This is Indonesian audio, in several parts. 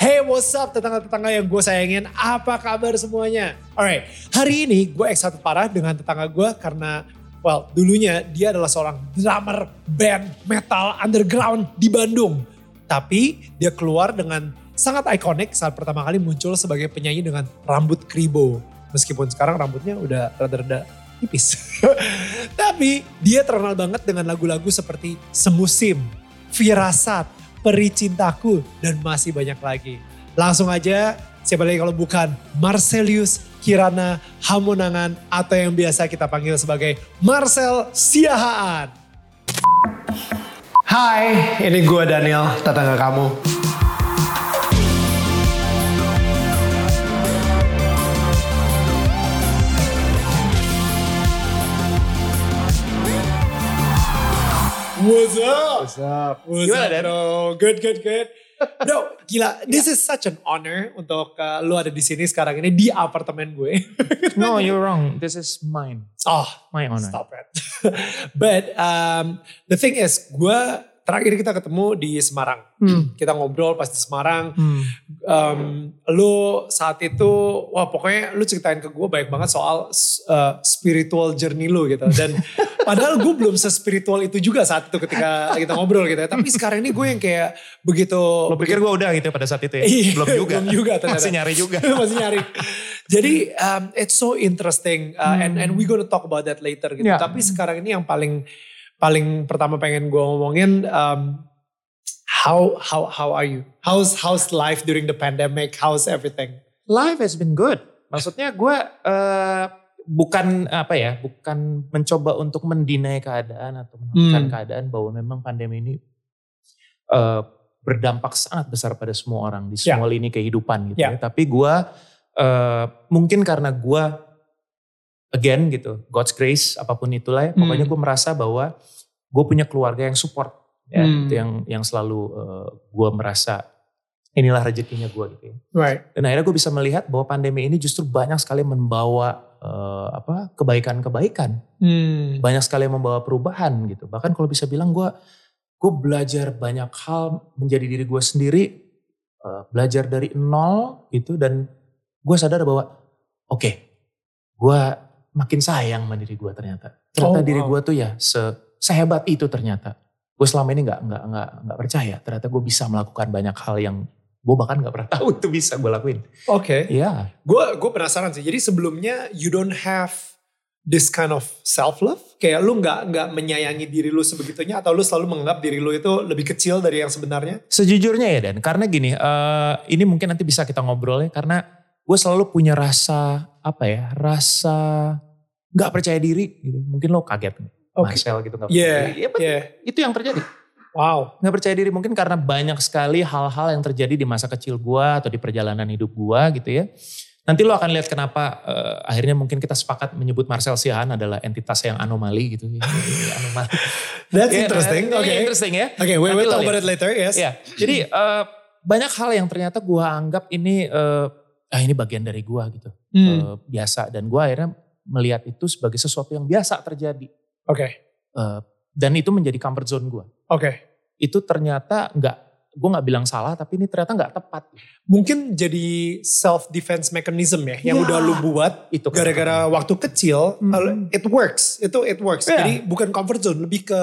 Hey what's up tetangga-tetangga yang gue sayangin, apa kabar semuanya? Alright, hari ini gue excited parah dengan tetangga gue karena well dulunya dia adalah seorang drummer band metal underground di Bandung. Tapi dia keluar dengan sangat ikonik saat pertama kali muncul sebagai penyanyi dengan rambut kribo. Meskipun sekarang rambutnya udah rada-rada tipis. Tapi dia terkenal banget dengan lagu-lagu seperti Semusim, Firasat, Peri Cintaku, dan masih banyak lagi. Langsung aja, siapa lagi kalau bukan Marcelius Kirana Hamonangan atau yang biasa kita panggil sebagai Marcel Siahaan. Hai, ini gue Daniel, tetangga kamu. What's up? What's up? What's Gimana, up, Dan? bro? Good, good, good. Bro, gila. This is such an honor untuk uh, lu ada di sini sekarang ini di apartemen gue. No, you're wrong. This is mine. oh, My honor. stop it. But um, the thing is, gue terakhir kita ketemu di Semarang. Hmm. Kita ngobrol pas di Semarang. Hmm. Um, lu saat itu, wah pokoknya lu ceritain ke gue banyak banget soal uh, spiritual journey lu gitu. Dan padahal gue belum se-spiritual itu juga saat itu ketika kita ngobrol gitu ya. Tapi sekarang ini gue yang kayak begitu. Lo pikir gue udah gitu pada saat itu ya? Iya, Belum juga. belum juga ternyata. Masih nyari juga. masih nyari. Jadi um, it's so interesting uh, and and we gonna talk about that later gitu. Ya. Tapi sekarang ini yang paling paling pertama pengen gue ngomongin um, how how how are you? How's how's life during the pandemic? How's everything? Life has been good. Maksudnya gue eh, bukan apa ya, bukan mencoba untuk mendinai keadaan atau menafikan Hmm. keadaan bahwa memang pandemi ini eh, berdampak sangat besar pada semua orang di Ya. semua lini kehidupan gitu Ya. ya. Tapi gue eh, mungkin karena gue again gitu, God's grace apa pun itulah ya, pokoknya Hmm. gue merasa bahwa gue punya keluarga yang support ya, Hmm. itu yang yang selalu gue merasa inilah rezekinya gue gitu ya. Right. Dan akhirnya gue bisa melihat bahwa pandemi ini justru banyak sekali membawa eh, apa kebaikan-kebaikan, Hmm. banyak sekali yang membawa perubahan gitu. Bahkan kalau bisa bilang gue gue belajar banyak hal menjadi diri gue sendiri, eh, belajar dari nol gitu dan gue sadar bahwa oke, gue makin sayang sama diri gue ternyata. Ternyata Oh, diri wow. gue tuh ya se sehebat itu ternyata. Gue selama ini nggak nggak nggak nggak percaya. Ternyata gue bisa melakukan banyak hal yang gue bahkan nggak pernah tahu itu bisa gue lakuin. Oke. Iya. Gue gue penasaran sih. Jadi sebelumnya you don't have this kind of self love? Kayak lu nggak nggak menyayangi diri lu sebegitunya atau lu selalu menganggap diri lu itu lebih kecil dari yang sebenarnya? Sejujurnya ya Dan, karena gini, eh, ini mungkin nanti bisa kita ngobrol ya, karena gue selalu punya rasa, apa ya, rasa nggak percaya diri gitu. Mungkin lo kaget Oke. Marcel gitu gak Iya, percaya diri. Ya, iya. Itu yang terjadi. Wow. Nggak percaya diri mungkin karena banyak sekali hal-hal yang terjadi di masa kecil gue atau di perjalanan hidup gue gitu ya. Nanti lo akan lihat kenapa eh, akhirnya mungkin kita sepakat menyebut Marcel Siahaan adalah entitas yang anomali gitu. ya. anomali. That's Ya, interesting. nah, Oke. ini Interesting ya. Oke, we Nanti will talk about it later. Yes. Ya, jadi eh, banyak hal yang ternyata gue anggap ini eh, ah ini bagian dari gue gitu, Hmm. Eh, biasa dan gue akhirnya melihat itu sebagai sesuatu yang biasa terjadi Oke. Eh, dan itu menjadi comfort zone gue. Oke. Itu ternyata nggak, gue nggak bilang salah tapi ini ternyata nggak tepat. Mungkin jadi self defense mechanism ya yang Ya. udah lu buat Itu gara-gara waktu kecil Mhm. uh, it works. Itu it works. Iya. Jadi bukan comfort zone, lebih ke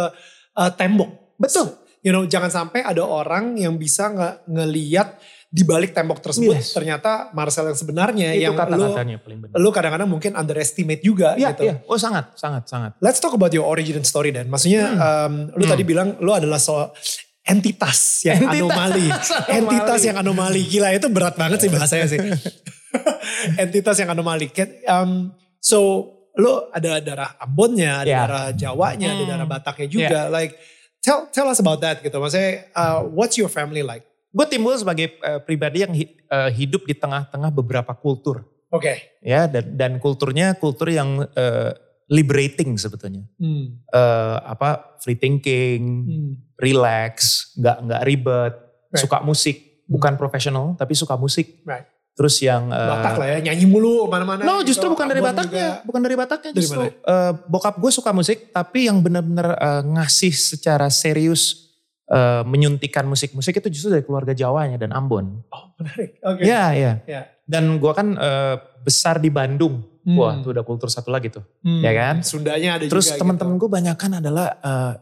uh, tembok. betul. You know, jangan sampai ada orang yang bisa nge ngeliat di balik tembok tersebut Yes. ternyata Marcel yang sebenarnya itu yang lu kata-katanya paling benar. lu kadang-kadang mungkin underestimate juga Iya, gitu. iya. Oh sangat, sangat, sangat. Let's talk about your origin story dan. Maksudnya um, lu Hmm. tadi bilang lu adalah so entitas yang Entitas. anomali. Entitas yang anomali. Gila itu berat banget sih bahasanya sih. entitas yang anomali. Can- Um, so lu ada darah Ambonnya, ada Ya. darah Jawanya, ada Hmm. darah Bataknya juga. Like tell tell us about that gitu. Maksudnya uh, what's your family like? Gue timbul sebagai eh, pribadi yang hi- eh, hidup di tengah-tengah beberapa kultur. Oke. ya dan dan kulturnya kultur yang eh, liberating sebetulnya Hmm. Eh, apa free thinking Hmm. relax nggak nggak ribet Right. suka musik bukan profesional tapi suka musik Right. Terus yang eh, Batak lah ya, nyanyi mulu mana-mana. No, gitu. justru bukan dari Bataknya, juga. bukan dari Bataknya Dari justru. mana? Eh, bokap gue suka musik, tapi yang benar-benar eh, ngasih secara serius eh, menyuntikan musik-musik itu justru dari keluarga Jawanya dan Ambon. Oh menarik. Oke. Iya, iya. Ya. Dan gua kan eh, besar di Bandung. Hmm. Wah, itu udah kultur satu lagi tuh. Hmm. ya kan? Sundanya ada Terus juga. teman-teman gue banyak kan adalah eh,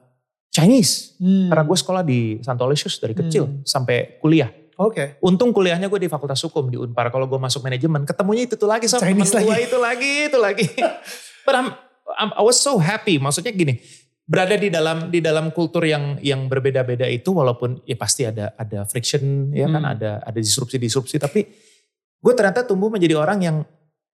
Chinese. gitu. Hmm. Karena gue sekolah di Santo Aloysius dari kecil Hmm. sampai kuliah. Oke. Untung kuliahnya gue di Fakultas Hukum di Unpar. Kalau gue masuk manajemen, ketemunya itu tuh lagi sama Chinese gue itu lagi, itu lagi. But I'm, I'm- I was so happy. Maksudnya gini, berada di dalam di dalam kultur yang yang berbeda-beda itu, walaupun ya pasti ada ada friction, ya kan, Hmm. ada ada disrupsi-disrupsi. Tapi gue ternyata tumbuh menjadi orang yang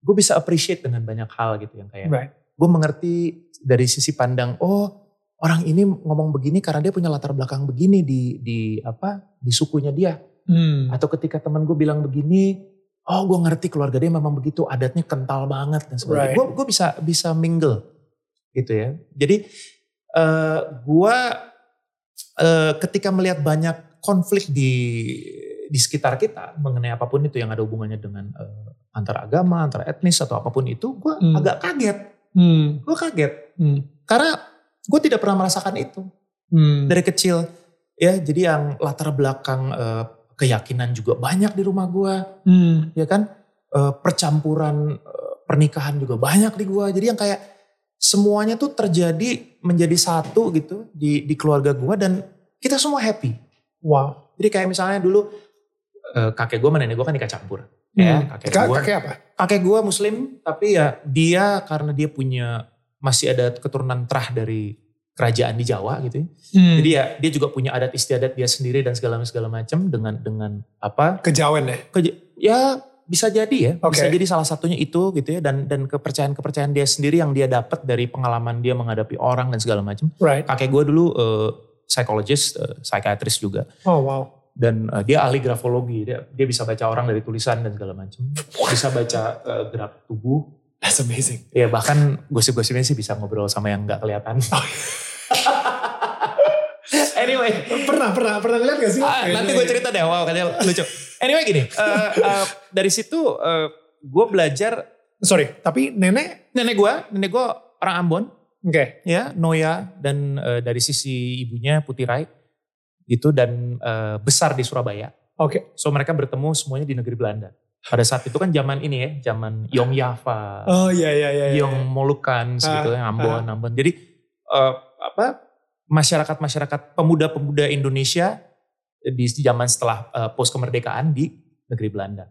gue bisa appreciate dengan banyak hal gitu, yang kayak Right. gue mengerti dari sisi pandang oh orang ini ngomong begini karena dia punya latar belakang begini di di apa di sukunya dia Hmm. atau ketika teman gue bilang begini oh gue ngerti keluarga dia memang begitu adatnya kental banget dan sebagainya Right. gue gue bisa bisa mingle gitu ya jadi eh gue eh, ketika melihat banyak konflik di di sekitar kita mengenai apa pun itu yang ada hubungannya dengan eh, antar agama antar etnis atau apa pun itu gue Hmm. agak kaget Hmm. gue kaget Hmm. karena gue tidak pernah merasakan itu Hmm. dari kecil ya jadi yang latar belakang eh, keyakinan juga banyak di rumah gue Hmm. ya kan Eh, percampuran eh, pernikahan juga banyak di gue jadi yang kayak semuanya tuh terjadi menjadi satu gitu di di keluarga gue dan kita semua happy Wow. jadi kayak misalnya dulu eh, kakek gue sama nenek gue kan nikah campur ya Hmm. kakek Ka- gue kakek apa? kakek gue muslim tapi ya dia karena dia punya masih ada keturunan terah dari kerajaan di Jawa gitu ya. Hmm. Jadi ya dia juga punya adat istiadat dia sendiri dan segala segala macam dengan dengan apa? kejawen ya. keja- ya bisa jadi ya, bisa Oke. jadi salah satunya itu gitu ya dan dan kepercayaan-kepercayaan dia sendiri yang dia dapat dari pengalaman dia menghadapi orang dan segala macam. Right. Kakek gue dulu eh, psychologist, eh, psychiatrist juga Oh wow. dan eh, dia ahli grafologi, dia dia bisa baca orang dari tulisan dan segala macam. Bisa baca eh, gerak tubuh. That's amazing. Ya bahkan gosip-gosipnya sih bisa ngobrol sama yang nggak kelihatan. Oh. anyway, Pernah, pernah, pernah lihat gak sih? Ah, nanti gue cerita deh, wow kayaknya lucu. Anyway gini, eh, eh, dari situ gue belajar, Sorry, tapi nenek, nenek gue, nenek gue orang Ambon, oke. ya Noya, dan eh, dari sisi ibunya Putirai, gitu, dan eh, besar di Surabaya. Oke. So mereka bertemu semuanya di negeri Belanda. Pada saat itu kan zaman ini ya, zaman Yong Java, Oh iya, iya, iya. iya. Yong Molukan, gitu ya, Ah, Ambon, Ambon. Jadi eh, apa masyarakat-masyarakat pemuda-pemuda Indonesia di zaman setelah eh, post kemerdekaan di negeri Belanda.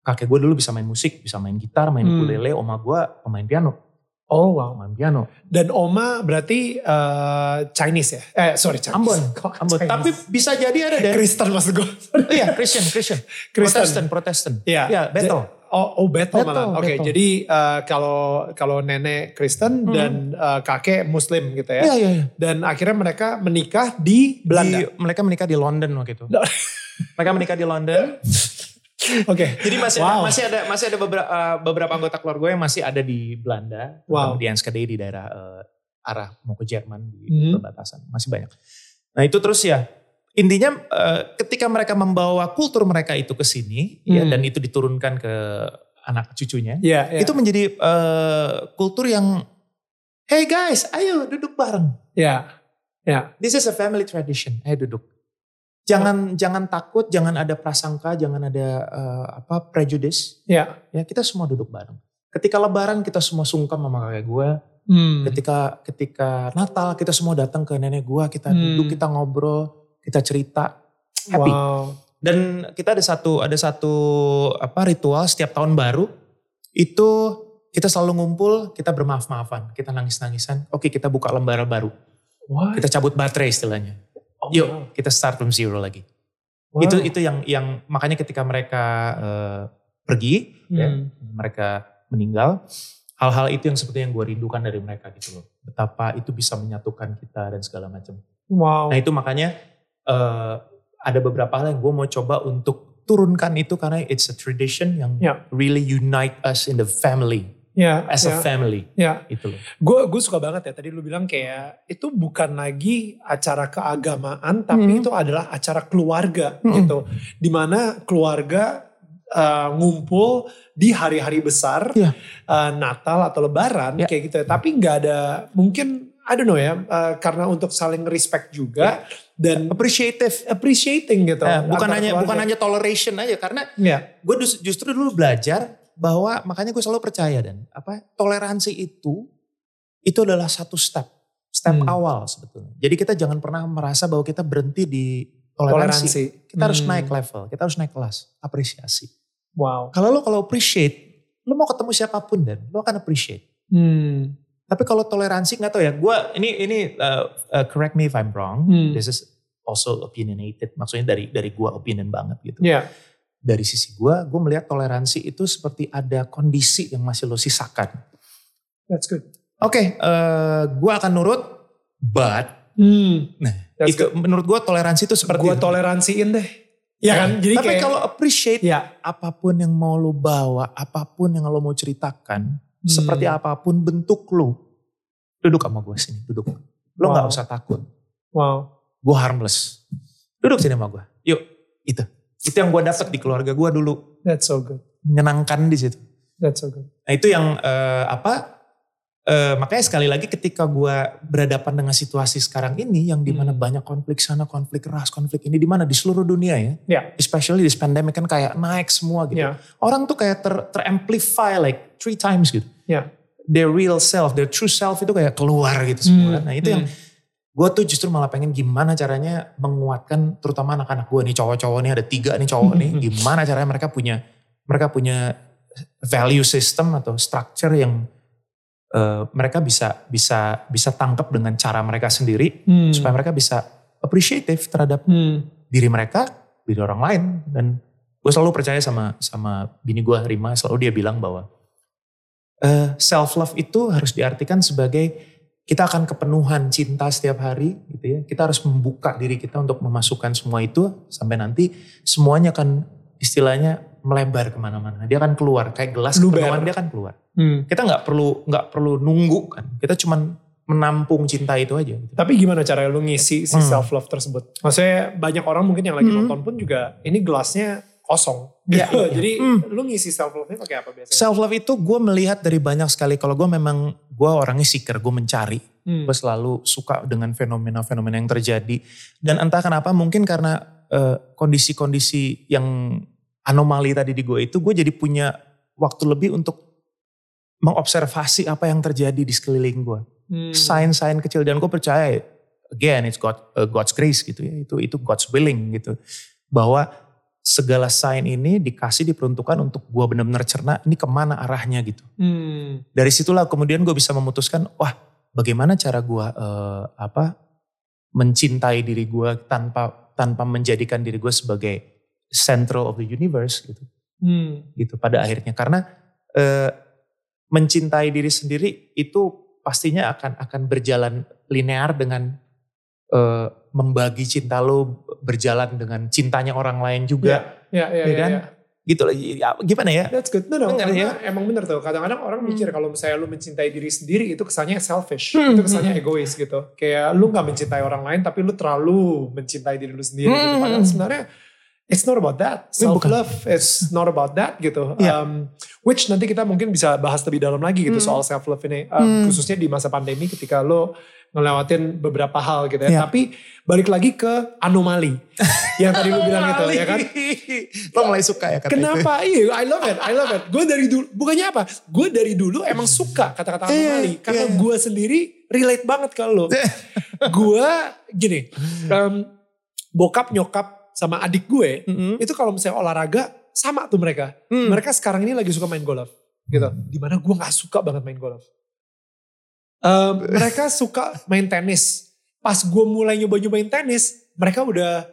Kakek gue dulu bisa main musik, bisa main gitar, main Hmm. ukulele, oma gue pemain piano, Oh wow. pemain piano. Dan Oma berarti eh, Chinese ya? Eh sorry Chinese. Ambon, Kok Ambon. Chinese? Tapi bisa jadi ada dari Kristen maksud gue. iya Christian, Christian, Kristen. Protestant, Protestant. Iya. Iya, battle. Oh, oh battle, Battle, malah. Oke, battle. jadi eh, kalau kalau nenek Kristen Hmm. dan eh, kakek Muslim gitu ya. Iya, iya, iya. Dan akhirnya mereka menikah di Belanda. Di- mereka menikah di London waktu itu. Mereka menikah di London. Oke. Jadi masih Wow. ada, masih ada masih ada beberapa beberapa anggota keluarga yang masih ada di Belanda, Wow. di Enschede di daerah eh, arah mau ke Jerman di Mhm. perbatasan, masih banyak. Nah itu terus ya intinya eh, ketika mereka membawa kultur mereka itu ke sini ya Hmm. dan itu diturunkan ke anak cucunya, Iya, iya. itu menjadi eh, kultur yang hey guys, ayo duduk bareng. Iya. Iya. This is a family tradition. Ayo duduk. Jangan jangan takut, jangan ada prasangka, jangan ada eh, apa prejudice. Iya. Ya kita semua duduk bareng. Ketika Lebaran kita semua sungkem sama kakek gue. Hmm. Ketika ketika Natal kita semua datang ke nenek gue, kita Hmm. duduk, kita ngobrol, kita cerita, happy. Wow. Dan kita ada satu ada satu apa ritual setiap tahun baru itu kita selalu ngumpul, kita bermaaf-maafan, kita nangis-nangisan. Oke, kita buka lembaran baru. What? Kita cabut baterai istilahnya. Oh, Yuk, wow. kita start from zero lagi. Wow. Itu itu yang yang makanya ketika mereka eh, pergi, ya, Hmm. mereka meninggal, hal-hal itu yang seperti yang gue rindukan dari mereka gitu loh. Betapa itu bisa menyatukan kita dan segala macam. Wow. Nah itu makanya eh, ada beberapa hal yang gue mau coba untuk turunkan itu karena it's a tradition yang Ya. really unite us in the family, Ya, as ya, a family. ya. Itu loh. Gue gue suka banget ya tadi lu bilang kayak itu bukan lagi acara keagamaan tapi Hmm. itu adalah acara keluarga Hmm. gitu. Di mana keluarga uh, ngumpul di hari-hari besar Iya. uh, Natal atau Lebaran Ya. kayak gitu. ya. Tapi nggak ada mungkin I don't know ya, uh, karena untuk saling respect juga dan Appreciative. appreciating gitu. Eh, bukan hanya keluarga. bukan hanya toleration aja karena Ya. gue justru dulu belajar bahwa makanya gue selalu percaya dan apa toleransi itu itu adalah satu step step Hmm. awal sebetulnya. Jadi kita jangan pernah merasa bahwa kita berhenti di toleransi. toleransi. Kita harus Hmm. naik level, kita harus naik kelas, apresiasi. Wow. Kalau lo kalau appreciate, lo mau ketemu siapa pun dan lo akan appreciate. Hmm. Tapi kalau toleransi nggak tahu ya, gue ini ini uh, uh, correct me if I'm wrong. Hmm. This is also opinionated, maksudnya dari dari gue opinion banget gitu. Ya. Dari sisi gue, gue melihat toleransi itu seperti ada kondisi yang masih lo sisakan. That's good. Oke, eh gue akan nurut, but Hmm. nah That's itu menurut gue toleransi itu seperti Gue toleransiin deh. Ya kan? Jadi Tapi kayak, kalau appreciate ya. apa pun yang mau lo bawa, apa pun yang lo mau ceritakan, Hmm. seperti apa pun bentuk lo, duduk sama gue sini, duduk. Lo Wow. usah takut. Wow. gue harmless. Duduk sini sama gue. Yuk, itu. Itu yang gue dapet di keluarga gue dulu. That's so good. Menyenangkan di situ. That's so good. Nah itu yang eh, apa? eh, makanya sekali lagi ketika gue berhadapan dengan situasi sekarang ini yang di mana Hmm. banyak konflik sana, konflik ras, konflik ini di mana di seluruh dunia ya. Ya. Especially this pandemic kan kayak naik semua gitu. Ya. Orang tuh kayak ter, teramplify like three times gitu. Ya. Their real self, their true self itu kayak keluar gitu semua. Hmm. Nah itu yang Hmm. Gue tuh justru malah pengen gimana caranya menguatkan terutama anak-anak gue nih cowok-cowok nih ada tiga nih cowok nih gimana caranya mereka punya mereka punya value system atau structure yang eh, mereka bisa bisa bisa tangkap dengan cara mereka sendiri Hmm. supaya mereka bisa appreciative terhadap Hmm. diri mereka diri orang lain dan gue selalu percaya sama sama bini gue Rima selalu dia bilang bahwa self love itu harus diartikan sebagai kita akan kepenuhan cinta setiap hari gitu ya kita harus membuka diri kita untuk memasukkan semua itu sampai nanti semuanya akan istilahnya melebar ke mana-mana dia akan keluar kayak gelas kepenuhan dia akan keluar Hmm. kita nggak perlu nggak perlu nunggu kan kita cuman menampung cinta itu aja gitu. Tapi gimana cara lu ngisi si Hmm. self love tersebut? Maksudnya banyak orang mungkin yang lagi Hmm. nonton pun juga ini gelasnya kosong. Gitu. iya. Jadi Hmm. lu ngisi self love-nya pakai apa biasanya? Self love itu gue melihat dari banyak sekali. Kalau gue memang gue orangnya seeker, gue mencari. Hmm. Gue selalu suka dengan fenomena-fenomena yang terjadi. Dan entah kenapa mungkin karena eh, kondisi-kondisi yang anomali tadi di gue itu, gue jadi punya waktu lebih untuk mengobservasi apa yang terjadi di sekeliling gue. Hmm. Sign-sign kecil dan gue percaya, again it's God, uh, God's grace gitu ya. Itu itu God's willing gitu. Bahwa segala sign ini dikasih diperuntukkan untuk gue benar-benar cerna ini ke mana arahnya gitu Hmm. dari situlah kemudian gue bisa memutuskan wah bagaimana cara gue eh, apa mencintai diri gue tanpa tanpa menjadikan diri gue sebagai central of the universe gitu Hmm. gitu pada akhirnya karena eh, mencintai diri sendiri itu pastinya akan akan berjalan linear dengan eh, membagi cinta lo berjalan dengan cintanya orang lain juga Ya, ya, Ya ya, kan? ya. gitu loh Ya, gimana ya That's good. No, no, Bener, ya? emang bener tuh. Kadang-kadang orang Hmm. mikir kalau misalnya lu mencintai diri sendiri itu kesannya selfish. Hmm, Itu kesannya hmm. egois gitu. Kayak lu gak mencintai orang lain tapi lu terlalu mencintai diri lu sendiri gitu. Hmm. Padahal sebenarnya it's not about that. Bukan. Self-love is not about that gitu. Iya. Um, which nanti kita mungkin bisa bahas lebih dalam lagi gitu Hmm. soal self-love ini. Um, Hmm. Khususnya di masa pandemi ketika lo ngelewatin beberapa hal gitu ya. Iya. Tapi balik lagi ke anomali. yang tadi lu bilang itu ya kan. lo mulai suka ya kata. Kenapa? Iya, I love it, I love it. Gue dari dulu, bukannya apa? Gue dari dulu emang suka kata-kata Iya, anomali. Karena iya. gue sendiri relate banget ke lo. gue gini, em, bokap nyokap sama adik gue, Mm-mm. itu kalau misalnya olahraga, sama tuh mereka. Hmm. Mereka sekarang ini lagi suka main golf. Gitu. Di mana gue gak suka banget main golf. Em, mereka suka main tenis. Pas gue mulai nyoba-nyobain tenis, mereka udah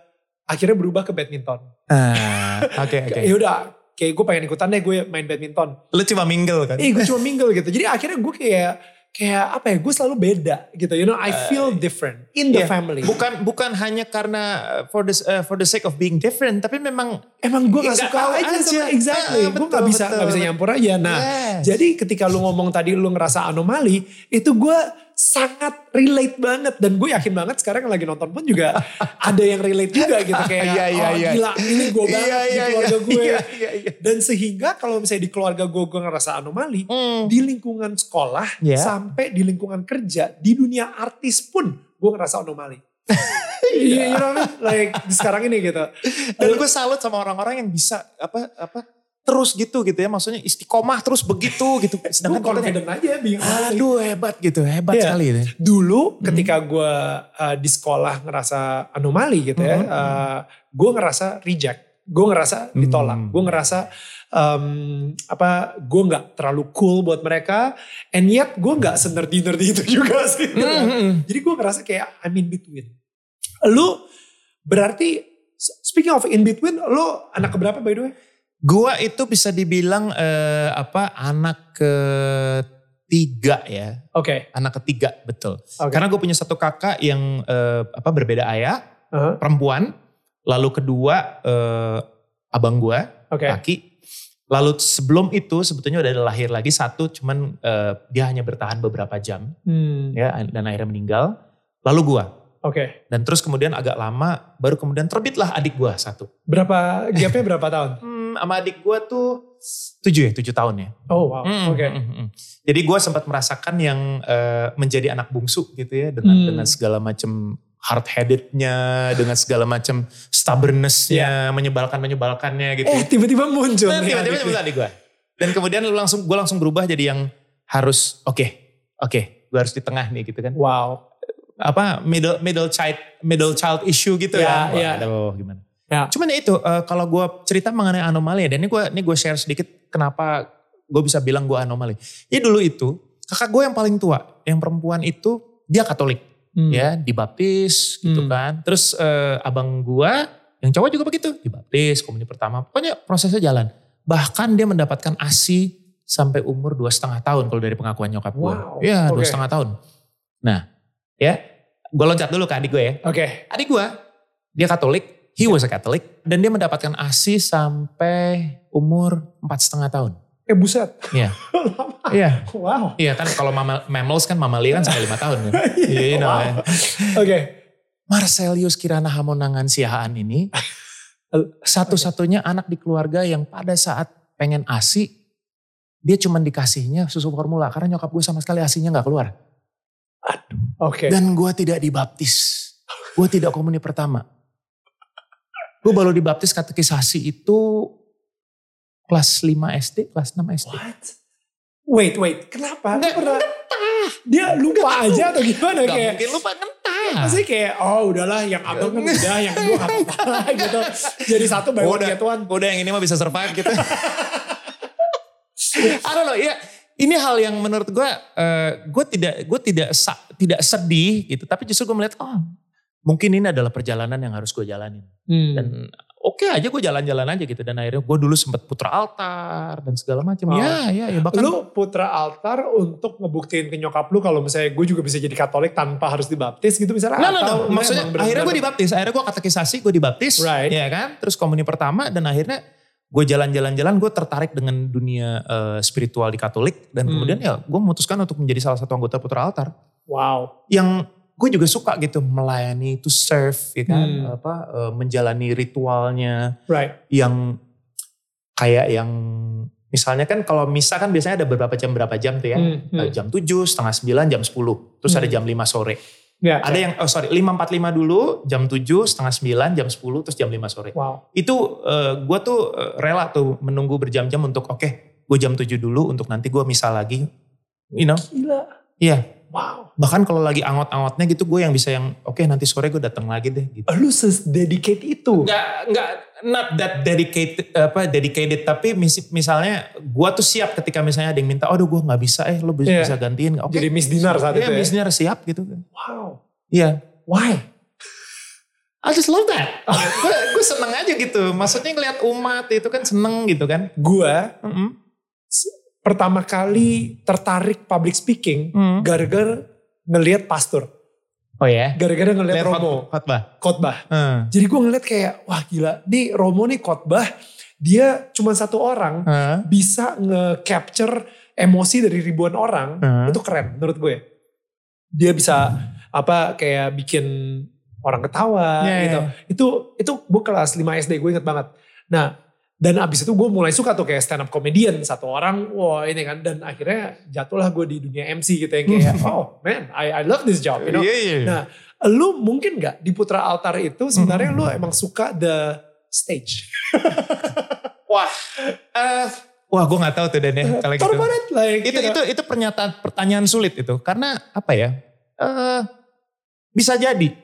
akhirnya berubah ke badminton. Ah, Oke oke. Ya udah, kayak gue pengen ikutan deh gue main badminton. Lo cuma mingle kan? Eh gue cuma mingle gitu. Jadi akhirnya gue kayak kayak apa ya? Gue selalu beda gitu. You know, I feel different in the Iya. family. Bukan bukan hanya karena uh, for the uh, for the sake of being different, tapi memang Emang gue gak Nggak suka aja, sama exactly. Ah, gue betul, gak bisa betul. gak bisa nyampur aja. Nah, Yes. jadi ketika lu ngomong tadi lu ngerasa anomali, itu gue sangat relate banget dan gue yakin banget sekarang yang lagi nonton pun juga ada yang relate juga gitu kayak Iya, iya, oh iya. gila ini gue banget Iya, di iya, keluarga iya, gue iya, iya, iya. dan sehingga kalau misalnya di keluarga gue gue ngerasa anomali Hmm. di lingkungan sekolah Iya. sampai di lingkungan kerja di dunia artis pun gue ngerasa anomali Iya, you know what I mean? Like di sekarang ini gitu. Dan gue salut sama orang-orang yang bisa apa apa terus gitu gitu ya maksudnya istiqomah terus begitu gitu sedangkan kayak, confident aja honest. aduh hebat gitu hebat Iya. sekali itu Dulu ketika gue uh, di sekolah ngerasa anomali gitu ya, Mhm. uh, gue ngerasa reject, gue ngerasa ditolak, Hmm. gue ngerasa um, apa, gue nggak terlalu cool buat mereka, and yet gue nggak senerdi nerdi itu juga sih. gitu. Hmm. Jadi gue ngerasa kayak I'm in between. Lu berarti speaking of in between, lu anak keberapa by the way? Gua itu bisa dibilang eh, apa anak ketiga ya, Oke. anak ketiga betul. Oke. Karena gue punya satu kakak yang eh, apa berbeda ayah, Uh-huh. perempuan. Lalu kedua eh, abang gua, Oke. laki. Lalu sebelum itu sebetulnya udah ada lahir lagi satu, cuman eh, dia hanya bertahan beberapa jam Hmm, ya dan akhirnya meninggal. Lalu gua Oke. dan terus kemudian agak lama baru kemudian terbitlah adik gua satu. Berapa gapnya berapa tahun? Sama adik gua tuh tujuh ya, tujuh tahun ya. Oh wow. Hmm, Oke. hmm, hmm. Jadi gue sempat merasakan yang eh, menjadi anak bungsu gitu ya dengan Hmm. dengan segala macam hard headednya, dengan segala macam stubbornnessnya, menyebalkan menyebalkannya gitu. Eh tiba-tiba muncul nih tiba-tiba tiba adik gue. Dan kemudian lu langsung gue langsung berubah jadi yang harus oke oke gue harus di tengah nih gitu kan. Wow. Apa middle middle child middle child issue gitu Ya, ya. ya. Aduh gimana. Ya. Cuman ya itu eh, kalau gue cerita mengenai anomali ya, dan ini gue ini gue share sedikit kenapa gue bisa bilang gue anomali. Ya dulu itu kakak gue yang paling tua, yang perempuan itu dia Katolik Hmm. ya, dibaptis gitu Hmm. kan. Terus eh, abang gue yang cowok juga begitu, dibaptis komuni pertama. Pokoknya prosesnya jalan. Bahkan dia mendapatkan ASI sampai umur dua setengah tahun kalau dari pengakuan nyokap gue. Wow, Ya dua setengah tahun. Nah ya gue loncat dulu ke adik gue ya. Oke. Adik gue, dia Katolik, he was a Catholic, dan dia mendapatkan ASI sampai umur empat setengah tahun. Eh buset. Iya, Lama. iya, Wow. iya kan kalau mama, mammals kan mamalia kan sampai lima tahun kan. Iya, you know, Wow. ya. Oke. Marcelius Kirana Hamonangan Siahaan ini satu-satunya anak di keluarga yang pada saat pengen ASI, dia cuma dikasihnya susu formula karena nyokap gue sama sekali ASInya nggak keluar. Oke. Dan gue tidak dibaptis. Gue tidak komuni pertama. Gue baru dibaptis katekisasi itu kelas 5 SD, kelas 6 SD. What? Wait, wait. Kenapa? Nggak, pernah, dia lupa aja atau gimana Gak kayak? mungkin lupa ngentah. Maksudnya kayak, oh udahlah yang abang kan udah, yang kedua apa-apa gitu. Jadi satu one Udah. get one. Udah yang ini mah bisa survive gitu. I don't know, ya ini hal yang menurut gue, gue tidak gue tidak tidak sedih gitu, tapi justru gue melihat, oh mungkin ini adalah perjalanan yang harus gue jalanin. Hmm. Dan oke aja gue jalan-jalan aja gitu. Dan akhirnya gue dulu sempat putra altar dan segala macam. Ya, ya, ya. Bahkan lu putra altar untuk ngebuktiin ke nyokap lu kalau misalnya gue juga bisa jadi katolik tanpa harus dibaptis gitu misalnya no, atau no. lu Maksudnya emang bener-bener- akhirnya gue dibaptis. Akhirnya gue katekisasi, gue dibaptis. Right. Ya kan. Terus komuni pertama dan akhirnya gue jalan-jalan-jalan gue tertarik dengan dunia eh, spiritual di Katolik. Dan Hmm. kemudian ya gue memutuskan untuk menjadi salah satu anggota putra altar. Wow. Yang gue juga suka gitu melayani, to serve ya kan. Hmm. Apa, eh, menjalani ritualnya Right. yang kayak yang misalnya kan kalau misa kan biasanya ada beberapa jam berapa jam tuh ya. Hmm, hmm. Eh, Jam 7, setengah 9, jam 10. Terus ada Hmm. jam 5 sore. Ya, Ada yang, oh sorry, 5.45 dulu, jam 7, setengah 9, jam 10, terus jam 5 sore. Wow. Itu gue tuh eh, rela tuh menunggu berjam-jam untuk oke, gue jam 7 dulu untuk nanti gue misal lagi. You know, Gila. iya. Wow. Bahkan kalau lagi angot-angotnya gitu gue yang bisa yang oke nanti sore gue datang lagi deh gitu. Lu sededicate itu. Nggak, nggak, not that dedicated, apa dedicated, tapi mis- misalnya gue tuh siap ketika misalnya ada yang minta, aduh gue nggak bisa eh lo bisa, Iya. bisa gantiin. Oke, Jadi Miss Dinar saat Iya, itu ya. Miss Dinar siap gitu. Wow. Iya. Why? I just love that. gue seneng aja gitu. Maksudnya ngeliat umat itu kan seneng gitu kan. Gue Mm-mm. Pertama kali tertarik public speaking Mm. gara-gara ngelihat pastor. Oh ya? Gara-gara ngelihat Lihat Romo khot- khotbah. khotbah. Hmm. Jadi gue ngeliat kayak, wah gila, nih Romo nih khotbah, dia cuma satu orang Hah? bisa nge-capture emosi dari ribuan orang, Hmm. itu keren menurut gue. dia bisa apa kayak bikin orang ketawa Iya, gitu. iya. Itu itu gue kelas 5 SD gue inget banget. Nah dan abis itu gue mulai suka tuh kayak stand up comedian satu orang wah ini kan dan akhirnya jatuhlah gue di dunia MC gitu yang kayak oh man I I love this job you know. Iya, iya. Nah lu mungkin gak di Putra Altar itu sebenarnya lu emang suka the stage. Wah, eh, wah gue nggak tahu tuh Dan ya kalau gitu. Like Itu you know. itu itu pernyataan pertanyaan sulit itu karena apa ya? Eh bisa jadi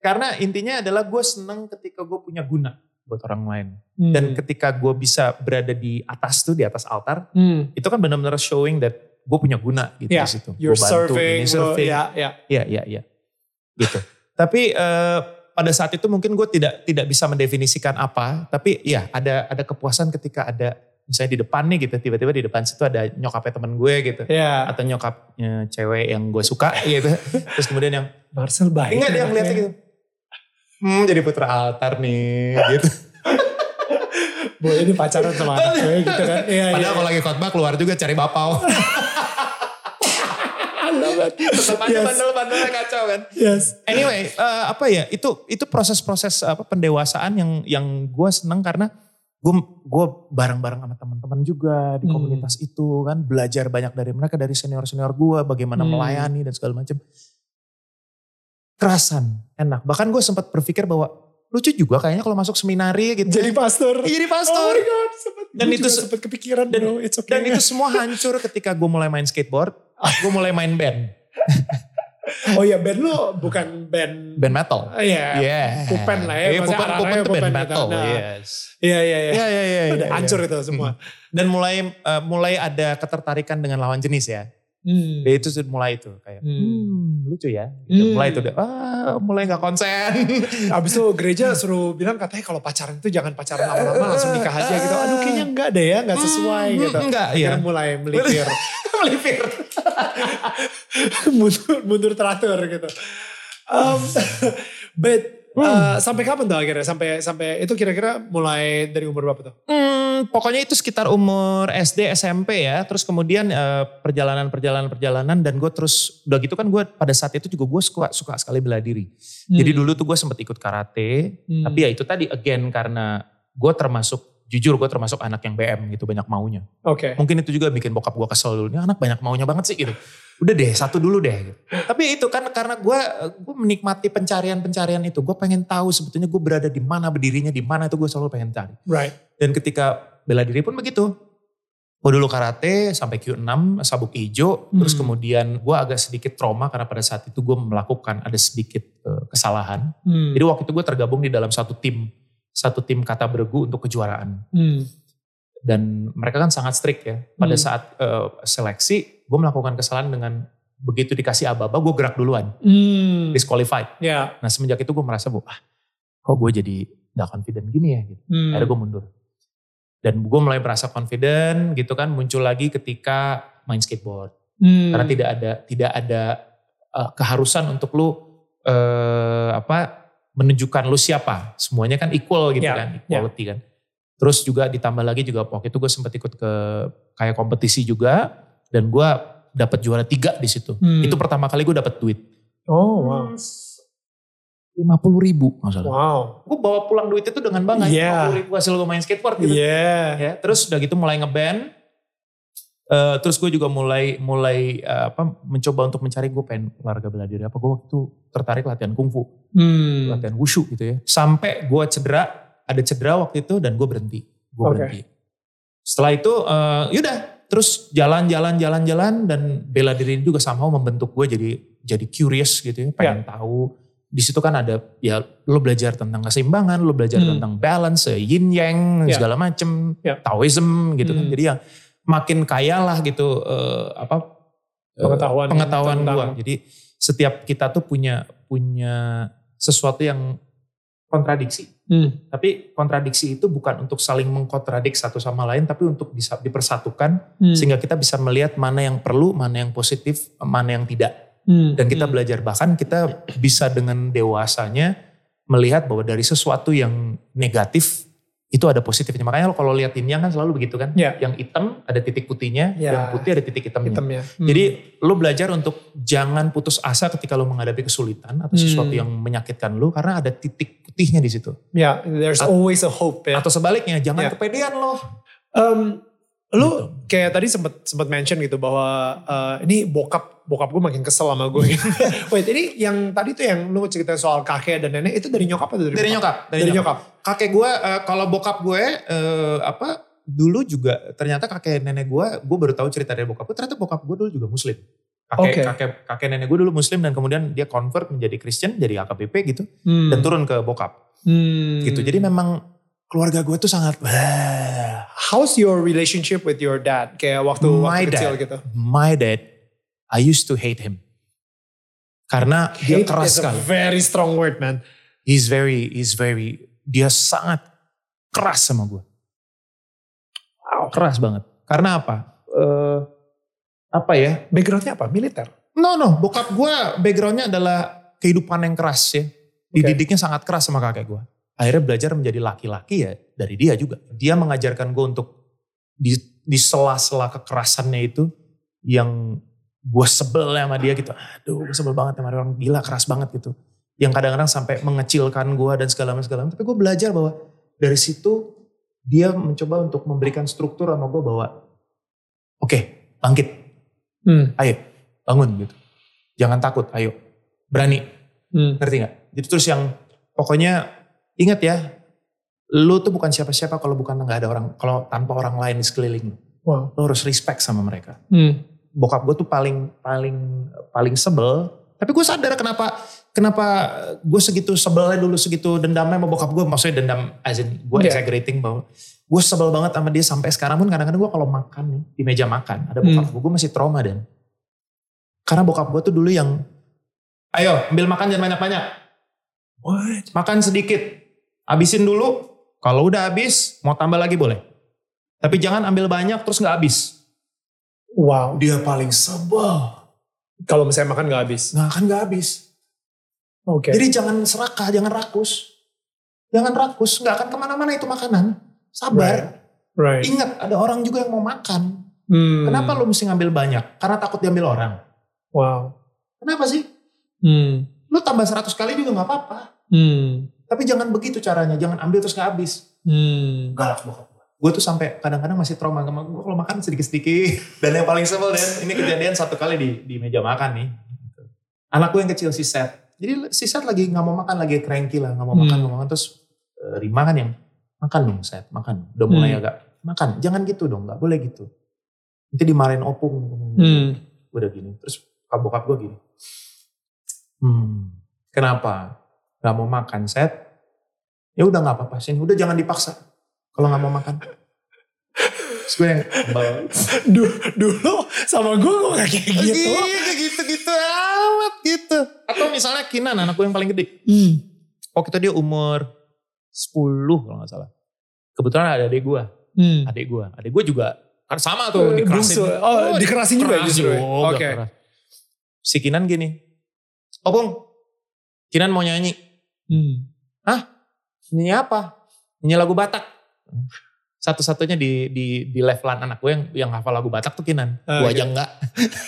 karena intinya adalah gue seneng ketika gue punya guna buat orang lain Hmm. dan ketika gue bisa berada di atas tuh di atas altar Hmm. itu kan benar-benar showing that gue punya guna gitu Yeah, di situ. Gua bantu serving, ini, serving. ya, ya. Iya, iya, iya. Gitu. tapi eh, pada saat itu mungkin gue tidak tidak bisa mendefinisikan apa, tapi ya ada ada kepuasan ketika ada misalnya di depan nih gitu, tiba-tiba di depan situ ada nyokapnya temen gue gitu. Ya. Atau nyokapnya cewek yang gue suka gitu. Terus kemudian yang, Marcel baik. enggak dia anaknya. ngeliatnya gitu. Hmm jadi putra altar nih gitu. Boy ini pacaran sama anak gue gitu kan. Iya, iya. Padahal kalau lagi khotbah keluar juga cari bapau. Tetap aja Yes. bandel-bandelnya kacau kan. Yes. Anyway, eh, apa ya? Itu itu proses-proses apa pendewasaan yang yang gue seneng karena gue gue bareng-bareng sama teman-teman juga di Hmm. komunitas itu kan belajar banyak dari mereka dari senior-senior gue bagaimana Hmm. melayani dan segala macam. Kerasan, enak. Bahkan gue sempat berpikir bahwa lucu juga kayaknya kalau masuk seminari gitu. Jadi pastor. Iya, jadi Oh pastor. my god. Sempet, Dan itu juga se- sempet kepikiran dan- bro. It's okay. Dan itu semua hancur ketika gue mulai main skateboard. Gue mulai main band, oh iya band lu bukan band. band metal. Ah, Iya. Iya. Pupen lah ya, Iya, maksudnya pupen, pupen tuh band pupen gitu. metal. Nah. Yes. Iya iya iya. Iya, iya, iya. Udah iya, hancur iya. itu semua. Dan mulai eh, mulai ada ketertarikan dengan lawan jenis ya. Hmm. Ya, itu sudah mulai itu kayak Hmm. hmm, lucu ya. Gitu. Hmm. Mulai itu deh. Ah, mulai nggak konsen. Abis itu gereja suruh bilang katanya kalau pacaran itu jangan pacaran lama-lama langsung nikah aja gitu. Aduh kayaknya enggak deh ya, enggak sesuai Hmm, gitu. enggak, Akhirnya iya. mulai melipir. Melipir. mundur, mundur teratur gitu. Um, but uh, sampai kapan tuh akhirnya? Sampai sampai itu kira-kira mulai dari umur berapa tuh? Hmm, pokoknya itu sekitar umur SD, SMP ya. Terus kemudian eh, perjalanan-perjalanan-perjalanan dan gue terus udah gitu kan gue pada saat itu juga gue suka suka sekali bela diri. Jadi dulu tuh gue sempet ikut karate. Hmm. Tapi ya itu tadi again karena gue termasuk jujur gue termasuk anak yang BM gitu banyak maunya. Oke. Mungkin itu juga bikin bokap gue kesel dulu. Ini anak banyak maunya banget sih gitu. Udah deh satu dulu deh. Gitu. Tapi itu kan karena gue gue menikmati pencarian-pencarian itu. Gue pengen tahu sebetulnya gue berada di mana berdirinya di mana itu gue selalu pengen cari. Right. Dan ketika bela diri pun begitu. Gue dulu karate sampai Q6 sabuk hijau. Terus Hmm. kemudian gue agak sedikit trauma karena pada saat itu gue melakukan ada sedikit eh, kesalahan. Hmm. Jadi waktu itu gue tergabung di dalam satu tim. Satu tim kata bergu untuk kejuaraan. Hmm. Dan mereka kan sangat strict ya. Pada Hmm. saat eh, seleksi gue melakukan kesalahan dengan begitu dikasih aba-aba gue gerak duluan. Hmm. Disqualified. Ya. Nah semenjak itu gue merasa ah, kok gue jadi gak confident gini ya gitu. Hmm. Akhirnya gue mundur. Dan gue mulai merasa confident gitu kan muncul lagi ketika main skateboard. Hmm. Karena tidak ada tidak ada eh, keharusan untuk lu eh, apa menunjukkan lu siapa. Semuanya kan equal gitu Ya, kan, equality kan. Terus juga ditambah lagi juga waktu itu gue sempat ikut ke kayak kompetisi juga dan gue dapat juara tiga di situ. Hmm. Itu pertama kali gue dapat duit. Oh wow. Lima puluh ribu masalah. Wow. Gue bawa pulang duit itu dengan bangga. Iya. 50 ribu hasil gue main skateboard gitu. Iya. ya terus udah gitu mulai ngeband Eh, terus gue juga mulai mulai eh, apa mencoba untuk mencari gue pengen olahraga bela diri apa gue waktu itu tertarik latihan kungfu Hmm. latihan wushu gitu ya sampai gue cedera ada cedera waktu itu dan gue berhenti gue Oke. berhenti setelah itu eh, yaudah terus jalan jalan jalan jalan dan bela diri juga sama membentuk gue jadi jadi curious gitu ya pengen tahu di situ kan ada ya lo belajar tentang keseimbangan lo belajar Hmm. tentang balance yin yang Ya. segala macem Ya. Taoism gitu kan Hmm. jadi ya makin kaya lah gitu eh, apa eh, Pengetahuan pengetahuan tentang- gua jadi setiap kita tuh punya punya sesuatu yang kontradiksi Hmm. tapi kontradiksi itu bukan untuk saling mengkontradik satu sama lain tapi untuk bisa dipersatukan Hmm. sehingga kita bisa melihat mana yang perlu mana yang positif mana yang tidak Hmm. dan kita Hmm. belajar bahkan kita bisa dengan dewasanya melihat bahwa dari sesuatu yang negatif itu ada positifnya. Makanya kalau lihat ini kan selalu begitu kan. Ya. Yang hitam ada titik putihnya, Ya. yang putih ada titik hitamnya. Hitamnya. Hmm. Jadi lo belajar untuk jangan putus asa ketika lo menghadapi kesulitan atau sesuatu Hmm. yang menyakitkan lo karena ada titik putihnya di situ. ya, there's At- always a hope ya. Atau sebaliknya, jangan Ya. kepedean lo. Um, lu Gitu. kayak tadi sempat sempat mention gitu bahwa uh, ini bokap bokap gue makin kesel sama gue. Wait, ini yang tadi tuh yang lu cerita soal kakek dan nenek itu dari nyokap atau dari Dari bokap? nyokap. Dari nyokap. Kakek gue, eh, kalau bokap gue, eh, apa dulu juga ternyata kakek nenek gue, gue baru tahu cerita dari bokap gue, ternyata bokap gue dulu juga muslim. Kakek, Oke. kakek, kakek nenek gue dulu muslim dan kemudian dia convert menjadi Kristen, jadi AKBP gitu. Hmm. Dan turun ke bokap Hmm. gitu. Jadi memang keluarga gue tuh sangat, wah, How's your relationship with your dad? Kayak waktu, My waktu kecil dad. gitu. my dad, I used to hate him. Karena dia Hate keras is a sekali. very strong word man. He's very, he's very, dia sangat keras sama gue. Wow. Keras banget. Karena apa? Eh, apa ya? Backgroundnya apa? Militer? No, no. Bokap gue backgroundnya adalah kehidupan yang keras ya. Dididiknya sangat keras sama kakek gue. Akhirnya belajar menjadi laki-laki ya dari dia juga. Dia mengajarkan gue untuk di, di sela-sela kekerasannya itu yang gue sebel sama dia gitu. Aduh gue sebel banget sama orang gila keras banget gitu. Yang kadang-kadang sampai mengecilkan gue dan segala macam segala macam. Tapi gue belajar bahwa dari situ dia mencoba untuk memberikan struktur sama gue bahwa oke bangkit Hmm. ayo bangun gitu. Jangan takut, ayo berani, Hmm. ngerti nggak? Jadi terus yang pokoknya ingat ya, lu tuh bukan siapa-siapa kalau bukan nggak ada orang, kalau tanpa orang lain di sekeliling lu. Wow. Lu harus respect sama mereka. Hmm. Bokap gue tuh paling paling paling sebel, tapi gue sadar kenapa kenapa gue segitu sebelnya dulu segitu dendamnya sama bokap gue, maksudnya dendam as in gue Iya. exaggerating bahwa gue sebel banget sama dia sampai sekarang pun kadang-kadang gue kalau makan nih di meja makan ada bokap Hmm. gue, gue masih trauma dan karena bokap gue tuh dulu yang ayo ambil makan jangan banyak-banyak, What? makan sedikit, habisin dulu, kalau udah habis mau tambah lagi boleh, tapi jangan ambil banyak terus nggak habis. Wow. Dia paling sebel, Kalau misalnya makan gak habis. nggak akan nggak habis. Oke. Jadi jangan serakah, jangan rakus. Jangan rakus, nggak akan ke mana-mana itu makanan. Sabar. Right. Ingat, ada orang juga yang mau makan. Hmm. Kenapa lu mesti ngambil banyak? Karena takut diambil orang. Wow. Kenapa sih? Hmm. Lu tambah 100 kali juga nggak apa-apa. Hmm. Tapi jangan begitu caranya, jangan ambil terus nggak habis. Hmm. Galak bokap gue. Gue tuh sampai kadang-kadang masih trauma sama gue kalau makan sedikit-sedikit. Dan yang paling sebel Dan, ini kejadian satu kali di, di meja makan nih. Anak gue yang kecil si Seth. Jadi si Seth lagi nggak mau makan, lagi cranky lah, nggak mau makan, Hmm. nggak mau makan. Terus eh, Rima kan yang makan dong Seth, makan. Udah mulai Hmm. agak makan. Jangan gitu dong, nggak boleh gitu. Nanti dimarahin opung. Hmm. Udah gini. Terus bokap gue gini. Hmm, kenapa? Gak mau makan Seth? Ya udah nggak apa-apa sih. Udah jangan dipaksa. Kalau nggak mau makan. Terus gue yang Du- dulu sama gue gue gak kayak gitu. Iya gitu-gitu amat gitu. Atau misalnya Kinan anak gue yang paling gede. Hmm. Waktu itu dia umur 10 kalau gak salah. Kebetulan ada adik gue. Hmm. Adik gue. Adik gue juga kan sama tuh Eh, dikerasin. bungsu. Oh, dikerasin juga keras justru ya? juga, Oke. keras. Si Kinan gini. Opung, Kinan mau nyanyi. Hmm. Nyanyi apa? Nyanyi lagu Batak. Satu-satunya di di di levelan anak gue yang yang hafal lagu Batak tuh Kinan. Ah, gue oke. aja enggak.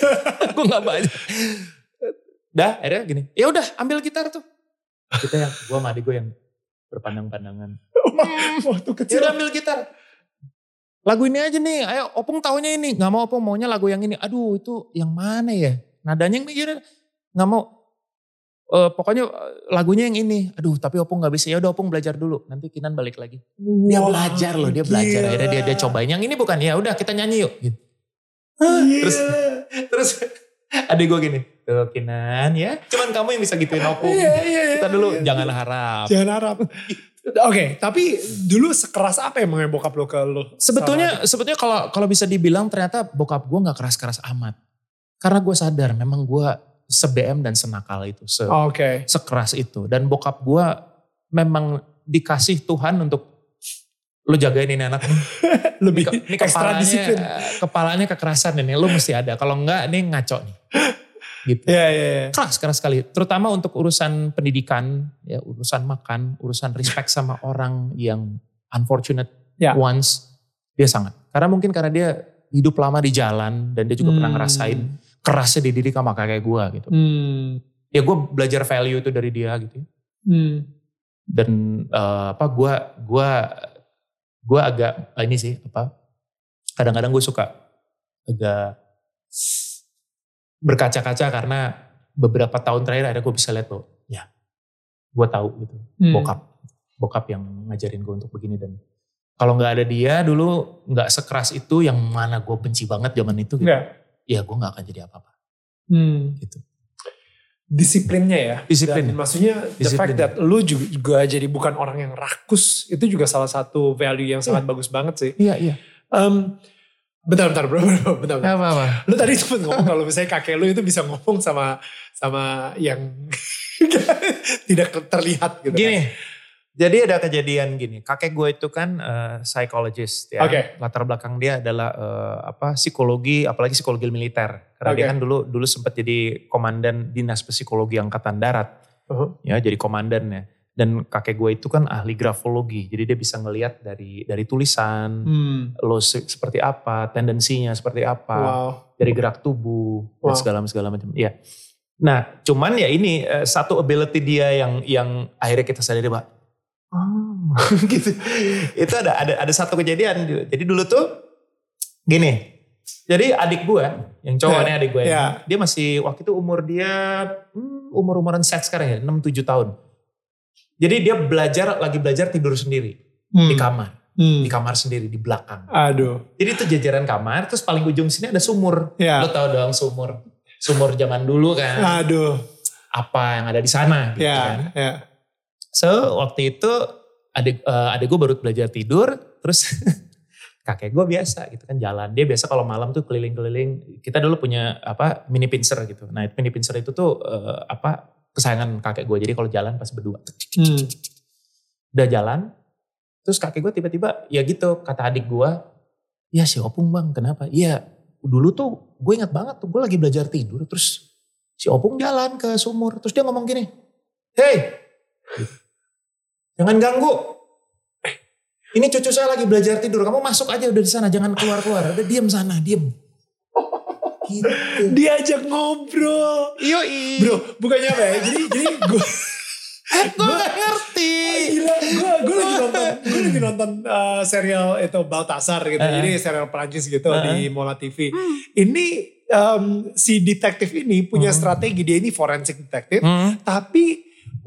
gue enggak banyak. Dah, akhirnya gini. Ya udah, ambil gitar tuh. Kita yang gue sama adik gue yang berpandang-pandangan. Waktu Ya kecil. udah ambil gitar. Lagu ini aja nih, ayo Opung taunya ini. Gak mau Opung, maunya lagu yang ini. Aduh itu yang mana ya? Nadanya yang ini, gak mau. Eh, pokoknya eh, lagunya yang ini. Aduh tapi Opung gak bisa. Ya udah Opung belajar dulu. Nanti Kinan balik lagi. Dia Wah, belajar loh, dia belajar. gila. Akhirnya dia dia cobain. Yang ini bukan, ya udah kita nyanyi yuk. Gitu. Terus terus adik gue gini. Tuh Kinan ya. Cuman kamu yang bisa gituin Opung. Iya, iya, iya, Kita dulu iya. jangan harap. Jangan harap. Oke, tapi dulu sekeras apa emang yang bokap lo ke lo? Sebetulnya sebetulnya kalau kalau bisa dibilang ternyata bokap gue nggak keras-keras amat. Karena gue sadar memang gue se-BM dan senakal itu, se Sama- Oke. sekeras itu. Dan bokap gue memang dikasih Tuhan untuk lu jagain ini anak. Lebih Ini, ini ekstra kepalanya, disiplin. kepalanya kekerasan ini, lu mesti ada. Kalau enggak nih ngaco nih. Gitu. Iya, iya, iya. Keras, keras sekali. Terutama untuk urusan pendidikan, ya urusan makan, urusan respect sama orang yang unfortunate Ya. ones, dia sangat. Karena mungkin karena dia hidup lama di jalan dan dia juga pernah Hmm. ngerasain kerasnya dididik sama kakek gue gitu. Hmm. Ya gue belajar value itu dari dia gitu. Hmm. Dan eh, apa gue gua gua agak ini sih apa kadang-kadang gue suka agak berkaca-kaca karena beberapa tahun terakhir akhirnya gue bisa lihat loh ya gue tahu gitu Hmm. bokap bokap yang ngajarin gue untuk begini dan kalau nggak ada dia dulu nggak sekeras itu yang mana gue benci banget zaman itu gitu. Enggak. Ya gue nggak akan jadi apa-apa Hmm. gitu Disiplinnya ya. Disiplin. Dan maksudnya the Disiplin. fact that lu juga, juga jadi bukan orang yang rakus itu juga salah satu value yang sangat bagus banget sih. iya iya Em, bentar bentar bro, bro, bentar, bentar. apa apa Lu tadi sempat ngomong kalau misalnya kakek lu itu bisa ngomong sama sama yang tidak terlihat gitu. Gini, jadi ada kejadian gini. Kakek gue itu kan eh, psychologist ya. Oke. Latar belakang dia adalah eh, apa psikologi, apalagi psikologi militer. Karena dia Oke. kan dulu dulu sempat jadi komandan dinas psikologi angkatan darat. Uh-huh. Ya, jadi komandannya. Dan kakek gue itu kan ahli grafologi. Jadi dia bisa ngelihat dari dari tulisan, Hmm. lo se- seperti apa, tendensinya seperti apa Wow. dari gerak tubuh dan Wow. segala segala macam. Iya. Nah, cuman ya ini eh, satu ability dia yang yang akhirnya kita sadari bahwa oh, gitu. Itu ada ada ada satu kejadian. Jadi dulu tuh gini. Jadi adik gue, yang cowok Ya, nih adik gue, ya. dia masih waktu itu umur dia hmm, umur umuran set sekarang ya, 6 7 tahun. Jadi dia belajar lagi belajar tidur sendiri Hmm. di kamar, Hmm. di kamar sendiri di belakang. Aduh. Jadi itu jajaran kamar, terus paling ujung sini ada sumur. Ya. Lo tau dong sumur. Sumur zaman dulu kan. Aduh. Apa yang ada di sana gitu kan. Ya. Ya. So waktu itu adik, eh, adik gue baru belajar tidur. Terus kakek gue biasa gitu kan jalan. Dia biasa kalau malam tuh keliling-keliling. Kita dulu punya apa mini pincer gitu. Nah mini pincer itu tuh eh, apa kesayangan kakek gue. Jadi kalau jalan pas berdua. Hmm. Udah jalan. Terus kakek gue tiba-tiba ya gitu kata adik gue. Ya si Opung bang kenapa? Iya dulu tuh gue ingat banget tuh gue lagi belajar tidur. Terus si Opung jalan ke sumur. Terus dia ngomong gini. Hei jangan ganggu. Eh, Ini cucu saya lagi belajar tidur. Kamu masuk aja udah di sana. Jangan keluar-keluar. Udah diem sana. Diem. Gitu. Diajak ngobrol. Yoi. Bro, bukannya apa ya? Jadi jadi gue gue gak ngerti. Gila, gue gue lagi nonton, gue lagi nonton uh, serial itu Baltasar gitu. Uh-uh. Jadi serial Perancis gitu Uh-uh. di Mola TV. Ini um, si detektif ini punya Hmm. strategi dia ini forensik detektif, Hmm. tapi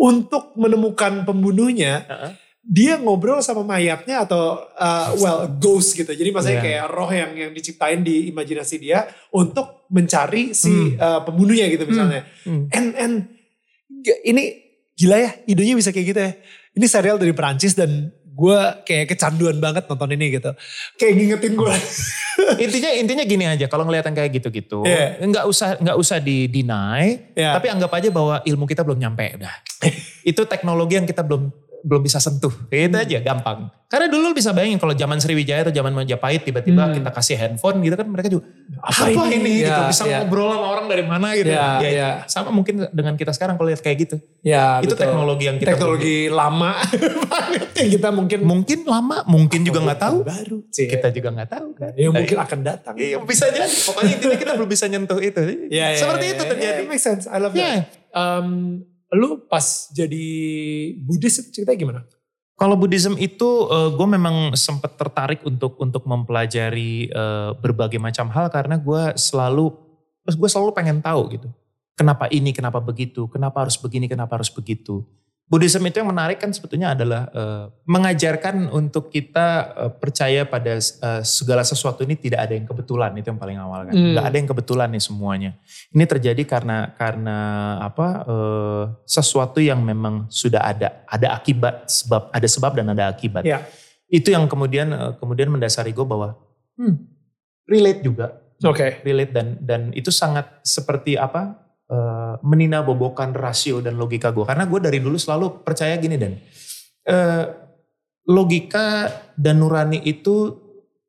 untuk menemukan pembunuhnya Uh-uh. dia ngobrol sama mayatnya atau uh, well ghost gitu. Jadi maksudnya Iya. kayak roh yang yang diciptain di imajinasi dia untuk mencari si uh, pembunuhnya gitu misalnya. Hmm. And and g- ini gila ya idenya bisa kayak gitu ya. Ini serial dari Perancis dan gue kayak kecanduan banget nonton ini gitu. Kayak ngingetin gue. intinya intinya gini aja kalau ngeliat yang kayak gitu-gitu nggak usah nggak usah di deny Iya. tapi anggap aja bahwa ilmu kita belum nyampe udah itu teknologi yang kita belum belum bisa sentuh itu Hmm. aja gampang karena dulu lu bisa bayangin kalau zaman Sriwijaya atau zaman Majapahit tiba-tiba Hmm. kita kasih handphone gitu kan mereka juga Apa apa, ini?" ini, gitu Ya, bisa ya. ngobrol sama orang dari mana gitu Ya, Ya, ya. sama mungkin dengan kita sekarang kalau lihat kayak gitu ya itu betul. teknologi yang kita teknologi lama banget yang kita mungkin mungkin lama mungkin juga nggak tahu baru sih. kita juga nggak tahu kan ya mungkin akan datang. Iya bisa jadi. Pokoknya intinya kita belum bisa nyentuh itu. Ya, ya, Seperti ya, itu ya, terjadi. ya, makes sense. I love Iya. that. Um, lu pas jadi Buddhis ceritanya gimana? Kalau Buddhism itu gue memang sempat tertarik untuk untuk mempelajari eh, berbagai macam hal karena gue selalu gue selalu pengen tahu gitu. Kenapa ini, kenapa begitu, kenapa harus begini, kenapa harus begitu. Buddhism itu yang menarik kan sebetulnya adalah eh, mengajarkan untuk kita eh, percaya pada eh, segala sesuatu ini tidak ada yang kebetulan itu yang paling awal kan. Hmm. Ada yang kebetulan nih semuanya. Ini terjadi karena karena apa eh, sesuatu yang memang sudah ada, ada akibat sebab ada sebab dan ada akibat. Ya. Itu yang kemudian eh, kemudian mendasari gue bahwa hmm, relate juga, Oke. relate dan dan itu sangat seperti apa menina bobokan rasio dan logika gue karena gue dari dulu selalu percaya gini dan eh, logika dan nurani itu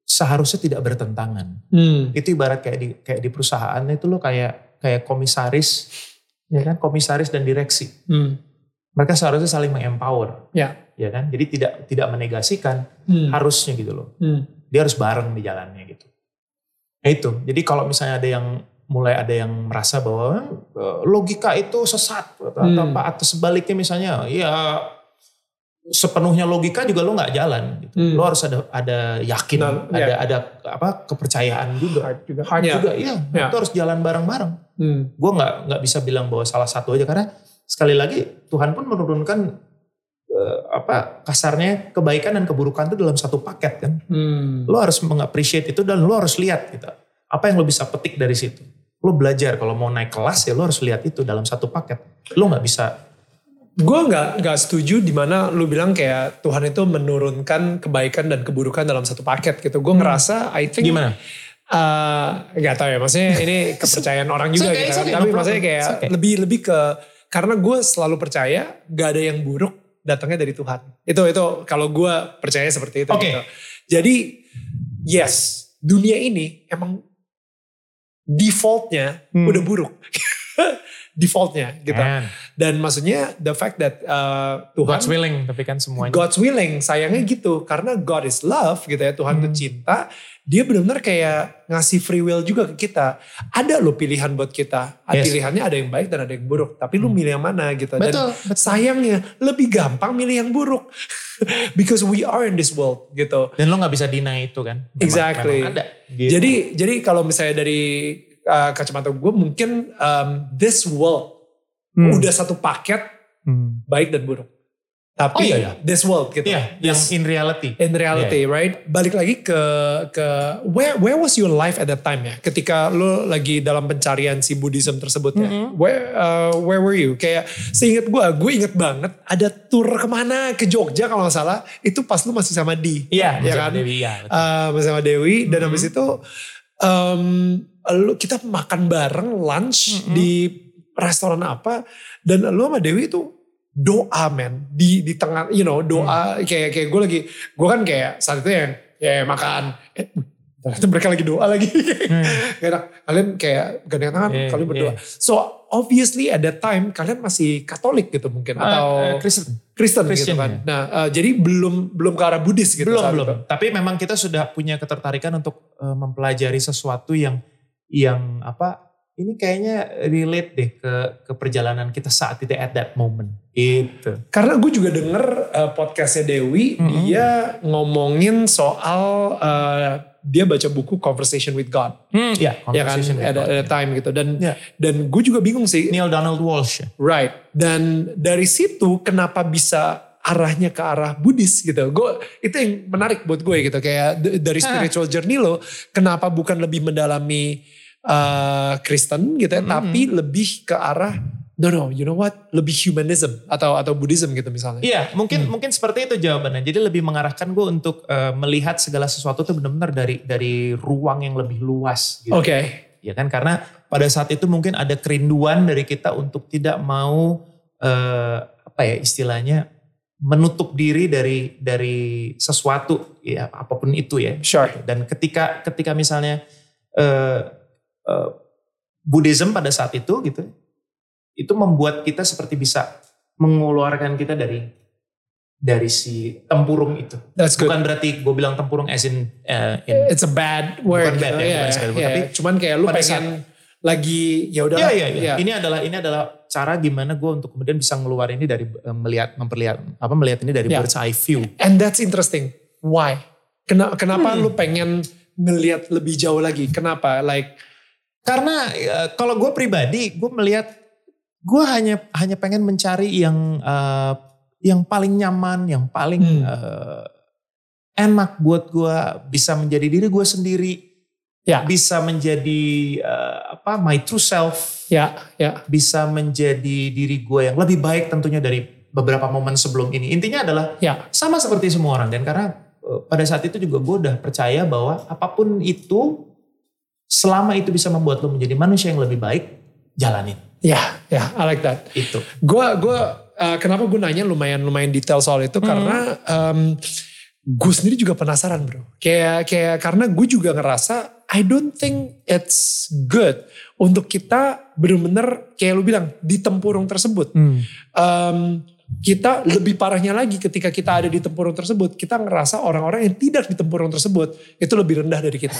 seharusnya tidak bertentangan. Hmm. Itu ibarat kayak di kayak di perusahaan itu lo kayak kayak komisaris ya kan komisaris dan direksi. Hmm. Mereka seharusnya saling mengempower. Ya. ya kan? Jadi tidak tidak menegasikan Hmm. harusnya gitu loh. Hmm. Dia harus bareng di jalannya gitu. Nah itu. Jadi kalau misalnya ada yang mulai ada yang merasa bahwa eh, logika itu sesat atau, Hmm. apa atau sebaliknya misalnya ya sepenuhnya logika juga lo nggak jalan gitu. Hmm. Lo harus ada ada yakin, Nah, ada ya. ada apa kepercayaan juga. Heart juga. Heart Ya. juga iya. Ya. Itu harus jalan bareng-bareng. Hmm. Gue nggak nggak bisa bilang bahwa salah satu aja karena sekali lagi Tuhan pun menurunkan eh, apa kasarnya kebaikan dan keburukan itu dalam satu paket kan. Hmm. Lo harus mengapresiasi itu dan lo harus lihat gitu. Apa yang lo bisa petik dari situ. Lo belajar kalau mau naik kelas ya lo harus lihat itu dalam satu paket. Lo nggak bisa Gue nggak nggak setuju di mana lu bilang kayak Tuhan itu menurunkan kebaikan dan keburukan dalam satu paket gitu. Gue ngerasa, I think gimana? eh, nggak tahu ya, maksudnya ini kepercayaan orang juga okay, gitu. kan. okay, Tapi no maksudnya kayak okay. lebih lebih ke karena gue selalu percaya gak ada yang buruk datangnya dari Tuhan. Itu itu kalau gue percaya seperti itu. Oke. Gitu. Jadi yes, dunia ini emang defaultnya Hmm. udah buruk. defaultnya gitu. Man, Dan maksudnya the fact that uh, Tuhan God's willing tapi kan semuanya. God's willing, sayangnya gitu. Karena God is love gitu ya, Tuhan itu Hmm. cinta. Dia benar-benar kayak ngasih free will juga ke kita. Ada loh pilihan buat kita. Yes. Pilihannya ada yang baik dan ada yang buruk. Tapi lu milih yang mana gitu. Dan Betul, betul. sayangnya lebih gampang milih yang buruk. Because we are in this world gitu. Dan lo nggak bisa deny itu kan. Memang- Exactly. memang ada. Gitu. Jadi jadi kalau misalnya dari uh, kacamata gue mungkin um, this world Hmm. udah satu paket Hmm. baik dan buruk. Tapi Oh, iya, iya. this world gitu. Iya, yang in reality. in reality, right? Balik lagi ke ke where where was your life at that time ya? Ketika lo lagi dalam pencarian si Buddhism tersebut ya. Mm-hmm. Where uh, where were you? Kayak seingat gue, gue inget banget ada tour ke mana ke Jogja kalau nggak salah. Itu pas lu masih sama Di. Iya, ya Mas kan? Dewi, iya, betul. Uh, masih sama Dewi dan Mm-hmm. habis itu um, lu kita makan bareng lunch Mm-hmm. di restoran apa dan lu sama Dewi itu doa men di di tengah you know doa Mm. kayak kayak gue lagi gue kan kayak saat itu yang ya makan eh, ternyata mereka lagi doa lagi Gak enak. kalian kayak gandeng tangan Hmm. Iya, kalian berdoa iya. so obviously at that time kalian masih Katolik gitu mungkin atau Ah, eh, Kristen. Kristen, gitu kan ya. nah eh, jadi belum belum ke arah Buddhis gitu belum belum. itu. Tapi memang kita sudah punya ketertarikan untuk eh, mempelajari sesuatu yang yang apa? Ini kayaknya relate deh ke ke perjalanan kita saat itu at that moment. Gitu. Karena gue juga denger uh, podcastnya Dewi, Mm-mm. dia ngomongin soal uh, dia baca buku Conversation with God, Hmm, ya, ya kan? conversation with Ada, God, ada ya. time gitu. Dan Ya. dan gue juga bingung sih, Neil Donald Walsh ya. right? Dan dari situ kenapa bisa arahnya ke arah Buddhis gitu? Gue itu yang menarik buat gue gitu. Kayak dari spiritual journey lo, kenapa bukan lebih mendalami uh, Kristen gitu ya, Mm-mm. tapi lebih ke arah no no, you know what? Lebih humanism atau atau Buddhism gitu misalnya. Iya, mungkin Hmm. mungkin seperti itu jawabannya. Jadi lebih mengarahkan gue untuk eh, melihat segala sesuatu tuh benar-benar dari dari ruang yang lebih luas. Gitu. Oke. Ya kan karena pada saat itu mungkin ada kerinduan dari kita untuk tidak mau eh, apa ya istilahnya menutup diri dari dari sesuatu ya apa pun itu ya. Sure. Dan ketika ketika misalnya eh, eh, Buddhism pada saat itu gitu itu membuat kita seperti bisa mengeluarkan kita dari dari si tempurung itu. That's good. Bukan berarti gue bilang tempurung as in, eh, in It's a bad word. Bukan bad gitu. ya, bukan sekali, iya. tapi cuman kayak lu pengen lagi ya udah. Iya iya iya. Ini adalah ini adalah cara gimana gue untuk kemudian bisa ngeluarin ini dari eh, melihat memperlihat apa melihat ini dari Ya. bird's eye view. And that's interesting. Why? Kenapa, kenapa Hmm. lu pengen ngelihat lebih jauh lagi? Kenapa? Like Karena eh, kalau gue pribadi gue melihat gue hanya hanya pengen mencari yang eh, yang paling nyaman, yang paling Hmm. eh, enak buat gue bisa menjadi diri gue sendiri, Ya. bisa menjadi eh, apa my true self, ya ya bisa menjadi diri gue yang lebih baik tentunya dari beberapa momen sebelum ini. Intinya adalah ya sama seperti semua orang dan karena eh, pada saat itu juga gue udah percaya bahwa apa pun itu selama itu bisa membuat lo menjadi manusia yang lebih baik jalanin ya ya I like that. itu Gue gua uh, kenapa gue nanya lumayan lumayan detail soal itu Hmm. karena um, gue sendiri juga penasaran bro. Kayak kayak karena gue juga ngerasa I don't think it's good untuk kita bener-bener kayak lu bilang di tempurung tersebut. Um, kita lebih parahnya lagi ketika kita ada di tempurung tersebut, kita ngerasa orang-orang yang tidak di tempurung tersebut itu lebih rendah dari kita.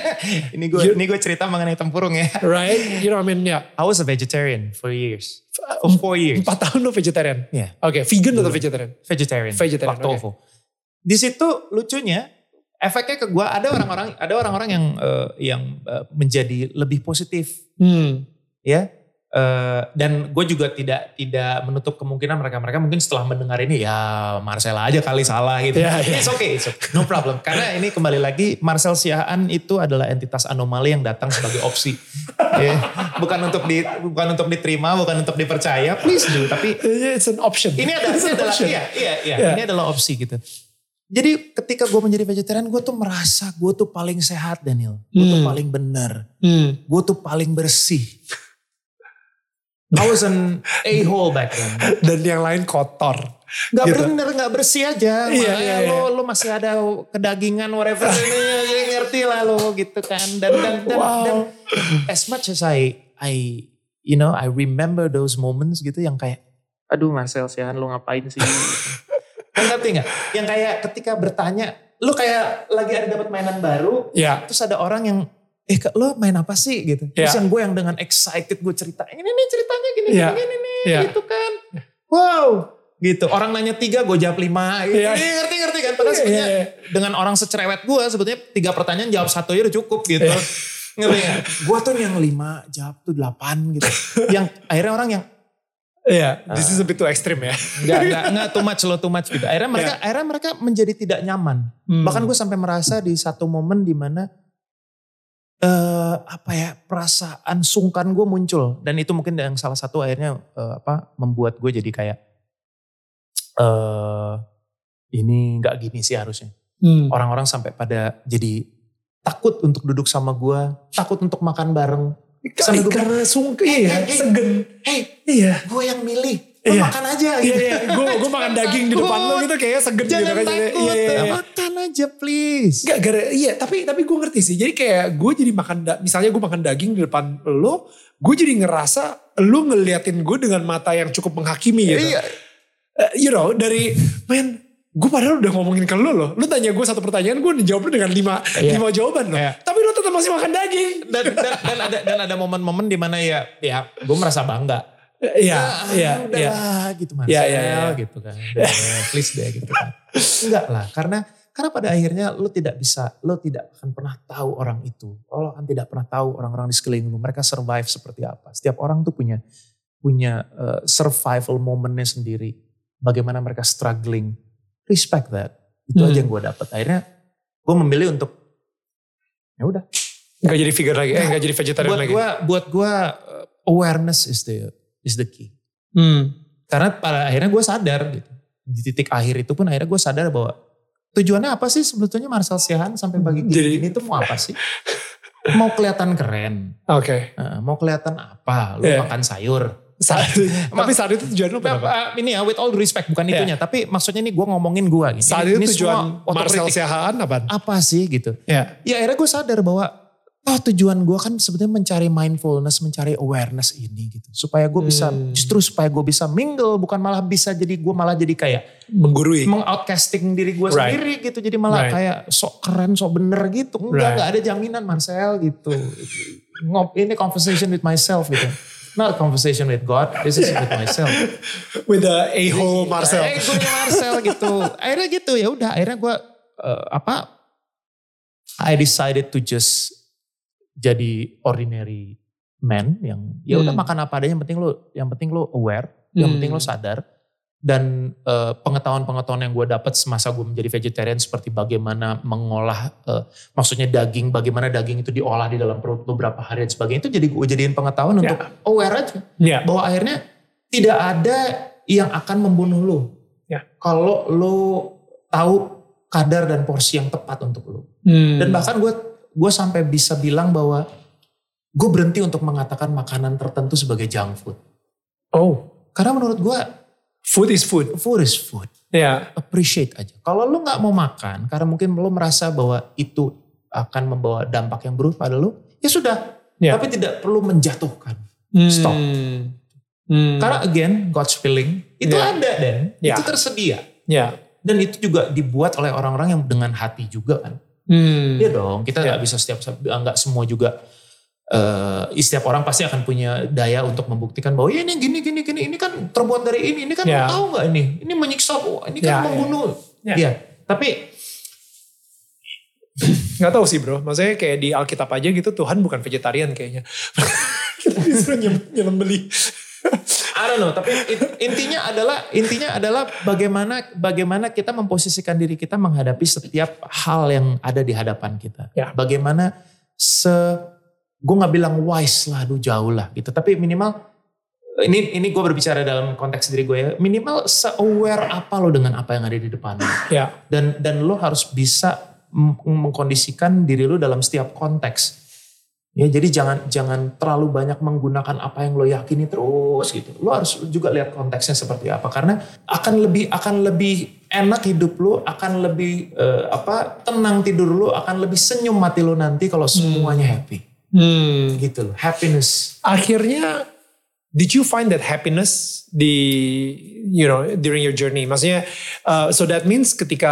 ini gue ini gue cerita mengenai tempurung ya. Right? You know what I mean? Yeah. I was a vegetarian for years. For four years. Empat tahun lo vegetarian? Yeah. Oke, vegan atau vegetarian? Vegetarian. Vegetarian, Lactovo. Di situ lucunya efeknya ke gue ada orang-orang ada orang-orang yang eh, yang eh, menjadi lebih positif Hmm. ya Eh, dan gue juga tidak tidak menutup kemungkinan mereka mereka mungkin setelah mendengar ini ya Marcella aja kali salah gitu. Ya, ya. It's okay, it's okay, no problem. Karena ini kembali lagi Marcel Siahaan itu adalah entitas anomali yang datang sebagai opsi, Ya, bukan untuk di bukan untuk diterima, bukan untuk dipercaya. Please do, tapi It's an option. ini adalah, It's ini adalah option. iya, iya, iya, Iya. ini adalah opsi gitu. Jadi ketika gue menjadi vegetarian, gue tuh merasa gue tuh paling sehat Daniel. Gue tuh Hmm. paling benar. Hmm. Gue tuh paling bersih. I was an a-hole back then. Dan yang lain kotor. Gak Gitu. bener, gak bersih aja. Iya, iya, iya. Lo, lo masih ada kedagingan whatever. ini, ya, ngerti lah lo gitu kan. Dan, dan, dan, Wow. dan as much as I, I, you know, I remember those moments gitu yang kayak, aduh Marcel Siahan lo ngapain sih? Kan ngerti gak? Yang kayak ketika bertanya, lo kayak lagi ada dapat mainan baru, Ya. terus ada orang yang eh lo main apa sih gitu terus Ya. yang gue yang dengan excited gue cerita ini nih ceritanya gini Ya. gini, gini nih Ya. gitu kan wow gitu orang nanya tiga gue jawab lima gitu. Ya. Ini ngerti ngerti kan padahal Iya, sebenarnya iya, iya. dengan orang secerewet gue sebetulnya tiga pertanyaan jawab satu aja udah cukup gitu Ya. ngerti gak? gue tuh yang lima jawab tuh delapan gitu yang akhirnya orang yang Iya, this is a bit too extreme ya. nggak nggak nggak too much lo too much gitu akhirnya mereka akhirnya mereka menjadi tidak nyaman Hmm. Bahkan gue sampai merasa di satu momen di mana eh apa ya perasaan sungkan gue muncul dan itu mungkin yang salah satu akhirnya eh, apa membuat gue jadi kayak eh ini nggak gini sih harusnya Hmm. orang-orang sampai pada jadi takut untuk duduk sama gue takut untuk makan bareng Sampai karena sungke iya, Hey, hey, segen. hey Iya. gue yang milih lo Iya. makan aja Iya, gitu iya. Gue gue makan daging di depan lo gitu kayaknya segen jangan gitu kan. takut Iya, iya, iya. makan aja please Enggak, gara, iya tapi tapi gue ngerti sih. Jadi kayak gue jadi makan, da- misalnya gue makan daging di depan lo, gue jadi ngerasa lo ngeliatin gue dengan mata yang cukup menghakimi gitu. Iya. Eh, you know, dari, men, gue padahal udah ngomongin ke lo loh. Lo tanya gue satu pertanyaan, gue jawab lo dengan lima, Iya. lima jawaban loh. Iya. Tapi lo tetap masih makan daging. dan, dan, dan ada dan ada momen-momen di mana ya ya gue merasa bangga Iya, Ah, iya, udah iya. lah gitu Marcel Iya, iya, iya. gitu kan. Please deh gitu kan. Enggak. Lah karena karena pada akhirnya lo tidak bisa lo tidak akan pernah tahu orang itu. Lo akan tidak pernah tahu orang-orang di sekeliling lo mereka survive seperti apa. Setiap orang tuh punya punya uh, survival momennya sendiri. Bagaimana mereka struggling. Respect that. Itu Hmm. aja yang gue dapat akhirnya gue memilih untuk ya udah. Gak jadi vegan lagi, eh gak jadi vegetarian buat lagi. gua buat gua uh, awareness is the is the key Hmm. karena pada akhirnya gue sadar gitu di titik akhir itu pun akhirnya gue sadar bahwa tujuannya apa sih sebetulnya Marcel Siahaan sampai bagi gini, Jadi- gini tuh mau apa sih mau kelihatan keren Oke. uh, mau kelihatan apa lu Iya. makan sayur Saat, tapi saat itu tujuan Nah, apa? uh, ini ya with all respect bukan Iya. itunya tapi maksudnya ini gue ngomongin gue gitu Saat ini, itu ini tujuan Marcel. Siahaan apa? apa sih gitu Ya. ya akhirnya gue sadar bahwa oh tujuan gue kan sebetulnya mencari mindfulness, mencari awareness ini gitu. Supaya gue bisa, Hmm. justru supaya gue bisa mingle, bukan malah bisa jadi gue malah jadi kayak Menggurui. mengoutcasting diri gue Right. sendiri gitu. Jadi malah Right. kayak sok keren, sok bener gitu. Enggak, Right. enggak ada jaminan Marcel gitu. Ngop, ini conversation with myself gitu. Not conversation with God, this is with myself. With the a-hole Marcel. Eh, gue punya Marcel gitu. Akhirnya gitu ya udah. Akhirnya gue eh, apa? I decided to just jadi ordinary man yang ya udah Hmm. makan apa adanya. Yang penting lo, yang penting lo aware, yang Hmm. penting lo sadar. Dan eh, pengetahuan-pengetahuan yang gue dapat semasa gue menjadi vegetarian seperti bagaimana mengolah, eh, maksudnya daging, bagaimana daging itu diolah di dalam perut beberapa hari dan sebagainya itu jadi gue jadiin pengetahuan Ya. untuk aware aja Ya. bahwa akhirnya tidak ada yang akan membunuh lo. Ya. Kalau lo tahu kadar dan porsi yang tepat untuk lo. Hmm. Dan bahkan gue gue sampai bisa bilang bahwa gue berhenti untuk mengatakan makanan tertentu sebagai junk food. Oh, Karena menurut gue food is food. food is food. Ya. Appreciate aja. Kalau lo nggak mau makan karena mungkin lo merasa bahwa itu akan membawa dampak yang buruk pada lo, ya sudah. Ya. Tapi tidak perlu menjatuhkan. Hmm. Stop. Hmm. Karena again, God's feeling, Itu Ya. ada dan Ya. itu tersedia. Ya. Dan itu juga dibuat oleh orang-orang yang dengan hati juga kan. Hmm. Iya dong, kita Ya. nggak bisa setiap nggak semua juga eh setiap orang pasti akan punya daya untuk membuktikan bahwa "Ya, ini gini gini gini ini kan terbuat dari ini ini kan Ya. tahu nggak ini ini menyiksa ini Ya, kan ya. membunuh Ya. Iya, tapi Gak tahu sih bro, maksudnya kayak di Alkitab aja gitu Tuhan bukan vegetarian kayaknya. Kita disuruh nyem- nyelembeli. I don't know, tapi in- intinya adalah intinya adalah bagaimana bagaimana kita memposisikan diri kita menghadapi setiap hal yang ada di hadapan kita. Ya. Bagaimana se gue nggak bilang wise lah, aduh jauh lah gitu, tapi minimal ini ini gue berbicara dalam konteks diri gue ya, minimal se aware apa lo dengan apa yang ada di depan ya, dan dan lo harus bisa meng- mengkondisikan diri lo dalam setiap konteks. Ya, jadi jangan jangan terlalu banyak menggunakan apa yang lo yakini terus gitu. Lo harus juga lihat konteksnya seperti apa karena akan lebih akan lebih enak hidup lo, akan lebih eh, apa tenang tidur lo, akan lebih senyum mati lo nanti kalau semuanya happy. hmm. Gitu loh, happiness. akhirnya did you find that happiness di you know during your journey? Maksudnya uh, so that means ketika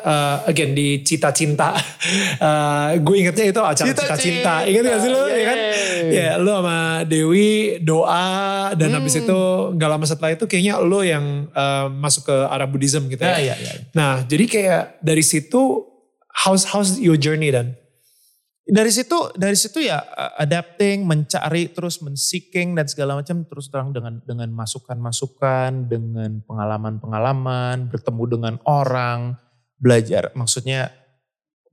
uh, again di cita cinta uh, gue ingetnya itu acara Cita cita cinta Cinta, inget gak sih lo? Ya kan? Yeay. ya lo sama Dewi doa dan habis Hmm. itu gak lama setelah itu kayaknya lo yang uh, masuk ke arah Buddhism gitu Ya, ya, ya, ya. nah jadi kayak dari situ how's how's your journey dan dari situ dari situ ya uh, adapting mencari terus menseeking dan segala macam terus terang dengan dengan masukan-masukan dengan pengalaman-pengalaman bertemu dengan orang belajar. Maksudnya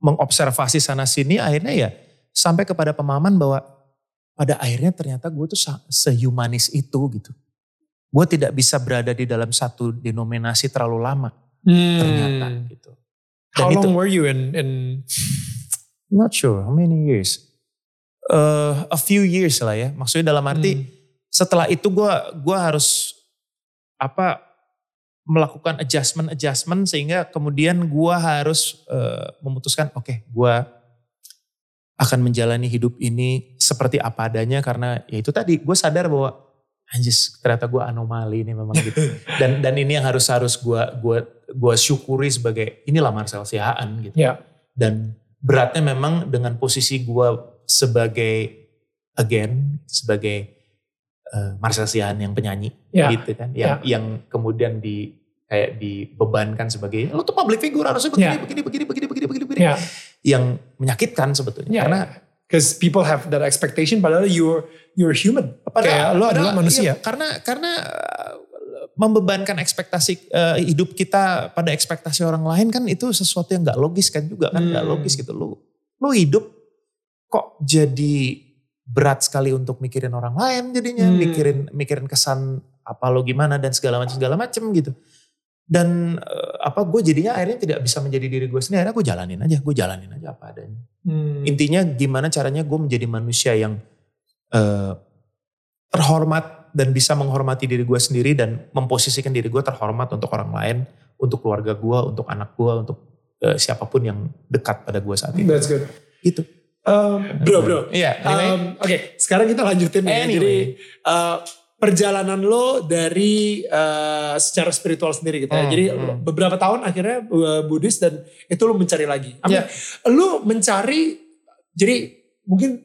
mengobservasi sana sini akhirnya ya sampai kepada pemahaman bahwa pada akhirnya ternyata gue tuh sehumanis itu gitu. Gue tidak bisa berada di dalam satu denominasi terlalu lama ternyata gitu. How Dan itu- long were you in in Not sure how many years. Uh, a few years lah ya. Maksudnya dalam arti Hmm. setelah itu gue gua harus apa melakukan adjustment adjustment sehingga kemudian gue harus uh, memutuskan oke gue akan menjalani hidup ini seperti apa adanya karena ya itu tadi gue sadar bahwa anjis ternyata gue anomali ini memang gitu dan dan ini yang harus harus gue gua gua syukuri sebagai inilah Marcel Sihaan gitu Ya. dan beratnya memang dengan posisi gue sebagai again sebagai uh, Marcel Sihan yang penyanyi Ya. gitu kan yang yang kemudian di kayak dibebankan sebagai lo tuh public figure harusnya begini Ya. begini begini begini begini begini begini Ya. yang menyakitkan sebetulnya Ya, karena because people have that expectation padahal you're you're human. Kayak lo adalah manusia. iya, karena karena membebankan ekspektasi uh, hidup kita pada ekspektasi orang lain kan itu sesuatu yang nggak logis kan juga kan nggak Hmm. logis gitu lo lo hidup kok jadi berat sekali untuk mikirin orang lain jadinya Hmm. mikirin mikirin kesan apa lo gimana dan segala macam segala macam gitu dan uh, apa gue jadinya akhirnya tidak bisa menjadi diri gue sendiri akhirnya gue jalanin aja gue jalanin aja apa adanya Hmm. Intinya gimana caranya gue menjadi manusia yang eh, terhormat dan bisa menghormati diri gue sendiri dan memposisikan diri gue terhormat untuk orang lain, untuk keluarga gue, untuk anak gue, untuk eh, siapa pun yang dekat pada gue saat itu. That's good. Gitu. Um, bro, bro. Iya, anyway. Um, Oke, sekarang kita lanjutin. Anyway. Jadi uh, perjalanan lo dari uh, secara spiritual sendiri gitu ya. Hmm, Jadi hmm. beberapa tahun akhirnya uh, Buddhis dan itu lo mencari lagi. Iya. Lo mencari, jadi mungkin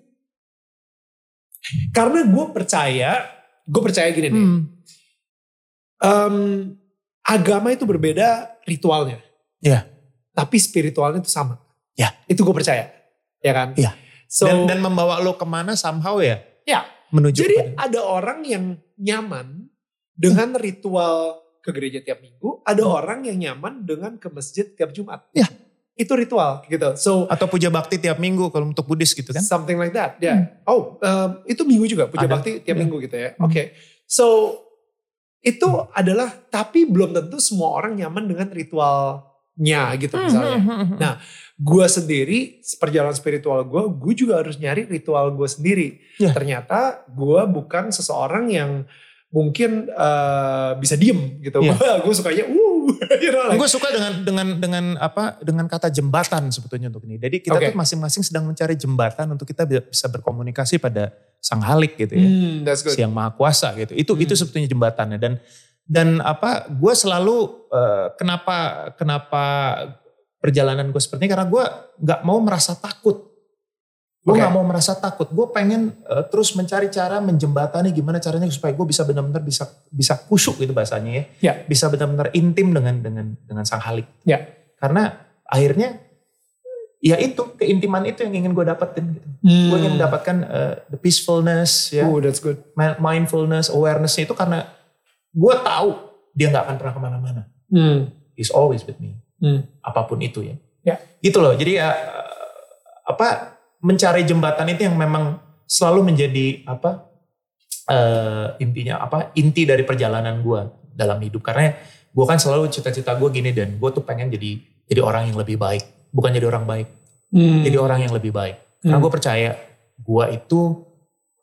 karena gue percaya, gue percaya gini nih. Hmm. um, agama itu berbeda ritualnya. Iya. Tapi spiritualnya itu sama. Ya. Itu gue percaya. Ya kan? Iya. So, dan, dan membawa lo ke mana somehow ya? Ya. Menuju jadi kepada- ada orang yang nyaman dengan ritual ke gereja tiap minggu. Ada orang yang nyaman dengan ke masjid tiap Jumat. Ya. Itu ritual gitu. So atau puja bakti tiap minggu kalau untuk Buddhis gitu kan? something like that. Ya. Oh, um, itu minggu juga puja Ada. bakti tiap Ya. minggu gitu ya. Hmm. Oke. So itu adalah tapi belum tentu semua orang nyaman dengan ritualnya gitu misalnya. Hmm. Nah, gue sendiri perjalanan spiritual gue, gue juga harus nyari ritual gue sendiri. Ya. Ternyata gue bukan seseorang yang mungkin eh, bisa diem gitu. Ya. gue sukanya, uh, you know, like, gue suka dengan dengan dengan apa dengan kata jembatan sebetulnya untuk ini. Jadi kita Oke. tuh masing-masing sedang mencari jembatan untuk kita bi- bisa berkomunikasi pada sang halik gitu ya, hmm, that's good. si yang maha kuasa gitu. Itu Hmm. itu sebetulnya jembatannya dan dan apa gue selalu eh, kenapa kenapa perjalanan gue seperti ini karena gue nggak mau merasa takut gue Oke. nggak mau merasa takut gue pengen eh, terus mencari cara menjembatani gimana caranya supaya gue bisa benar-benar bisa bisa kusuk gitu bahasanya ya Ya. bisa benar-benar intim dengan dengan dengan sang halik Ya. karena akhirnya ya itu keintiman itu yang ingin gue dapetin gitu. Hmm. gue ingin mendapatkan eh, the peacefulness ya Oh, that's good. mi- mindfulness awareness itu karena gue tahu dia nggak akan pernah ke mana-mana Hmm. he's always with me Hmm. apa pun itu ya Ya. gitu loh jadi ya eh, apa mencari jembatan itu yang memang selalu menjadi apa eh, intinya apa inti dari perjalanan gue dalam hidup karena gue kan selalu cita-cita gue gini dan gue tuh pengen jadi jadi orang yang lebih baik bukan jadi orang baik Hmm. jadi orang yang lebih baik karena Hmm. gue percaya gue itu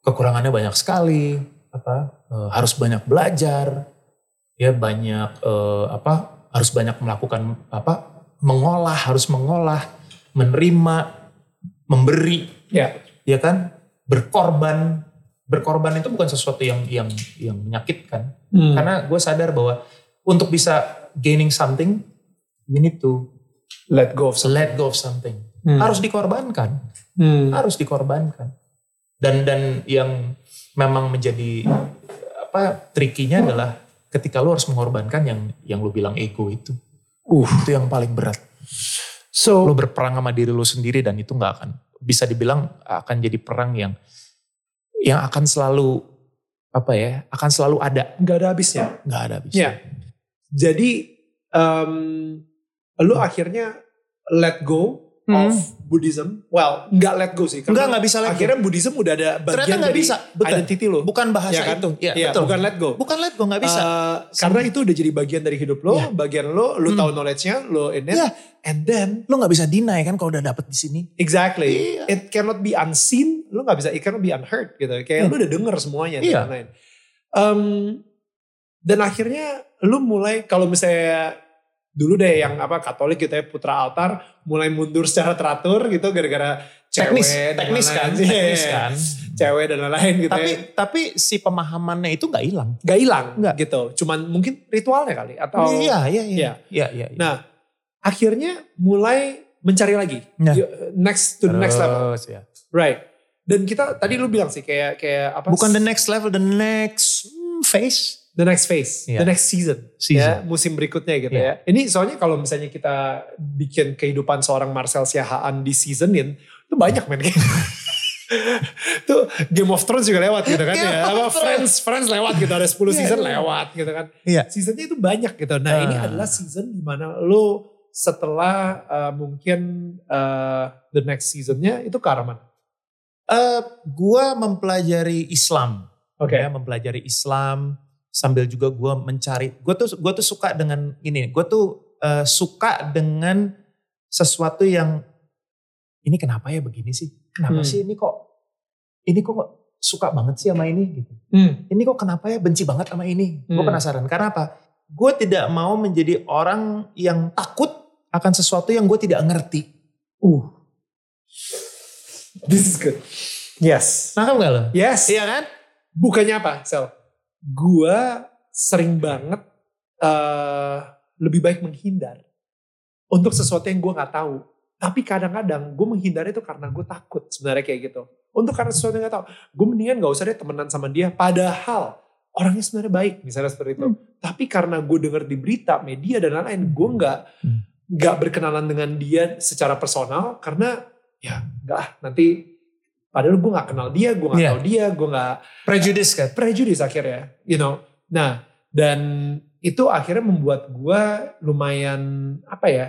kekurangannya banyak sekali apa eh, harus banyak belajar ya banyak eh, apa harus banyak melakukan apa mengolah harus mengolah menerima memberi Ya. ya kan berkorban berkorban itu bukan sesuatu yang yang yang menyakitkan Hmm. karena gue sadar bahwa untuk bisa gaining something we need to let go of some- let go of something Hmm. harus dikorbankan Hmm. harus dikorbankan dan dan yang memang menjadi apa trikinya adalah ketika lu harus mengorbankan yang yang lu bilang ego itu Uh. itu yang paling berat So, lu berperang sama diri lu sendiri dan itu nggak akan bisa dibilang akan jadi perang yang yang akan selalu apa ya akan selalu ada nggak ada habisnya. nggak ada habisnya Ya. Jadi, um, lu akhirnya let go Hmm. of Buddhism. Well, nggak let go sih. Enggak, nggak bisa let go. Akhirnya Buddhism udah ada Ternyata bagian nggak dari bisa, betul. identity lo. bukan bahasa Ya kan? itu ya, Iya, betul bukan let go. bukan let go nggak bisa Uh, karena itu udah jadi bagian dari hidup lo, Iya. bagian lo, lo Hmm. tahu knowledge-nya, lo in it, Iya. and then lu nggak bisa deny kan kalau udah dapet di sini exactly, Iya. it cannot be unseen, lo nggak bisa, it cannot be unheard gitu. Kayak Iya. lo udah denger semuanya dan Iya. lain-lain. Um, dan akhirnya lo mulai kalau misalnya dulu deh yang apa Katolik gitu ya putra altar mulai mundur secara teratur gitu gara-gara cewek teknis dan teknis lain-lain. kan Iya, teknis iya. kan cewek dan lain-lain gitu tapi ya. tapi si pemahamannya itu nggak hilang Gak hilang Nggak. gitu. Cuman mungkin ritualnya kali atau iya iya Iya. iya iya iya iya. Nah, akhirnya mulai mencari lagi. Nah. Next to the next level. Terus, ya. Right. Dan kita tadi lu bilang sih kayak kayak apa? bukan the next level the next hmm, phase the next phase, Iya. the next season, Season. ya musim berikutnya gitu Iya. ya. Ini soalnya kalau misalnya kita bikin kehidupan seorang Marcel Siahaan di seasonin, itu banyak men. Tuh Game of Thrones juga lewat gitu kan Game ya. Apa. Friends, Friends lewat gitu ada 10 Iya, season lewat gitu kan. Iya. Seasonnya itu banyak gitu. Nah ini Ah. adalah season di mana lo setelah uh, mungkin uh, the next seasonnya itu ke arah mana? Eh, gua mempelajari Islam Oke. ya mempelajari Islam sambil juga gua mencari gua tuh gua tuh suka dengan ini gua tuh eh, suka dengan sesuatu yang ini kenapa ya begini sih kenapa Hmm. sih ini kok ini kok suka banget sih sama ini gitu Hmm. ini kok kenapa ya benci banget sama ini gue Hmm. penasaran karena apa gue tidak mau menjadi orang yang takut akan sesuatu yang gue tidak ngerti Uh. This is good. Yes. nangkep gak lo? Yes. iya kan? Bukannya apa, Sel? Gua sering banget eh lebih baik menghindar untuk sesuatu yang gue nggak tahu. Tapi kadang-kadang gue menghindar itu karena gue takut sebenarnya kayak gitu. Untuk karena sesuatu yang gak tahu. Gue mendingan gak usah deh temenan sama dia. Padahal orangnya sebenarnya baik misalnya seperti itu. Hmm. Tapi karena gue denger di berita, media dan lain-lain, gue nggak Hmm. nggak berkenalan dengan dia secara personal karena ya nggak nanti padahal gue nggak kenal dia, gue nggak Iya. tahu dia, gue nggak prejudice kan? prejudice akhirnya, you know. Nah, dan itu akhirnya membuat gue lumayan apa ya,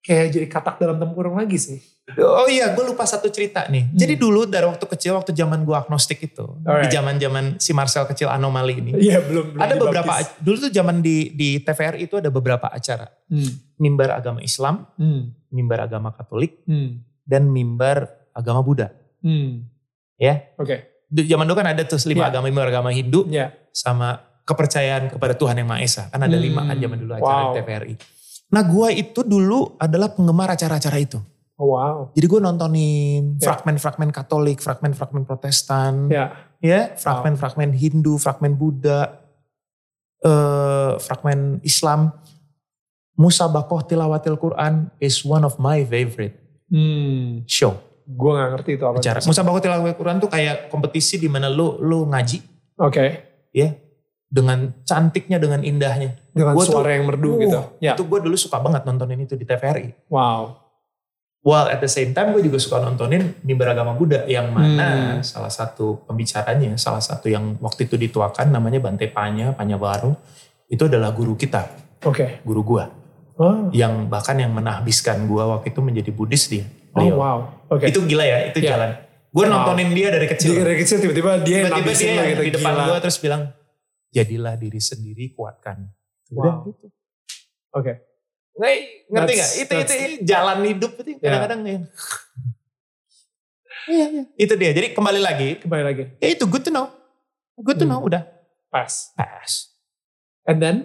kayak jadi katak dalam tempurung lagi sih. Oh iya, gue lupa satu cerita nih. Jadi dulu dari waktu kecil, waktu zaman gue agnostik itu, Alright. di zaman zaman si Marcel kecil anomali ini, Iya belum. belum ada beberapa dibaptis. dulu tuh zaman di di TVRI itu ada beberapa acara Hmm, mimbar agama Islam, hmm, mimbar agama Katolik, hmm, dan mimbar agama Buddha. Hmm. Ya, Oke. di zaman dulu kan ada tuh lima Iya. agama, mimbar agama Hindu, Ya. sama kepercayaan kepada Tuhan yang Maha Esa. Kan ada Hmm, lima kan zaman dulu acara wow. di TVRI. Nah gue itu dulu adalah penggemar acara-acara itu. Oh, wow. Jadi gue nontonin Ya. fragmen-fragmen Katolik, fragmen-fragmen Protestan, Ya. ya, fragmen-fragmen Hindu, fragmen Buddha. eh, fragmen Islam Musabakoh Tilawatil Quran is one of my favorite Hmm. show Gue gak ngerti itu apa. acara. Musabakoh Tilawatil Quran tuh kayak kompetisi di mana lu lu ngaji Oke. ya dengan cantiknya dengan indahnya. Dengan Gua tuh- suara yang merdu Uh, gitu. Ya. Itu gue dulu suka banget nontonin itu di TVRI. Wow. While at the same time gue juga suka nontonin Mimbar Agama Buddha yang mana Hmm. salah satu pembicaranya, salah satu yang waktu itu dituakan namanya Bante Panya, Panya Baru. Itu adalah guru kita, Oke. guru gua. Oh. Yang bahkan yang menahbiskan gua waktu itu menjadi Buddhis dia. Oh beliau. wow. Oke. Itu gila ya, itu Ya. jalan. Gue Wow. nontonin dia dari kecil. dari kecil tiba-tiba dia yang Tiba-tiba dia yang gitu. di depan Gila. gue terus bilang, jadilah diri sendiri kuatkan. Wow. gitu. Oke. Nggak, ngerti That's- gak? Itu, itu, jalan hidup itu kadang-kadang ya. Iya, iya. Itu dia. Jadi kembali lagi, Kembali lagi. ya itu good to know. Good to Hmm. know, udah. Pas. Pass. And then?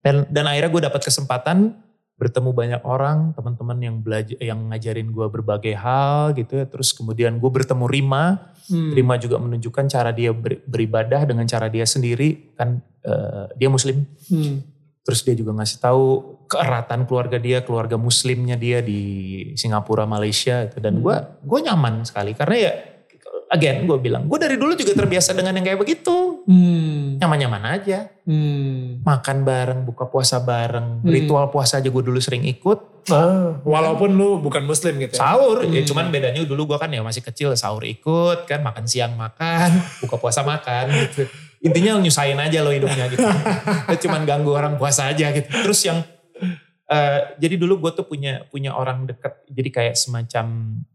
Dan, dan akhirnya gue dapat kesempatan bertemu banyak orang, teman-teman yang belajar, yang ngajarin gue berbagai hal gitu ya. Terus kemudian gue bertemu Rima, Hmm. Rima juga menunjukkan cara dia ber- beribadah dengan cara dia sendiri, kan eh, dia Muslim. Hmm. Terus dia juga ngasih tahu keeratan keluarga dia, keluarga Muslimnya dia di Singapura, Malaysia. Gitu. Dan Hmm. gue gue nyaman sekali karena ya, again gue bilang, gue dari dulu juga terbiasa dengan yang kayak begitu, Hmm. nyaman-nyaman aja. Hmm. makan bareng, buka puasa bareng, Hmm. ritual puasa aja gue dulu sering ikut. Ah, walaupun lu bukan muslim gitu ya. Sahur, ya Hmm. cuman bedanya dulu gue kan ya masih kecil, sahur ikut kan, makan siang makan, buka puasa makan gitu. Intinya nyusahin aja lo hidupnya gitu. Ya cuman ganggu orang puasa aja gitu. Terus yang, eh, jadi dulu gue tuh punya punya orang deket, jadi kayak semacam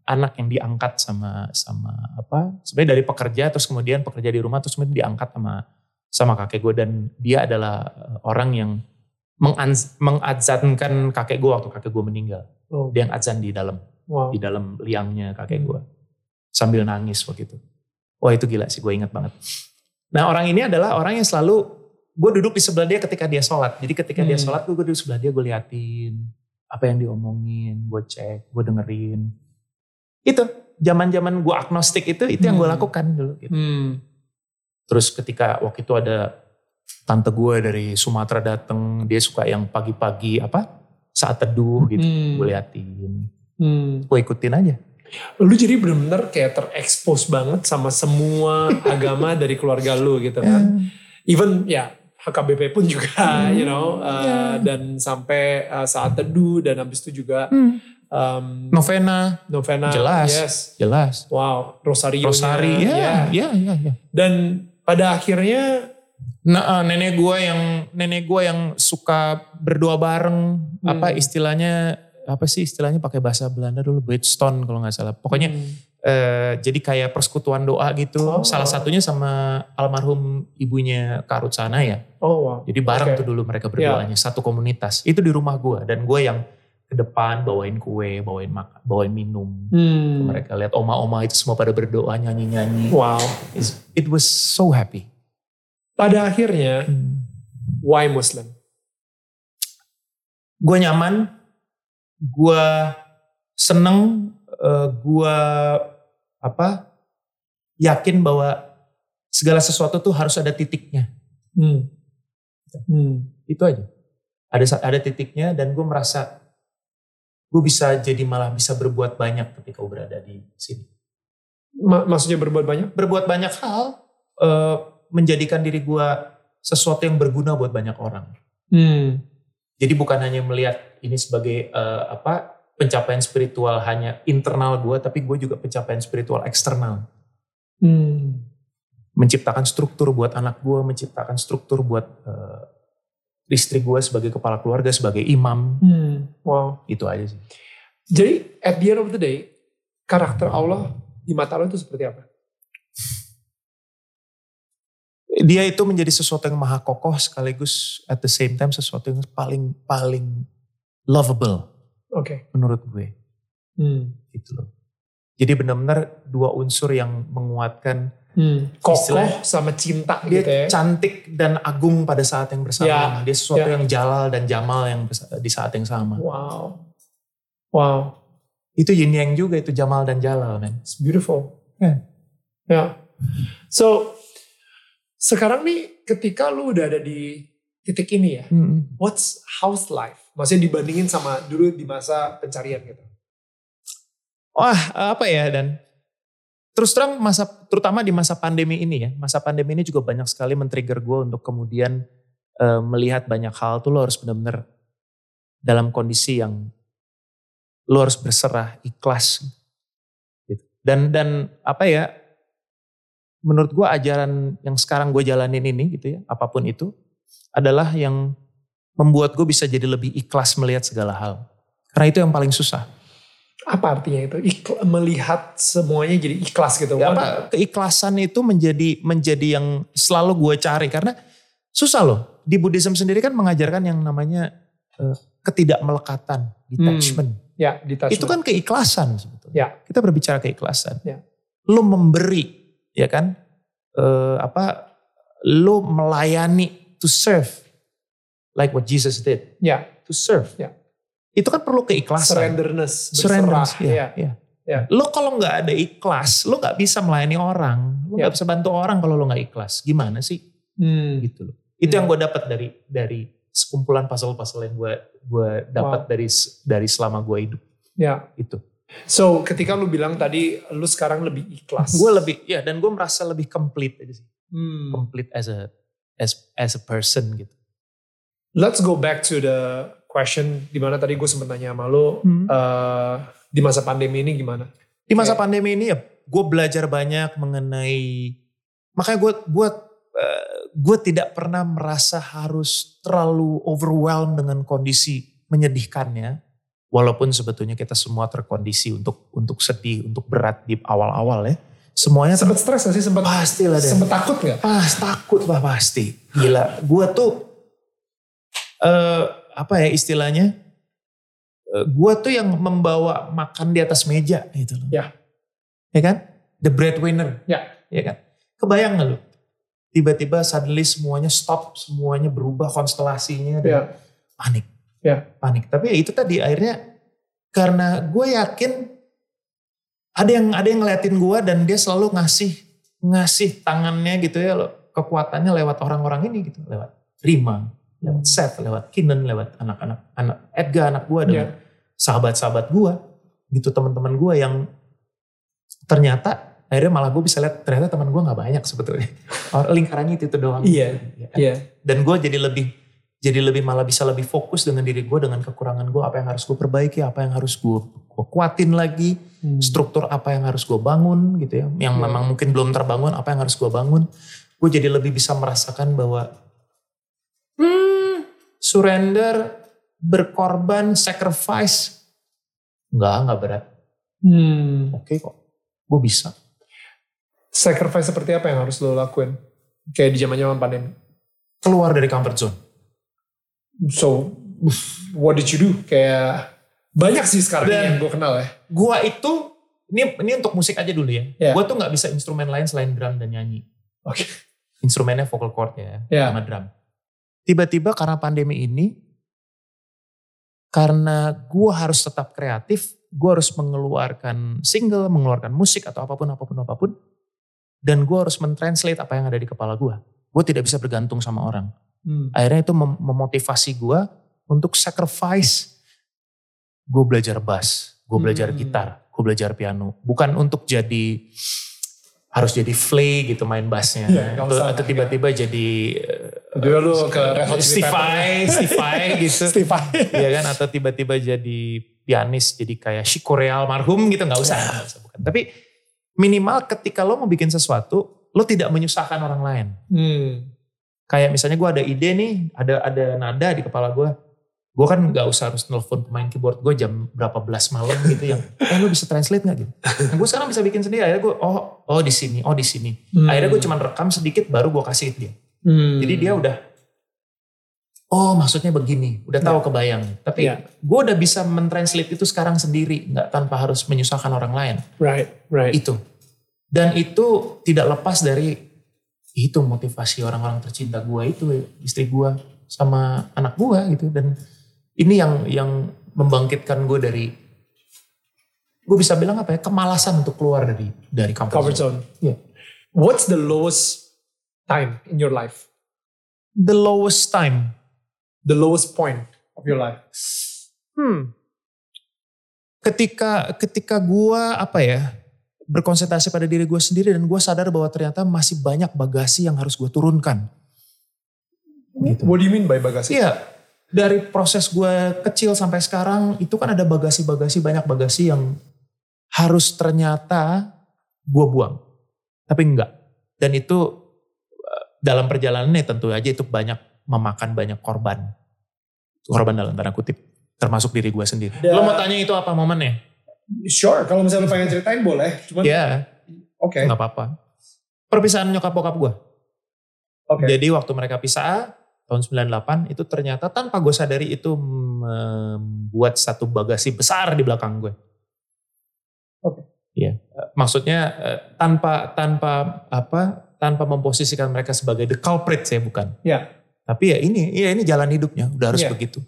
anak yang diangkat sama sama apa, sebenarnya dari pekerja, terus kemudian pekerja di rumah, terus kemudian diangkat sama sama kakek gue dan dia adalah eh, orang yang mengadzankan kakek gue waktu kakek gue meninggal. Oh, Dia yang adzan di dalam wow. di dalam liangnya kakek Hmm. gue sambil nangis waktu itu. Wah itu gila sih gue ingat banget. Nah orang ini adalah orang yang selalu gue duduk di sebelah dia ketika dia sholat. Jadi ketika dia Hmm. sholat gue duduk di sebelah dia gue liatin apa yang diomongin, gue cek, gue dengerin. Itu zaman-zaman gue agnostik itu itu yang gue Hmm. lakukan dulu. Gitu. Hmm. Terus ketika waktu itu ada tante gue dari Sumatera dateng, dia suka yang pagi-pagi apa saat teduh gitu, Hmm. gue liatin, Hmm. gue ikutin aja. Lu jadi bener-bener kayak terekspos banget sama semua agama dari keluarga lu gitu kan. Even ya HKBP pun juga, Hmm, you know, uh, ya. dan sampai uh, saat teduh dan habis itu juga um, Novena, novena, Jelas. yes, jelas. wow, rosario, Rosari, ya, ya, ya, ya. Dan pada akhirnya, Nah, eh, nenek gue yang nenek gue yang suka berdoa bareng, Hmm. apa istilahnya apa sih istilahnya pakai bahasa Belanda dulu Bridgestone kalau nggak salah. Pokoknya Hmm. Eh, jadi kayak persekutuan doa gitu. Oh. Salah satunya sama almarhum ibunya Karut sana ya. oh wow, Jadi bareng Oke. Ya. tuh dulu mereka berdoanya satu komunitas. Itu di rumah gue dan gue yang ke depan bawain kue, bawain makan, bawain minum. Hmm. Mereka lihat oma-oma itu semua pada berdoa nyanyi-nyanyi. wow. It's- It was so happy. Pada akhirnya, why Muslim? gue nyaman, gue seneng, gue apa yakin bahwa segala sesuatu tuh harus ada titiknya. Hmm. Hmm. Itu aja. Ada ada titiknya dan gue merasa gue bisa jadi malah bisa berbuat banyak ketika gue berada di sini. Ma- maksudnya berbuat banyak? Berbuat banyak hal, eh, menjadikan diri gue sesuatu yang berguna buat banyak orang. Hmm. Jadi bukan hanya melihat ini sebagai eh, apa pencapaian spiritual hanya internal gue, tapi gue juga pencapaian spiritual eksternal. Hmm. Menciptakan struktur buat anak gue, menciptakan struktur buat eh, istri gue sebagai kepala keluarga, sebagai imam. Hmm. Wow. Itu aja sih. Jadi at the end of the day, karakter Allah di mata lo itu seperti apa? Dia itu menjadi sesuatu yang maha kokoh sekaligus at the same time sesuatu yang paling paling lovable Oke. menurut gue. Hmm. Gitu loh. Jadi benar-benar dua unsur yang menguatkan Hmm. Kokoh sama cinta dia gitu ya. cantik dan agung pada saat yang bersamaan. dia sesuatu ya. yang jalal dan jamal yang di saat yang sama. Wow. Wow. Itu yin yang juga itu jamal dan jalal, men. It's beautiful. Ya. Ya. So, sekarang nih ketika lu udah ada di titik ini ya. Mm-mm. What's house life? Maksudnya dibandingin sama dulu di masa pencarian gitu. Wah apa ya dan terus terang masa terutama di masa pandemi ini ya masa pandemi ini juga banyak sekali men-trigger gue untuk kemudian eh, melihat banyak hal tuh lo harus benar-benar dalam kondisi yang lo harus berserah ikhlas gitu. dan dan apa ya menurut gue ajaran yang sekarang gue jalanin ini gitu ya apa pun itu adalah yang membuat gue bisa jadi lebih ikhlas melihat segala hal. Karena itu yang paling susah. Apa artinya itu? Ikl- melihat semuanya jadi ikhlas gitu. Ya, apa keikhlasan itu menjadi menjadi yang selalu gue cari. Karena susah loh. Di Buddhism sendiri kan mengajarkan yang namanya eh, ketidakmelekatan detachment. Ya, detachment. itu kan keikhlasan sebetulnya. Ya. kita berbicara keikhlasan. Ya. lo memberi ya kan? Eh, apa? Lo melayani to serve like what Jesus did Ya, to serve Ya. itu kan perlu keikhlasan surrenderness, Surrender, berserah. ya, Ya. ya. Ya. Lo kalau nggak ada ikhlas, lo nggak bisa melayani orang, lo Ya. nggak bisa bantu orang kalau lo nggak ikhlas. Gimana sih? Hmm. Gitu loh. Itu Hmm. yang gue dapat dari dari sekumpulan puzzle-puzzle yang gue gue dapat dari dari selama gue hidup Ya. itu. So, ketika lu bilang tadi lu sekarang lebih ikhlas. Gue lebih ya dan gue merasa lebih complete aja sih, Hmm. complete as a as as a person gitu. Let's go back to the question di mana tadi gue sempat nanya sama lu Hmm. eh, di masa pandemi ini gimana? Di masa Oke. pandemi ini ya gue belajar banyak mengenai makanya gue buat gue tidak pernah merasa harus terlalu overwhelmed dengan kondisi menyedihkannya walaupun sebetulnya kita semua terkondisi untuk untuk sedih untuk berat di awal-awal ya semuanya Sempat stres gak sih? Sempat pasti lah deh sempat takut gak? pas takut lah pasti gila gue tuh eh apa ya istilahnya Eh, gue tuh yang membawa makan di atas meja gitu loh Ya. ya kan the breadwinner Ya. ya kan kebayang gak lu tiba-tiba suddenly semuanya stop semuanya berubah konstelasinya dan Ya. panik Ya. panik tapi ya itu tadi akhirnya karena gue yakin ada yang ada yang ngeliatin gue dan dia selalu ngasih ngasih tangannya gitu ya lo kekuatannya lewat orang-orang ini gitu lewat Rima lewat Seth lewat Kinan lewat anak-anak anak Edgar anak gue dan Ya. sahabat-sahabat gue gitu teman-teman gue yang ternyata akhirnya malah gue bisa lihat ternyata teman gue nggak banyak sebetulnya lingkarannya itu, itu doang Iya. Ya kan? Iya. dan gue jadi lebih jadi lebih malah bisa lebih fokus dengan diri gue dengan kekurangan gue apa yang harus gue perbaiki apa yang harus gue kuatin lagi Hmm. struktur apa yang harus gue bangun gitu ya yang Ya. memang mungkin belum terbangun apa yang harus gue bangun gue jadi lebih bisa merasakan bahwa hmm, surrender berkorban sacrifice nggak nggak berat Hmm. oke kok gue bisa Sacrifice seperti apa yang harus lo lakuin? Kayak di zaman-zaman pandemi. keluar dari comfort zone So, what did you do? Kayak banyak sih sekarang Dan- yang gue kenal ya. Gua itu ini ini untuk musik aja dulu ya. Ya. Gua tuh nggak bisa instrumen lain selain drum dan nyanyi. Oke. Instrumennya vocal chord ya, Ya. sama drum. Tiba-tiba karena pandemi ini, karena gua harus tetap kreatif, gua harus mengeluarkan single, mengeluarkan musik atau apa pun apa pun apa pun, dan gua harus mentranslate apa yang ada di kepala gua. Gue tidak bisa bergantung sama orang. Hmm. Akhirnya itu mem- memotivasi gue untuk sacrifice. Gue belajar bass, gue belajar Hmm. gitar, gue belajar piano. Bukan untuk jadi harus jadi flay gitu main bassnya. Nggak atau, tiba-tiba jadi uh, Dulu lu ke Red Hot gitu. Vai. Iya kan atau tiba-tiba jadi pianis jadi kayak Chico Real marhum gitu nggak usah, nggak usah bukan. Tapi minimal ketika lo mau bikin sesuatu, lo tidak menyusahkan orang lain Hmm. kayak misalnya gue ada ide nih, ada ada nada di kepala gue. Gue kan nggak usah harus nelfon pemain keyboard gue jam berapa belas malam gitu yang, eh lu bisa translate nggak gitu? Nah, gue sekarang bisa bikin sendiri. Akhirnya gue, oh oh di sini, oh di sini. Hmm. Akhirnya gue cuma rekam sedikit baru gue kasih dia. Hmm. Jadi dia udah, oh maksudnya begini, udah tahu kebayang. Tapi Ya. gue udah bisa mentranslate itu sekarang sendiri, nggak tanpa harus menyusahkan orang lain. Right, right. Itu. Dan itu tidak lepas dari itu motivasi orang-orang tercinta gue itu istri gue sama anak gue gitu dan ini yang yang membangkitkan gue dari gue bisa bilang apa ya kemalasan untuk keluar dari dari comfort, Comfort zone. zone. Iya. What's the lowest time in your life? the lowest time. The lowest point of your life. Hmm. Ketika ketika gua apa ya berkonsentrasi pada diri gue sendiri dan gue sadar bahwa ternyata masih banyak bagasi yang harus gue turunkan. Gitu. What do you mean by bagasi? Iya, dari proses gue kecil sampai sekarang itu kan ada bagasi-bagasi banyak bagasi yang harus ternyata gue buang, tapi enggak. Dan itu eh, dalam perjalanannya tentu aja itu banyak memakan banyak korban, korban dalam tanda kutip, termasuk diri gue sendiri. Da- Lo mau tanya itu apa momennya? Sure, kalau misalnya pengen ceritain boleh. Cuman, Ya, oke. nggak apa-apa. Perpisahan nyokap bokap gue. Oke. Jadi waktu mereka pisah tahun 98 itu ternyata tanpa gue sadari itu membuat satu bagasi besar di belakang gue. Oke. Iya. Eh, Maksudnya eh, tanpa tanpa apa? Tanpa memposisikan mereka sebagai the culprit saya bukan. Ya. Tapi ya ini ya ini jalan hidupnya udah harus Iya. begitu.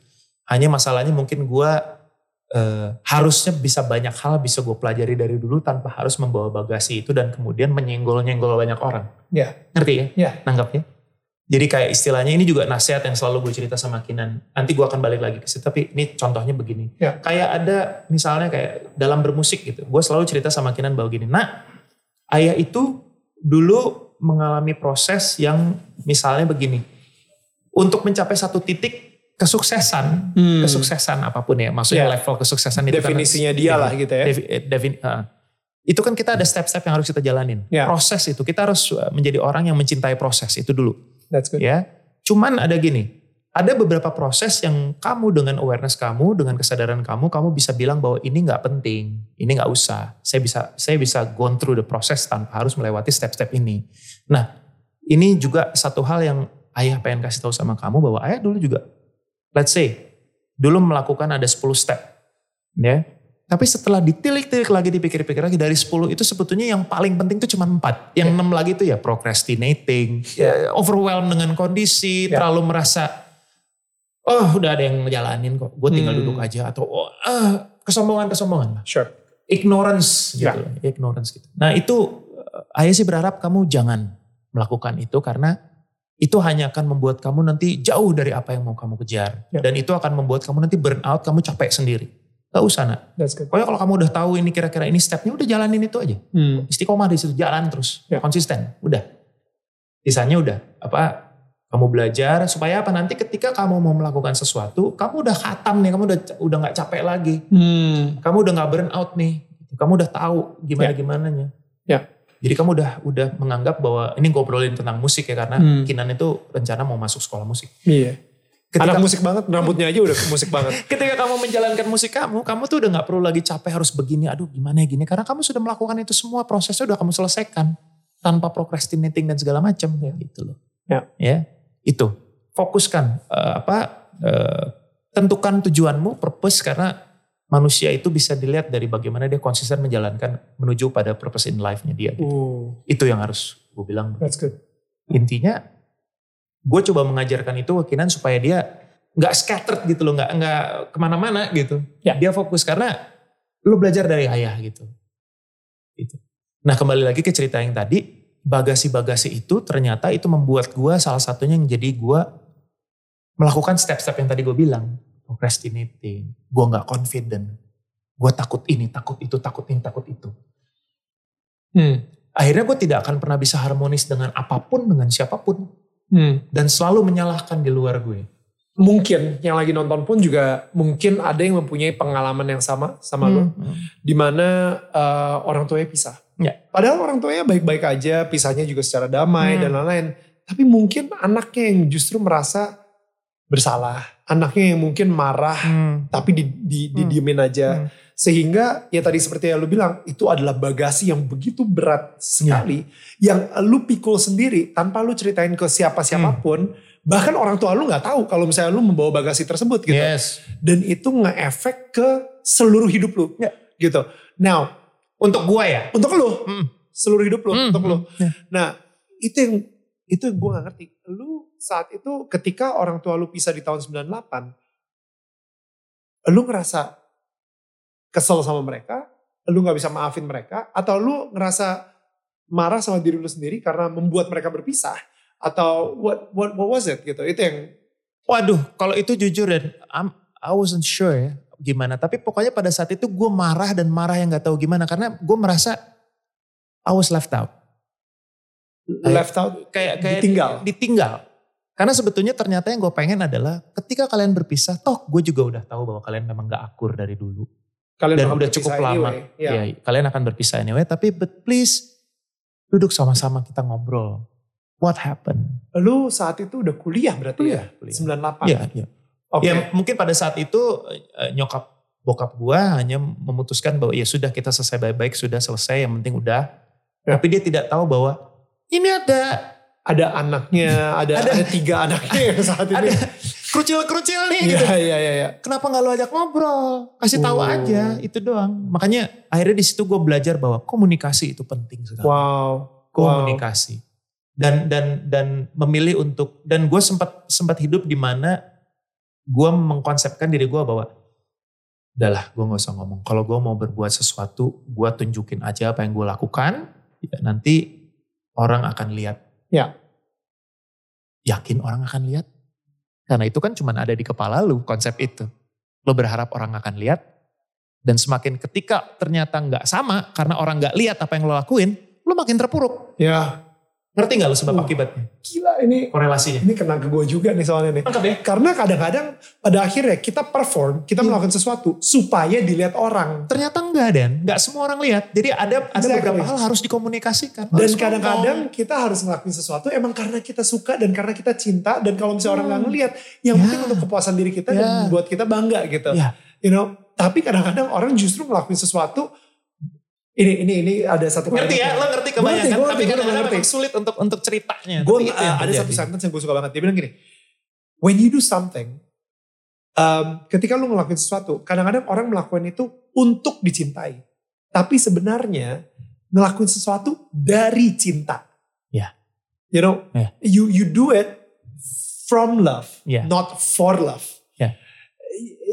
Hanya masalahnya mungkin gue eh, harusnya bisa banyak hal bisa gue pelajari dari dulu tanpa harus membawa bagasi itu dan kemudian menyenggol-nyenggol banyak orang. Ya. Ngerti ya? Iya. Nanggap ya? Jadi kayak istilahnya ini juga nasihat yang selalu gue cerita sama Kinan. Nanti gue akan balik lagi ke situ. Tapi ini contohnya begini. Ya. Kayak ada misalnya kayak dalam bermusik gitu. Gue selalu cerita sama Kinan bahwa gini. Nah ayah itu dulu mengalami proses yang misalnya begini. Untuk mencapai satu titik kesuksesan. Hmm. Kesuksesan apa pun ya. Maksudnya Ya. level kesuksesan itu kan- Definisinya dia lah gitu ya. Devi- eh, defin- ah. itu kan kita ada step-step yang harus kita jalanin. Ya. Proses itu kita harus uh, menjadi orang yang mencintai proses itu dulu, That's good. ya. Cuman ada gini, ada beberapa proses yang kamu dengan awareness kamu, dengan kesadaran kamu, kamu bisa bilang bahwa ini nggak penting, ini nggak usah. Saya bisa saya bisa go through the process tanpa harus melewati step-step ini. Nah, ini juga satu hal yang ayah pengen kasih tahu sama kamu bahwa ayah dulu juga, let's say, dulu melakukan ada 10 step, ya. Tapi setelah ditilik-tilik lagi, dipikir-pikir lagi dari 10 itu sebetulnya yang paling penting itu cuma 4. Yang 6 lagi itu ya procrastinating, ya, overwhelmed dengan kondisi, Ya. terlalu merasa oh udah ada yang ngejalanin kok, gue tinggal Hmm. duduk aja atau oh, ah, kesombongan-kesombongan, Sure. ignorance Ya. gitu, ignorance gitu. Nah itu eh, ayah sih berharap kamu jangan melakukan itu karena itu hanya akan membuat kamu nanti jauh dari apa yang mau kamu kejar. Ya. Dan itu akan membuat kamu nanti burn out, kamu capek sendiri. Gak usah nak. Pokoknya kalau kamu udah tahu ini kira-kira ini stepnya udah jalanin itu aja. Hmm. Istiqomah di situ jalan terus, Ya. konsisten, udah. Sisanya udah apa kamu belajar supaya apa nanti ketika kamu mau melakukan sesuatu, kamu udah khatam nih, kamu udah udah nggak capek lagi, Hmm. kamu udah nggak burn out nih, kamu udah tahu gimana gimananya. Ya. Jadi kamu udah udah menganggap bahwa ini ngobrolin tentang musik ya karena Hmm. Kinan itu rencana mau masuk sekolah musik. Iya. Ketika, Anak musik banget, rambutnya aja udah musik banget. ketika kamu menjalankan musik kamu, kamu tuh udah nggak perlu lagi capek harus begini, aduh gimana ya gini, karena kamu sudah melakukan itu semua prosesnya udah kamu selesaikan tanpa procrastinating dan segala macam, ya gitu loh. Ya. Ya, itu fokuskan eh, apa eh, tentukan tujuanmu, purpose karena manusia itu bisa dilihat dari bagaimana dia konsisten menjalankan menuju pada purpose in life-nya dia. Uh, Itu yang harus gue bilang. that's good. Intinya gue coba mengajarkan itu ke Kinan supaya dia nggak scattered gitu loh, nggak nggak ke mana-mana gitu. Ya. Dia fokus karena lu belajar dari ayah gitu. Gitu. Nah kembali lagi ke cerita yang tadi, bagasi-bagasi itu ternyata itu membuat gue salah satunya yang jadi gue melakukan step-step yang tadi gue bilang, procrastinating, gue nggak confident, gue takut ini, takut itu, takut ini, takut itu. Hmm. Akhirnya gue tidak akan pernah bisa harmonis dengan apa pun, dengan siapa pun Hmm. dan selalu menyalahkan di luar gue. Mungkin yang lagi nonton pun juga mungkin ada yang mempunyai pengalaman yang sama sama lo. Hmm. di mana eh, orang tuanya pisah. Ya. Padahal orang tuanya baik-baik aja, pisahnya juga secara damai Hmm. dan lain-lain. Tapi mungkin anaknya yang justru merasa bersalah, anaknya yang mungkin marah Hmm. tapi di, di, Hmm. didiemin aja. Hmm. Sehingga ya tadi seperti yang lu bilang, itu adalah bagasi yang begitu berat sekali. Yang lu pikul sendiri tanpa lu ceritain ke siapa-siapapun. Bahkan orang tua lu gak tahu kalau misalnya lu membawa bagasi tersebut gitu Yes. dan itu nge-efek ke seluruh hidup lu Ya. gitu. Now, Untuk gue ya. untuk lu, Hmm. seluruh hidup lu, Hmm. untuk lu. Ya. Nah, itu yang itu yang gue gak ngerti. Lu saat itu ketika orang tua lu pisah di tahun 98, lu ngerasa kesel sama mereka, lu gak bisa maafin mereka, atau lu ngerasa marah sama diri lu sendiri karena membuat mereka berpisah, atau what what what was it gitu? Itu yang Waduh, kalau itu jujur dan I'm, I wasn't sure ya gimana. Tapi pokoknya pada saat itu gue marah dan marah yang nggak tahu gimana karena gue merasa I was left out. left out Kayak kayak ditinggal. ditinggal. Karena sebetulnya ternyata yang gue pengen adalah ketika kalian berpisah, toh gue juga udah tahu bahwa kalian memang gak akur dari dulu. Kalian dan udah cukup lama. anyway. Ya. Ya, kalian akan berpisah anyway, tapi but please duduk sama-sama kita ngobrol. What happened? Lu saat itu udah kuliah berarti Kuliah, ya? kuliah. 98. Iya, iya. Oke. Ya mungkin pada saat itu eh, nyokap bokap gua hanya memutuskan bahwa ya sudah kita selesai baik-baik, sudah selesai, yang penting udah. Ya. Tapi dia tidak tahu bahwa ini ada Ada anaknya, ada, Ada. ada tiga anaknya saat ini. ada kerucil-kerucil nih Iya, gitu. iya, iya, iya. Kenapa nggak lo ajak ngobrol? Kasih tahu Oh. aja, itu doang. Makanya akhirnya di situ gue belajar bahwa komunikasi itu penting sekali. Wow. Komunikasi. Dan dan dan memilih untuk dan gue sempat sempat hidup di mana gue mengkonsepkan diri gue bahwa udahlah gue nggak usah ngomong. Kalau gue mau berbuat sesuatu, gue tunjukin aja apa yang gue lakukan. Ya, nanti orang akan lihat. Ya. Yakin orang akan lihat? Karena itu kan cuma ada di kepala lu konsep itu. Lo berharap orang akan lihat. Dan semakin ketika ternyata nggak sama karena orang nggak lihat apa yang lo lakuin, lo makin terpuruk. Ya. Ngerti nggak lo sebab Uh. akibatnya? Gila ini. Korelasinya. Ini kena ke gue juga nih soalnya nih. Ya? Karena kadang-kadang pada akhirnya kita perform, kita Iya. melakukan sesuatu supaya dilihat orang. Ternyata enggak Dan, nggak semua orang lihat. Jadi ada ada Exactly. beberapa hal harus dikomunikasikan. Dan kadang-kadang kita harus ngelakuin sesuatu emang karena kita suka dan karena kita cinta dan kalau misalnya orang nggak Hmm. ngelihat, yang Ya. penting untuk kepuasan diri kita dan Ya. buat kita bangga gitu. Ya. You know, tapi kadang-kadang orang justru ngelakuin sesuatu ini ini ini ada satu ngerti ya, lo ngerti kebanyakan. Ngerti, gua tapi kadang-kadang ngerti. memang sulit untuk untuk ceritanya. Gue itu yang ada satu terjadi. sentence yang gue suka banget. Dia bilang gini, when you do something, um, ketika lu ngelakuin sesuatu, kadang-kadang orang melakukan itu untuk dicintai. Tapi sebenarnya ngelakuin sesuatu dari cinta. Ya. You know, Ya. you you do it from love, Ya. not for love. Ya.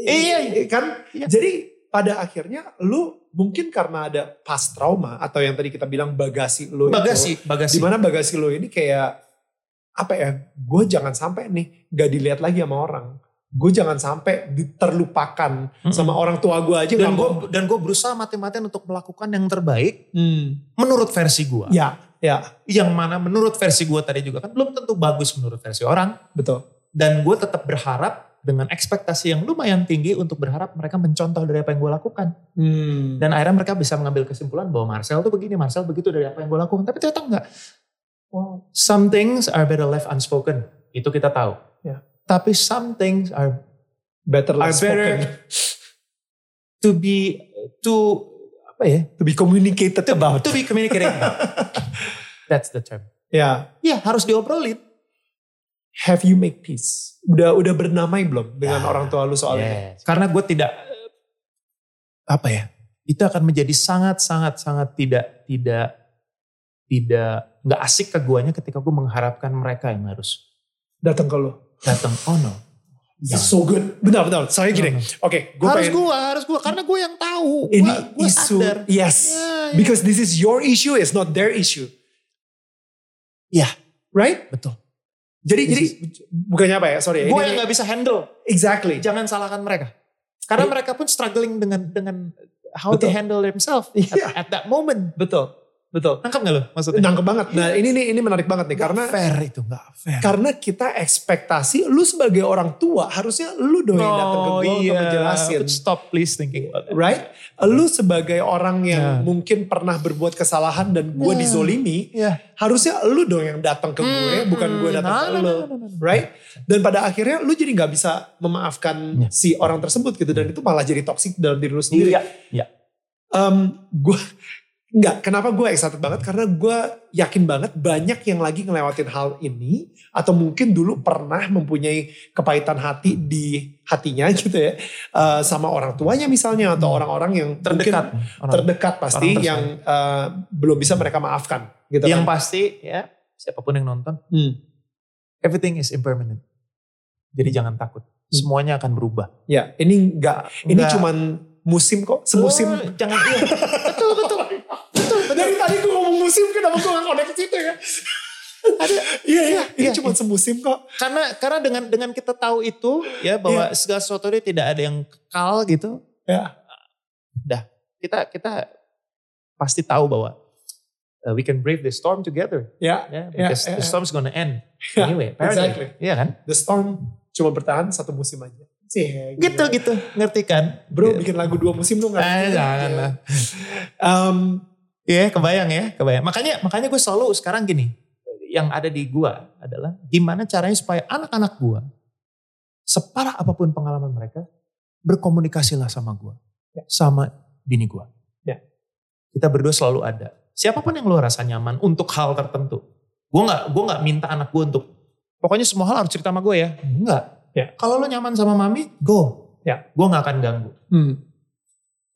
Iya, kan? Iya. Jadi pada akhirnya lu mungkin karena ada past trauma atau yang tadi kita bilang bagasi lu itu, Bagasi, bagasi. Di mana bagasi lo ini kayak apa ya? Gue jangan sampai nih gak dilihat lagi sama orang. Gue jangan sampai di- terlupakan Mm-mm. sama orang tua gue aja. dan gue dan gue berusaha mati-matian untuk melakukan yang terbaik Hmm. menurut versi gue. Ya, ya, Yang mana menurut versi gue tadi juga kan belum tentu bagus menurut versi orang. betul. Dan gue tetap berharap dengan ekspektasi yang lumayan tinggi untuk berharap mereka mencontoh dari apa yang gue lakukan. Hmm. Dan akhirnya mereka bisa mengambil kesimpulan bahwa Marcel tuh begini, Marcel begitu dari apa yang gue lakukan. Tapi ternyata enggak. Wow. Some things are better left unspoken. Itu kita tahu. Ya. Tapi some things are Better Are less better- spoken. to be, to, apa ya? To be communicated about. To be communicated. That's the term. Ya. Ya harus diobrolin. Have you make peace? Udah udah bernamai belum dengan Ya. orang tua lu soal ini? Yes. Karena gue tidak apa ya? Itu akan menjadi sangat sangat sangat tidak tidak tidak nggak asik ke guanya ketika gue mengharapkan mereka yang harus Datang ke lu. datang. Oh no. This is so good. Benar, benar. Saya gini. No, no. Oke, gue harus pengen. gue, harus gue karena gue yang tahu. Ini Gua- gua isu. sadar. Yes. Ya, ya. Because this is your issue, it's not their issue. Ya. Right? Betul. Jadi This jadi bukannya apa ya? Sorry. Gue ini- yang nggak bisa handle. exactly. Jangan salahkan mereka. Karena mereka pun struggling dengan dengan how Betul. they handle themselves Iya. at, at that moment. Betul. Betul. Nangkap gak lo maksudnya? Nangkep banget. Nah, ini nih ini menarik banget nih Nggak karena fair itu nggak fair. karena kita ekspektasi lu sebagai orang tua harusnya lu dong yang datang ke gue untuk menjelasin. But Stop please thinking about that. Right? Lu sebagai orang yang Ya. mungkin pernah berbuat kesalahan dan gue Ya. dizolimi, Ya. harusnya lu dong yang datang ke gue, Hmm, bukan gue datang no, ke no, lu. no, no, no. Right? Dan pada akhirnya lu jadi nggak bisa memaafkan Ya. si orang tersebut gitu dan itu malah jadi toksik dalam diri lu sendiri. Iya. Iya. Em, gue nggak kenapa gue excited banget karena gue yakin banget banyak yang lagi ngelewatin hal ini atau mungkin dulu pernah mempunyai kepahitan hati di hatinya gitu ya eh, sama orang tuanya misalnya atau orang-orang yang Terdekat. Orang- terdekat pasti orang yang eh, belum bisa mereka maafkan gitu yang kan. pasti ya siapa pun yang nonton, Hmm. everything is impermanent. Jadi jangan takut. Semuanya akan berubah. Ya ini nggak ini Nggak. cuman musim kok semusim. Oh, jangan iya. betul betul. Betul betul. Dari tadi gue ngomong musim kenapa gue gak connect ke situ ya? Ada. Iya, iya, ini Iya, cuma iya. semusim kok. Karena karena dengan dengan kita tahu itu ya bahwa segala sesuatu ini tidak ada yang kekal gitu. Ya. Dah, kita kita pasti tahu bahwa uh, we can brave the storm together. Ya, Ya, Ya, because ya, the ya. storm's gonna end. Ya, anyway, apparently. exactly. Iya kan? the storm cuma bertahan satu musim aja. Cie, Gitu gitu, ngerti kan? Bro, bikin lagu dua musim lu gak? Eh, jangan lah. Um, Iya, kebayang ya, kebayang. Makanya makanya gue selalu sekarang gini, yang ada di gua adalah gimana caranya supaya anak-anak gua separah apa pun pengalaman mereka berkomunikasilah sama gua, Ya. sama bini gua. Ya. Kita berdua selalu ada. Siapa pun yang lu rasa nyaman untuk hal tertentu. Gua nggak gua nggak minta anak gua untuk pokoknya semua hal harus cerita sama gue ya. Enggak. Ya. Kalau lu nyaman sama mami, go. Ya. Gua nggak akan ganggu. hmm,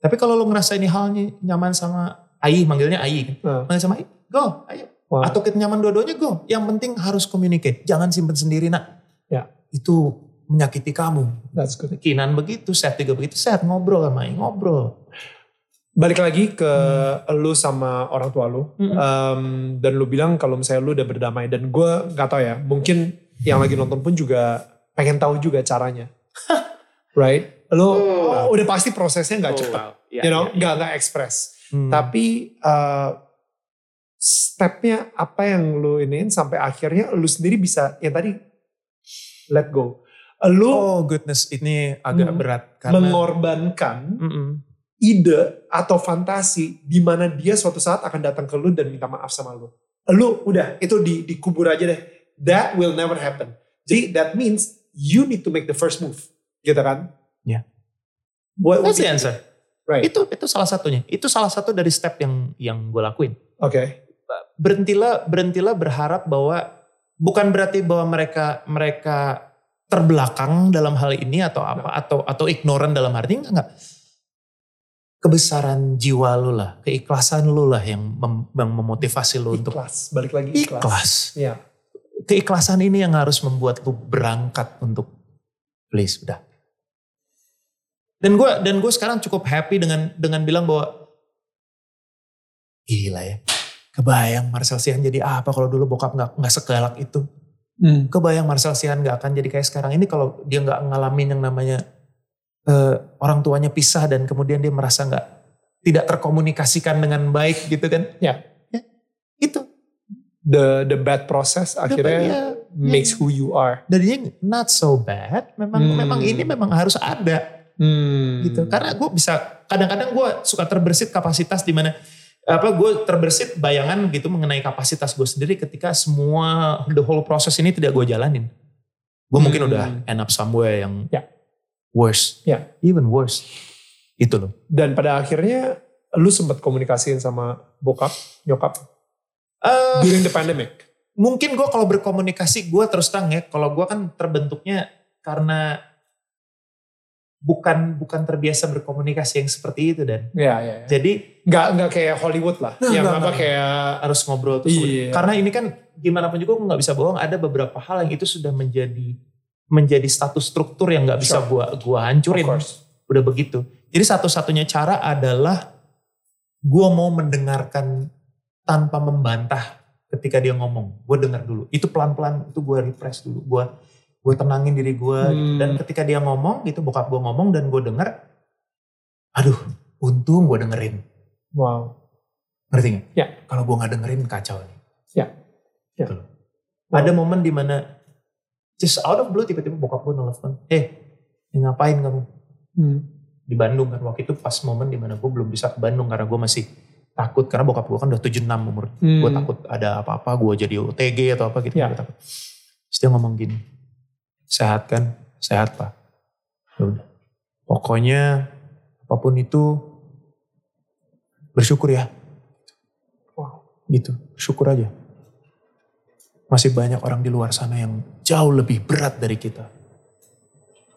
Tapi kalau lu ngerasa ini halnya nyaman sama Ayi, manggilnya Ayi kan. uh, Manggil sama Ayi, go, ayo. wow. Atau kita nyaman dua-duanya, go. Yang penting harus communicate. Jangan simpen sendiri nak. Ya. Itu menyakiti kamu. That's good. Kinan begitu, Seth juga begitu. Seth ngobrol sama Ayi, ngobrol. Balik lagi ke lu sama orang tua lu. Mm-mm. Um, dan lu bilang kalau misalnya lu udah berdamai. Dan gue gak tahu ya, mungkin yang lagi nonton pun juga pengen tahu juga caranya. right? Lu Oh. udah pasti prosesnya gak cepet. Ya, you know, gak, gak ekspres. Hmm. Tapi uh, stepnya apa yang lu iniin sampai akhirnya lu sendiri bisa yang tadi let go. Lu oh goodness, ini agak Hmm. berat. Karena, mengorbankan Mm-mm. ide atau fantasi di mana dia suatu saat akan datang ke lu dan minta maaf sama lu. Lu udah itu di dikubur aja deh. That will never happen. Jadi that means you need to make the first move. Gitu kan? Yeah. What would That's the answer. Right. Itu itu salah satunya. Itu salah satu dari step yang yang gue lakuin. Oke. berhentilah berhentilah berharap bahwa bukan berarti bahwa mereka mereka terbelakang dalam hal ini atau apa atau atau ignoran dalam arti enggak enggak kebesaran jiwa lu lah keikhlasan lu lah yang, mem- yang memotivasi lu untuk Ikhlas. Balik lagi ikhlas. ikhlas Iya. keikhlasan ini yang harus membuat lu berangkat untuk please udah dan gue dan gue sekarang cukup happy dengan dengan bilang bahwa gila ya kebayang Marcel Sihan jadi apa kalau dulu bokap nggak nggak segalak itu Hmm. kebayang Marcel Sihan nggak akan jadi kayak sekarang ini kalau dia nggak ngalamin yang namanya eh, orang tuanya pisah dan kemudian dia merasa nggak tidak terkomunikasikan dengan baik gitu kan Ya. ya itu The the bad process akhirnya ya, makes who you are. dan dia not so bad memang Hmm. memang ini memang harus ada Hmm. gitu karena gue bisa kadang-kadang gue suka terbersit kapasitas di mana apa gue terbersit bayangan gitu mengenai kapasitas gue sendiri ketika semua the whole proses ini tidak gue jalanin gue mungkin Hmm. udah end up somewhere yang Ya. worse Ya. even worse itu loh Dan pada akhirnya lu sempat komunikasiin sama bokap, nyokap Eh, during the pandemic. mungkin gue kalau berkomunikasi gue terus terang ya kalau gue kan terbentuknya karena bukan bukan terbiasa berkomunikasi yang seperti itu dan Ya, ya. ya. jadi Nggak nggak kayak Hollywood lah, Nah, yang apa kayak harus ngobrol terus Iya. karena ini kan gimana pun juga gue nggak bisa bohong ada beberapa hal yang itu sudah menjadi menjadi status struktur yang nggak bisa Sure. gua gua hancurin udah begitu jadi satu-satunya cara adalah gua mau mendengarkan tanpa membantah ketika dia ngomong gue dengar dulu itu pelan-pelan itu gue refresh dulu gue gue tenangin diri gue Hmm. dan ketika dia ngomong gitu bokap gue ngomong dan gue denger aduh untung gue dengerin Wow. ngerti nggak? Ya. Kalau gue nggak dengerin kacau nih. Ya. Ya. Gitu loh. Ada momen di mana just out of blue tiba-tiba bokap gue nelfon, eh ngapain kamu Hmm. di Bandung kan waktu itu pas momen di mana gue belum bisa ke Bandung karena gue masih takut karena bokap gue kan udah 76 umur. Hmm. Gue takut ada apa-apa gue jadi OTG atau apa gitu. Ya. Gue takut. Terus dia ngomong gini, sehat kan? Sehat pak. Ya udah. Pokoknya apa pun itu bersyukur ya. Wow. Gitu, syukur aja. Masih banyak orang di luar sana yang jauh lebih berat dari kita.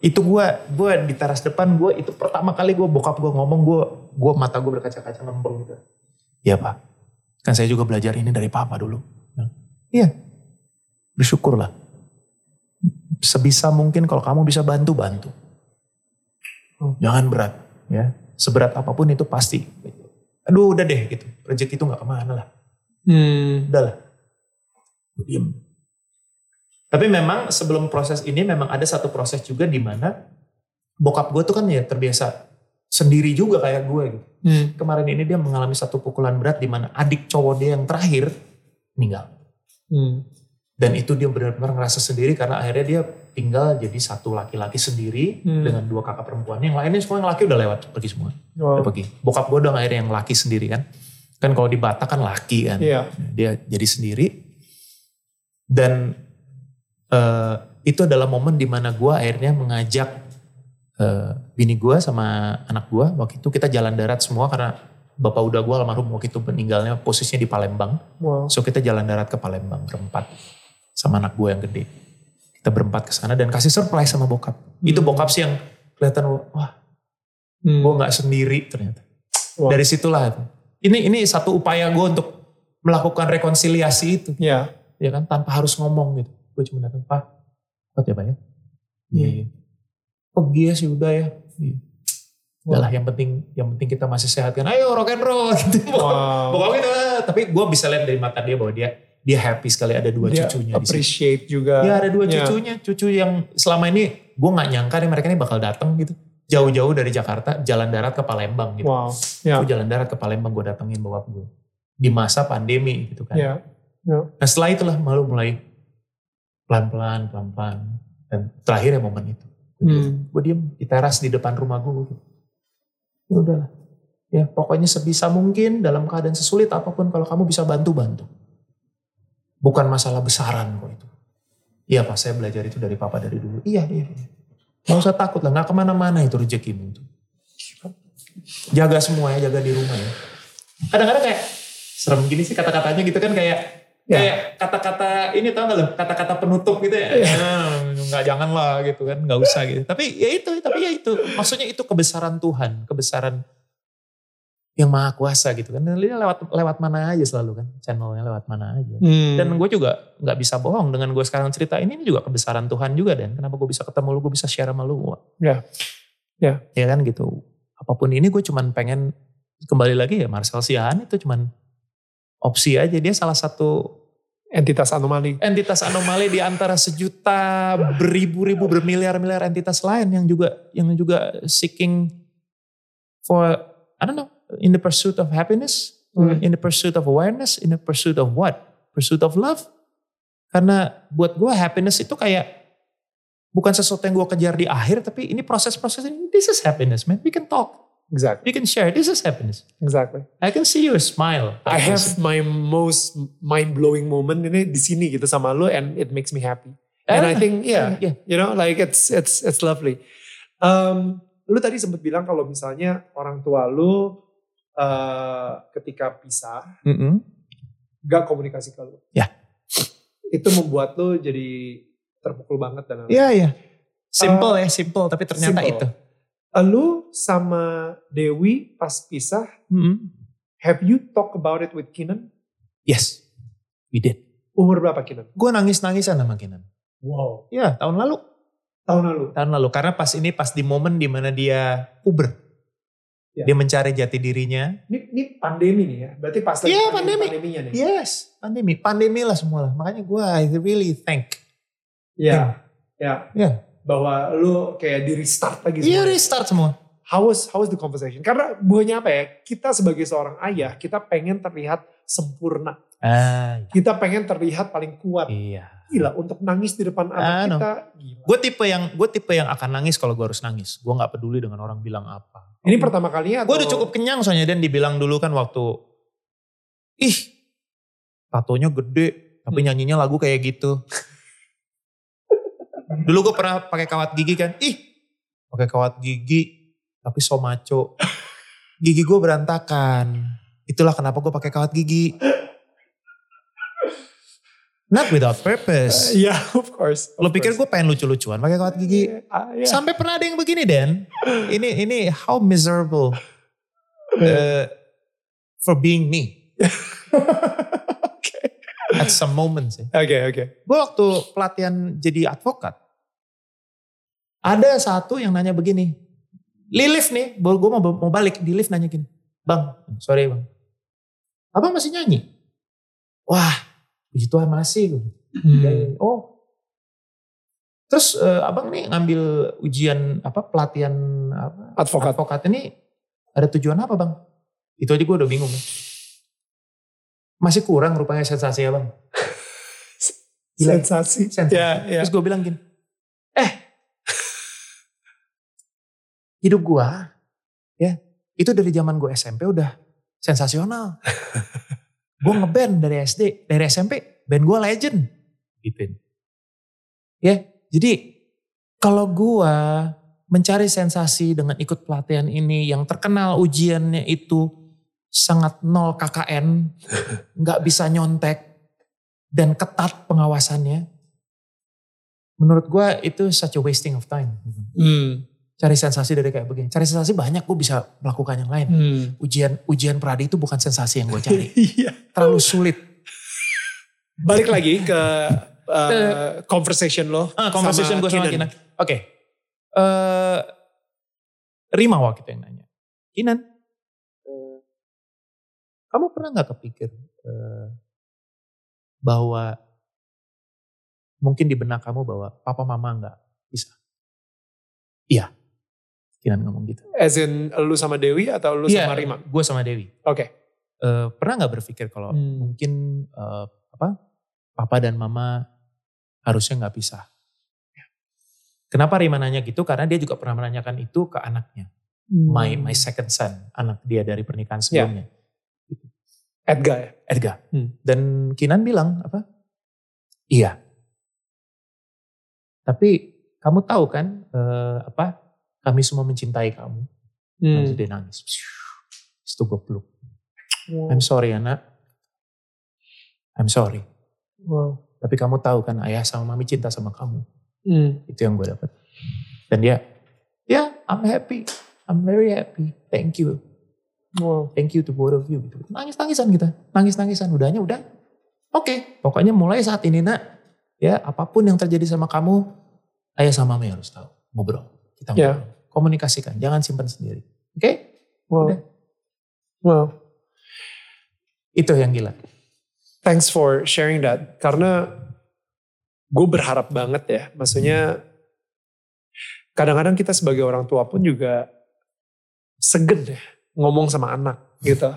Itu gue, gue di teras depan gue itu pertama kali gue bokap gue ngomong gue, gue mata gue berkaca-kaca ngembeng gitu. Iya pak, kan saya juga belajar ini dari papa dulu. Iya, bersyukurlah. Sebisa mungkin kalau kamu bisa bantu, bantu. Jangan berat, ya. Seberat apa pun itu pasti. Aduh udah deh gitu, rezeki itu gak ke mana lah. Hmm. Udah lah. Diem. Tapi memang sebelum proses ini memang ada satu proses juga di mana bokap gue tuh kan ya terbiasa sendiri juga kayak gue gitu. Hmm. Kemarin ini dia mengalami satu pukulan berat di mana adik cowok dia yang terakhir meninggal. Hmm. Dan itu dia benar-benar ngerasa sendiri karena akhirnya dia tinggal jadi satu laki-laki sendiri Hmm. dengan dua kakak perempuan. Yang lainnya semua yang laki udah lewat pergi semua. Wow. Udah pergi. Bokap gue dong akhirnya yang laki sendiri kan. Kan kalau di Batak kan laki kan. Iya. Dia jadi sendiri. Dan eh, itu adalah momen di mana gue akhirnya mengajak eh, bini gue sama anak gue. Waktu itu kita jalan darat semua karena bapak udah gue almarhum waktu itu meninggalnya posisinya di Palembang. Wow. So kita jalan darat ke Palembang berempat sama anak gue yang gede. Kita berempat ke sana dan kasih surprise sama bokap. Itu Hmm. bokap sih yang kelihatan wah Hmm. gue nggak sendiri ternyata. Wow. Dari situlah ini ini satu upaya gue untuk melakukan rekonsiliasi itu Ya. ya kan tanpa harus ngomong gitu. Gue cuma datang pak, kuat ya pak ya. Iya. iya. Pergi ya sih udah ya. Iya. Udah lah yang penting yang penting kita masih sehat kan. Ayo rock and roll gitu. Wow. Pokoknya gitu. Tapi gue bisa lihat dari mata dia bahwa dia dia happy sekali ada dua Dia cucunya appreciate juga. Ya ada dua Ya. cucunya, cucu yang selama ini gue nggak nyangka nih mereka ini bakal datang gitu. Jauh-jauh dari Jakarta, jalan darat ke Palembang gitu. Wow. Ya. Gue jalan darat ke Palembang gue datengin bokap gue. Di masa pandemi gitu kan. Ya. Nah setelah itulah malu mulai pelan-pelan, pelan-pelan. Dan terakhir ya momen itu. Hmm. Gue diem di teras di depan rumah gue. Gitu. Ya udahlah. Ya pokoknya sebisa mungkin dalam keadaan sesulit apa pun kalau kamu bisa bantu-bantu. Bukan masalah besaran kok itu. Iya pak saya belajar itu dari papa dari dulu. Iya iya. iya. Gak usah takut lah, gak ke mana-mana itu rezekimu itu. Jaga semua ya, jaga di rumah ya. Kadang-kadang kayak serem gini sih kata-katanya gitu kan kayak Ya. kayak kata-kata ini tau gak lo kata-kata penutup gitu ya "Ah, nggak jangan lah gitu kan nggak usah gitu tapi ya itu tapi ya itu maksudnya itu kebesaran Tuhan kebesaran yang maha kuasa gitu kan. Dan dia lewat lewat mana aja selalu kan. Channelnya lewat mana aja. Hmm. dan gue juga nggak bisa bohong dengan gue sekarang cerita. Ini ini juga kebesaran Tuhan juga dan. Kenapa gue bisa ketemu lu gue bisa share sama lu? Ya. Ya. ya kan gitu. Apa pun ini gue cuman pengen kembali lagi ya Marcel Siahaan itu cuman opsi aja. Dia salah satu entitas anomali. entitas anomali di antara sejuta beribu-ribu bermiliar-miliar entitas lain yang juga yang juga seeking for I don't know in the pursuit of happiness Hmm. in the pursuit of awareness in the pursuit of what pursuit of love karena buat gue happiness itu kayak bukan sesuatu yang gue kejar di akhir tapi ini proses-proses ini this is happiness man we can talk Exactly. we can share this is happiness Exactly. I can see your smile I have my most mind blowing moment ini di sini gitu sama lu and it makes me happy. And I think yeah, yeah. you know like it's it's it's lovely. Um, lu tadi sempat bilang kalau misalnya orang tua lu uh, ketika pisah Mm-mm. gak komunikasi ke lu. Ya. Itu membuat lu jadi terpukul banget dan Iya iya. Simple ya, simple. Tapi ternyata simple. itu. Lu sama Dewi pas pisah, Mm-mm. have you talk about it with Kinan? Yes, we did. Umur berapa Kinan? Gue nangis-nangisan sama Kinan. Wow. Ya tahun lalu. Tahun lalu. Tahun lalu. Karena pas ini pas di momen di mana dia puber. Ya. Dia mencari jati dirinya. Ini, ini pandemi nih ya. Berarti pas lagi Iya, pandemi, pandemi. pandeminya nih. Yes, pandemi. Pandemi lah semua lah. Makanya gue I really thank. Iya. Ya. Iya. Bahwa lu kayak di restart lagi Iya semua. restart semua. How was, how was the conversation? Karena buahnya apa ya? Kita sebagai seorang ayah, kita pengen terlihat sempurna. Ah, Kita pengen terlihat paling kuat. iya. Gila, untuk nangis di depan anak no. kita. Gue tipe yang gue tipe yang akan nangis kalau gue harus nangis. Gue nggak peduli dengan orang bilang apa. Ini pertama kalinya atau? Gue udah cukup kenyang soalnya dan dibilang dulu kan waktu ih tatonya gede tapi Hmm. nyanyinya lagu kayak gitu. dulu gue pernah pakai kawat gigi kan, ih pakai kawat gigi tapi so maco. Gigi gue berantakan. Itulah kenapa gue pakai kawat gigi. Not without purpose. Iya, of course. of Lo pikir gue pengen lucu-lucuan pakai kawat gigi? Ah, iya. Sampai pernah ada yang begini Dan. Ini ini how miserable uh, for being me Oke, at some moments. ya. oke, oke. Gue waktu pelatihan jadi advokat, ada satu yang nanya begini, di lift nih, gue mau, mau balik di lift nanya gini, bang, sorry bang, abang masih nyanyi? Wah, puji Tuhan masih. Hmm. Iya. Oh, Terus eh, abang nih ngambil ujian apa pelatihan apa Advokat. advokat ini ada tujuan apa bang? Itu aja gue udah bingung. Masih kurang rupanya sensasi abang. Gila. Sensasi. Sensasi. Ya, ya. Terus gue bilang gini, eh hidup gue ya itu dari zaman gue SMP udah sensasional. gue ngeband dari SD, dari SMP, band gue legend. Gitu. Ya, jadi kalau gue mencari sensasi dengan ikut pelatihan ini yang terkenal ujiannya itu sangat nol KKN, nggak bisa nyontek dan ketat pengawasannya. Menurut gue itu such a wasting of time. Hmm. Cari sensasi dari kayak begini. Cari sensasi banyak gue bisa melakukan yang lain. Hmm. Ujian ujian pradi itu bukan sensasi yang gue cari. Iya. Terlalu sulit. Balik lagi ke uh, conversation lo. Ah, conversation gue sama Kinan. Oke. Eh, Rima waktu itu yang nanya. Kinan, eh, kamu pernah nggak kepikir eh, bahwa mungkin di benak kamu bahwa papa mama nggak bisa? Iya. Kinan ngomong gitu. As in lu sama Dewi atau lu Iya, sama Rima? Gue sama Dewi. Oke. Eh, pernah nggak berpikir kalau Hmm. mungkin eh, apa papa dan mama harusnya nggak pisah? Kenapa Rima nanya gitu? Karena dia juga pernah menanyakan itu ke anaknya, my my second son, anak dia dari pernikahan sebelumnya, Edgar ya? Edgar. Hmm. Dan Kinan bilang apa? Iya. Tapi kamu tahu kan eh, apa? Kami semua mencintai kamu. Hmm. Lalu dia nangis. Itu gue peluk. I'm sorry anak. I'm sorry. Wow. Tapi kamu tahu kan ayah sama mami cinta sama kamu. Hmm. Itu yang gue dapat. Dan dia, ya I'm happy. I'm very happy. Thank you. Wow. Thank you to both of you. Gitu. Nangis-nangisan kita. Nangis-nangisan. Udahnya udah. Oke. Pokoknya mulai saat ini nak. Ya apa pun yang terjadi sama kamu. Ayah sama mami harus tahu. Ngobrol. Kita ngobrol. Komunikasikan. Jangan simpan sendiri. Oke? Wow. Udah. Wow. Itu yang gila. Thanks for sharing that. Karena gue berharap banget ya. Maksudnya kadang-kadang kita sebagai orang tua pun juga segen ya ngomong sama anak gitu.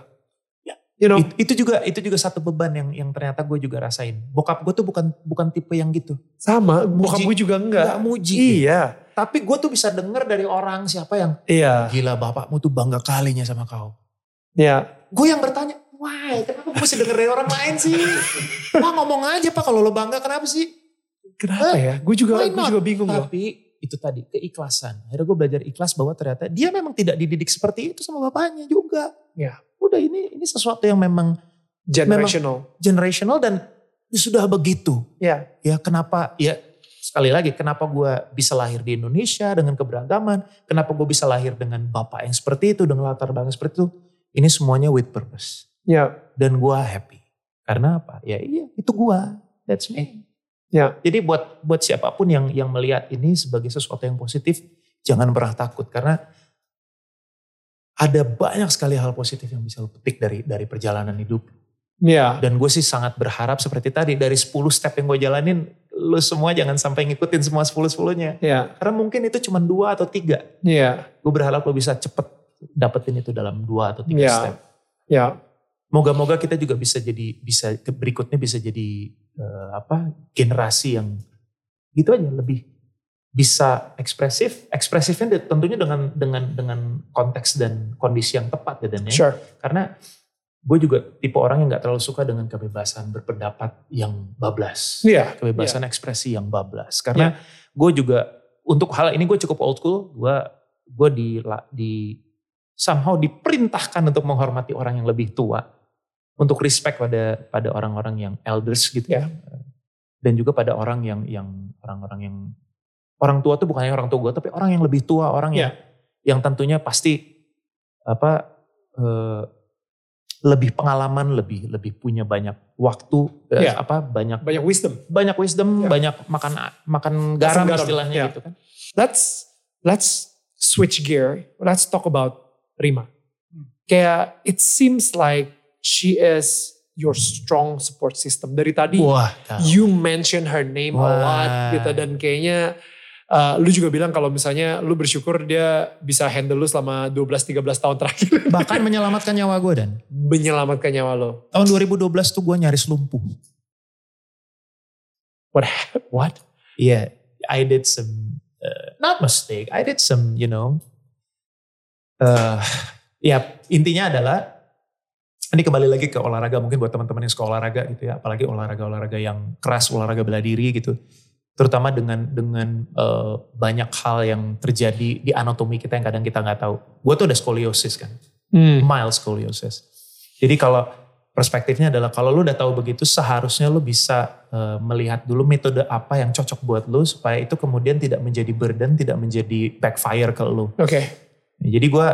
Ya. You know, It- itu juga itu juga satu beban yang yang ternyata gue juga rasain. Bokap gue tuh bukan bukan tipe yang gitu. sama. Bokap gue juga enggak. Enggak muji. Iya. Tapi gue tuh bisa denger dari orang siapa yang Iya. gila bapakmu tuh bangga kalinya sama kau. Iya. Gue yang bertanya, why kenapa gue mesti denger dari orang lain sih? Wah ngomong aja pak kalau lo bangga kenapa sih? Kenapa Hah? ya? Gue juga gue juga bingung loh. Tapi itu tadi keikhlasan. Akhirnya gue belajar ikhlas bahwa ternyata dia memang tidak dididik seperti itu sama bapaknya juga. Ya. Udah ini ini sesuatu yang memang Generational. generational dan sudah begitu. Ya. Ya kenapa ya sekali lagi kenapa gue bisa lahir di Indonesia dengan keberagaman, kenapa gue bisa lahir dengan bapak yang seperti itu, dengan latar belakang seperti itu, ini semuanya with purpose. Ya. Dan gue happy. Karena apa? Ya iya itu gue, that's me. Ya. Jadi buat buat siapa pun yang yang melihat ini sebagai sesuatu yang positif, jangan pernah takut karena ada banyak sekali hal positif yang bisa lo petik dari dari perjalanan hidup. Ya. Dan gue sih sangat berharap seperti tadi dari 10 step yang gue jalanin, lu semua jangan sampai ngikutin semua 10-10-nya. Ya. Karena mungkin itu cuma dua atau tiga. Ya. Gue berharap lo bisa cepet dapetin itu dalam dua atau tiga Ya. step. Ya. Moga-moga kita juga bisa jadi bisa berikutnya bisa jadi eh, apa generasi yang gitu aja lebih bisa ekspresif. Ekspresifnya tentunya dengan dengan dengan konteks dan kondisi yang tepat ya dan ya. Sure. Karena gue juga tipe orang yang nggak terlalu suka dengan kebebasan berpendapat yang bablas, Iya. kebebasan ekspresi yang bablas. Karena gue juga untuk hal ini gue cukup old school. Gue gue di di somehow diperintahkan untuk menghormati orang yang lebih tua, untuk respect pada pada orang-orang yang elders gitu Ya. dan juga pada orang yang yang orang-orang yang orang tua tuh bukan hanya orang tua gue, tapi orang yang lebih tua, orang yang yang tentunya pasti apa eh, lebih pengalaman, lebih lebih punya banyak waktu, eh, Ya. apa banyak Banyak wisdom. banyak wisdom, Ya. banyak makan makan garam, garam, istilahnya ya. gitu kan. Let's let's switch gear. Let's talk about Rima. Hmm. Kayak it seems like she is your strong support system. Dari tadi Wah, you mention her name a Wah. lot gitu dan kayaknya uh, lu juga bilang kalau misalnya lu bersyukur dia bisa handle lu selama 12-13 tahun terakhir bahkan menyelamatkan nyawa gue dan menyelamatkan nyawa lo. tahun 2012 tuh gue nyaris lumpuh. What What? Yeah, I did some uh, not mistake. I did some, you know. Uh, ya intinya adalah ini kembali lagi ke olahraga mungkin buat teman-teman yang suka olahraga gitu ya, apalagi olahraga-olahraga yang keras, olahraga bela diri gitu. Terutama dengan dengan uh, banyak hal yang terjadi di anatomi kita yang kadang kita nggak tahu. Gue tuh ada skoliosis kan, Hmm. mild scoliosis. Jadi kalau perspektifnya adalah kalau lu udah tahu begitu seharusnya lu bisa eh, melihat dulu metode apa yang cocok buat lu supaya itu kemudian tidak menjadi burden, tidak menjadi backfire ke lu. Oke. Jadi gue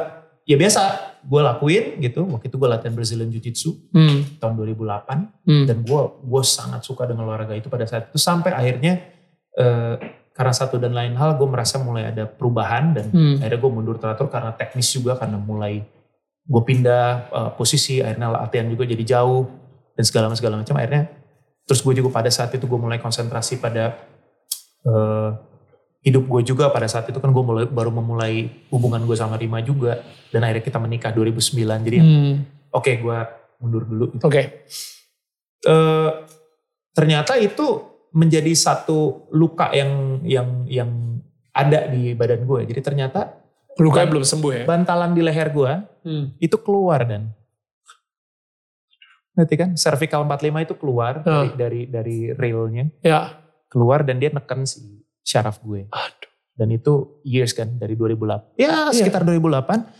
ya biasa gue lakuin gitu. Waktu itu gue latihan Brazilian Jiu Jitsu Hmm. tahun 2008 Hmm. dan gue gue sangat suka dengan olahraga itu pada saat itu sampai akhirnya eh, karena satu dan lain hal gue merasa mulai ada perubahan dan Hmm. akhirnya gue mundur teratur karena teknis juga karena mulai gue pindah uh, posisi akhirnya latihan juga jadi jauh dan segala macam segala macam akhirnya terus gue juga pada saat itu gue mulai konsentrasi pada uh, hidup gue juga pada saat itu kan gue mulai baru memulai hubungan gue sama Rima juga dan akhirnya kita menikah 2009 jadi Hmm. oke gue mundur dulu gitu. Oke. Eh, ternyata itu menjadi satu luka yang yang yang ada di badan gue jadi ternyata Ban- belum sembuh ya? bantalan di leher gue Hmm. itu keluar dan ngerti kan cervical 45 itu keluar dari, Ah. dari dari railnya Ya. keluar dan dia neken si syaraf gue Aduh. dan itu years kan dari 2008 ya Iya. sekitar 2008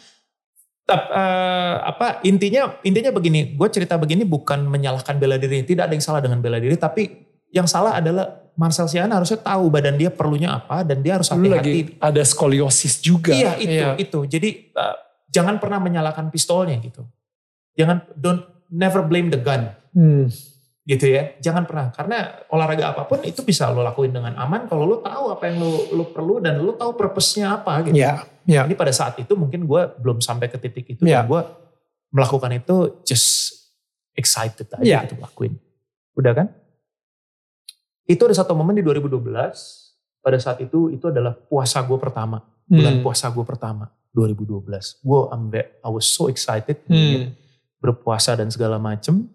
Tap- eh, apa intinya intinya begini gue cerita begini bukan menyalahkan bela diri tidak ada yang salah dengan bela diri tapi yang salah adalah Marcel Siana harusnya tahu badan dia perlunya apa dan dia harus hati-hati ada skoliosis juga. Iya itu Iya. itu. Jadi uh, jangan pernah menyalahkan pistolnya gitu. Jangan don't never blame the gun Hmm. gitu ya. Jangan pernah karena olahraga apa pun itu bisa lo lakuin dengan aman kalau lo tahu apa yang lo lo perlu dan lo tahu purpose-nya apa gitu. Iya. Iya. Ini pada saat itu mungkin gue belum sampai ke titik itu Iya. dan gue melakukan itu just excited aja Iya. gitu lakuin. Udah kan? Itu ada satu momen di 2012 pada saat itu itu adalah puasa gue pertama bulan Hmm. puasa gue pertama 2012. Gue ambe, I was so excited Hmm. berpuasa dan segala macem.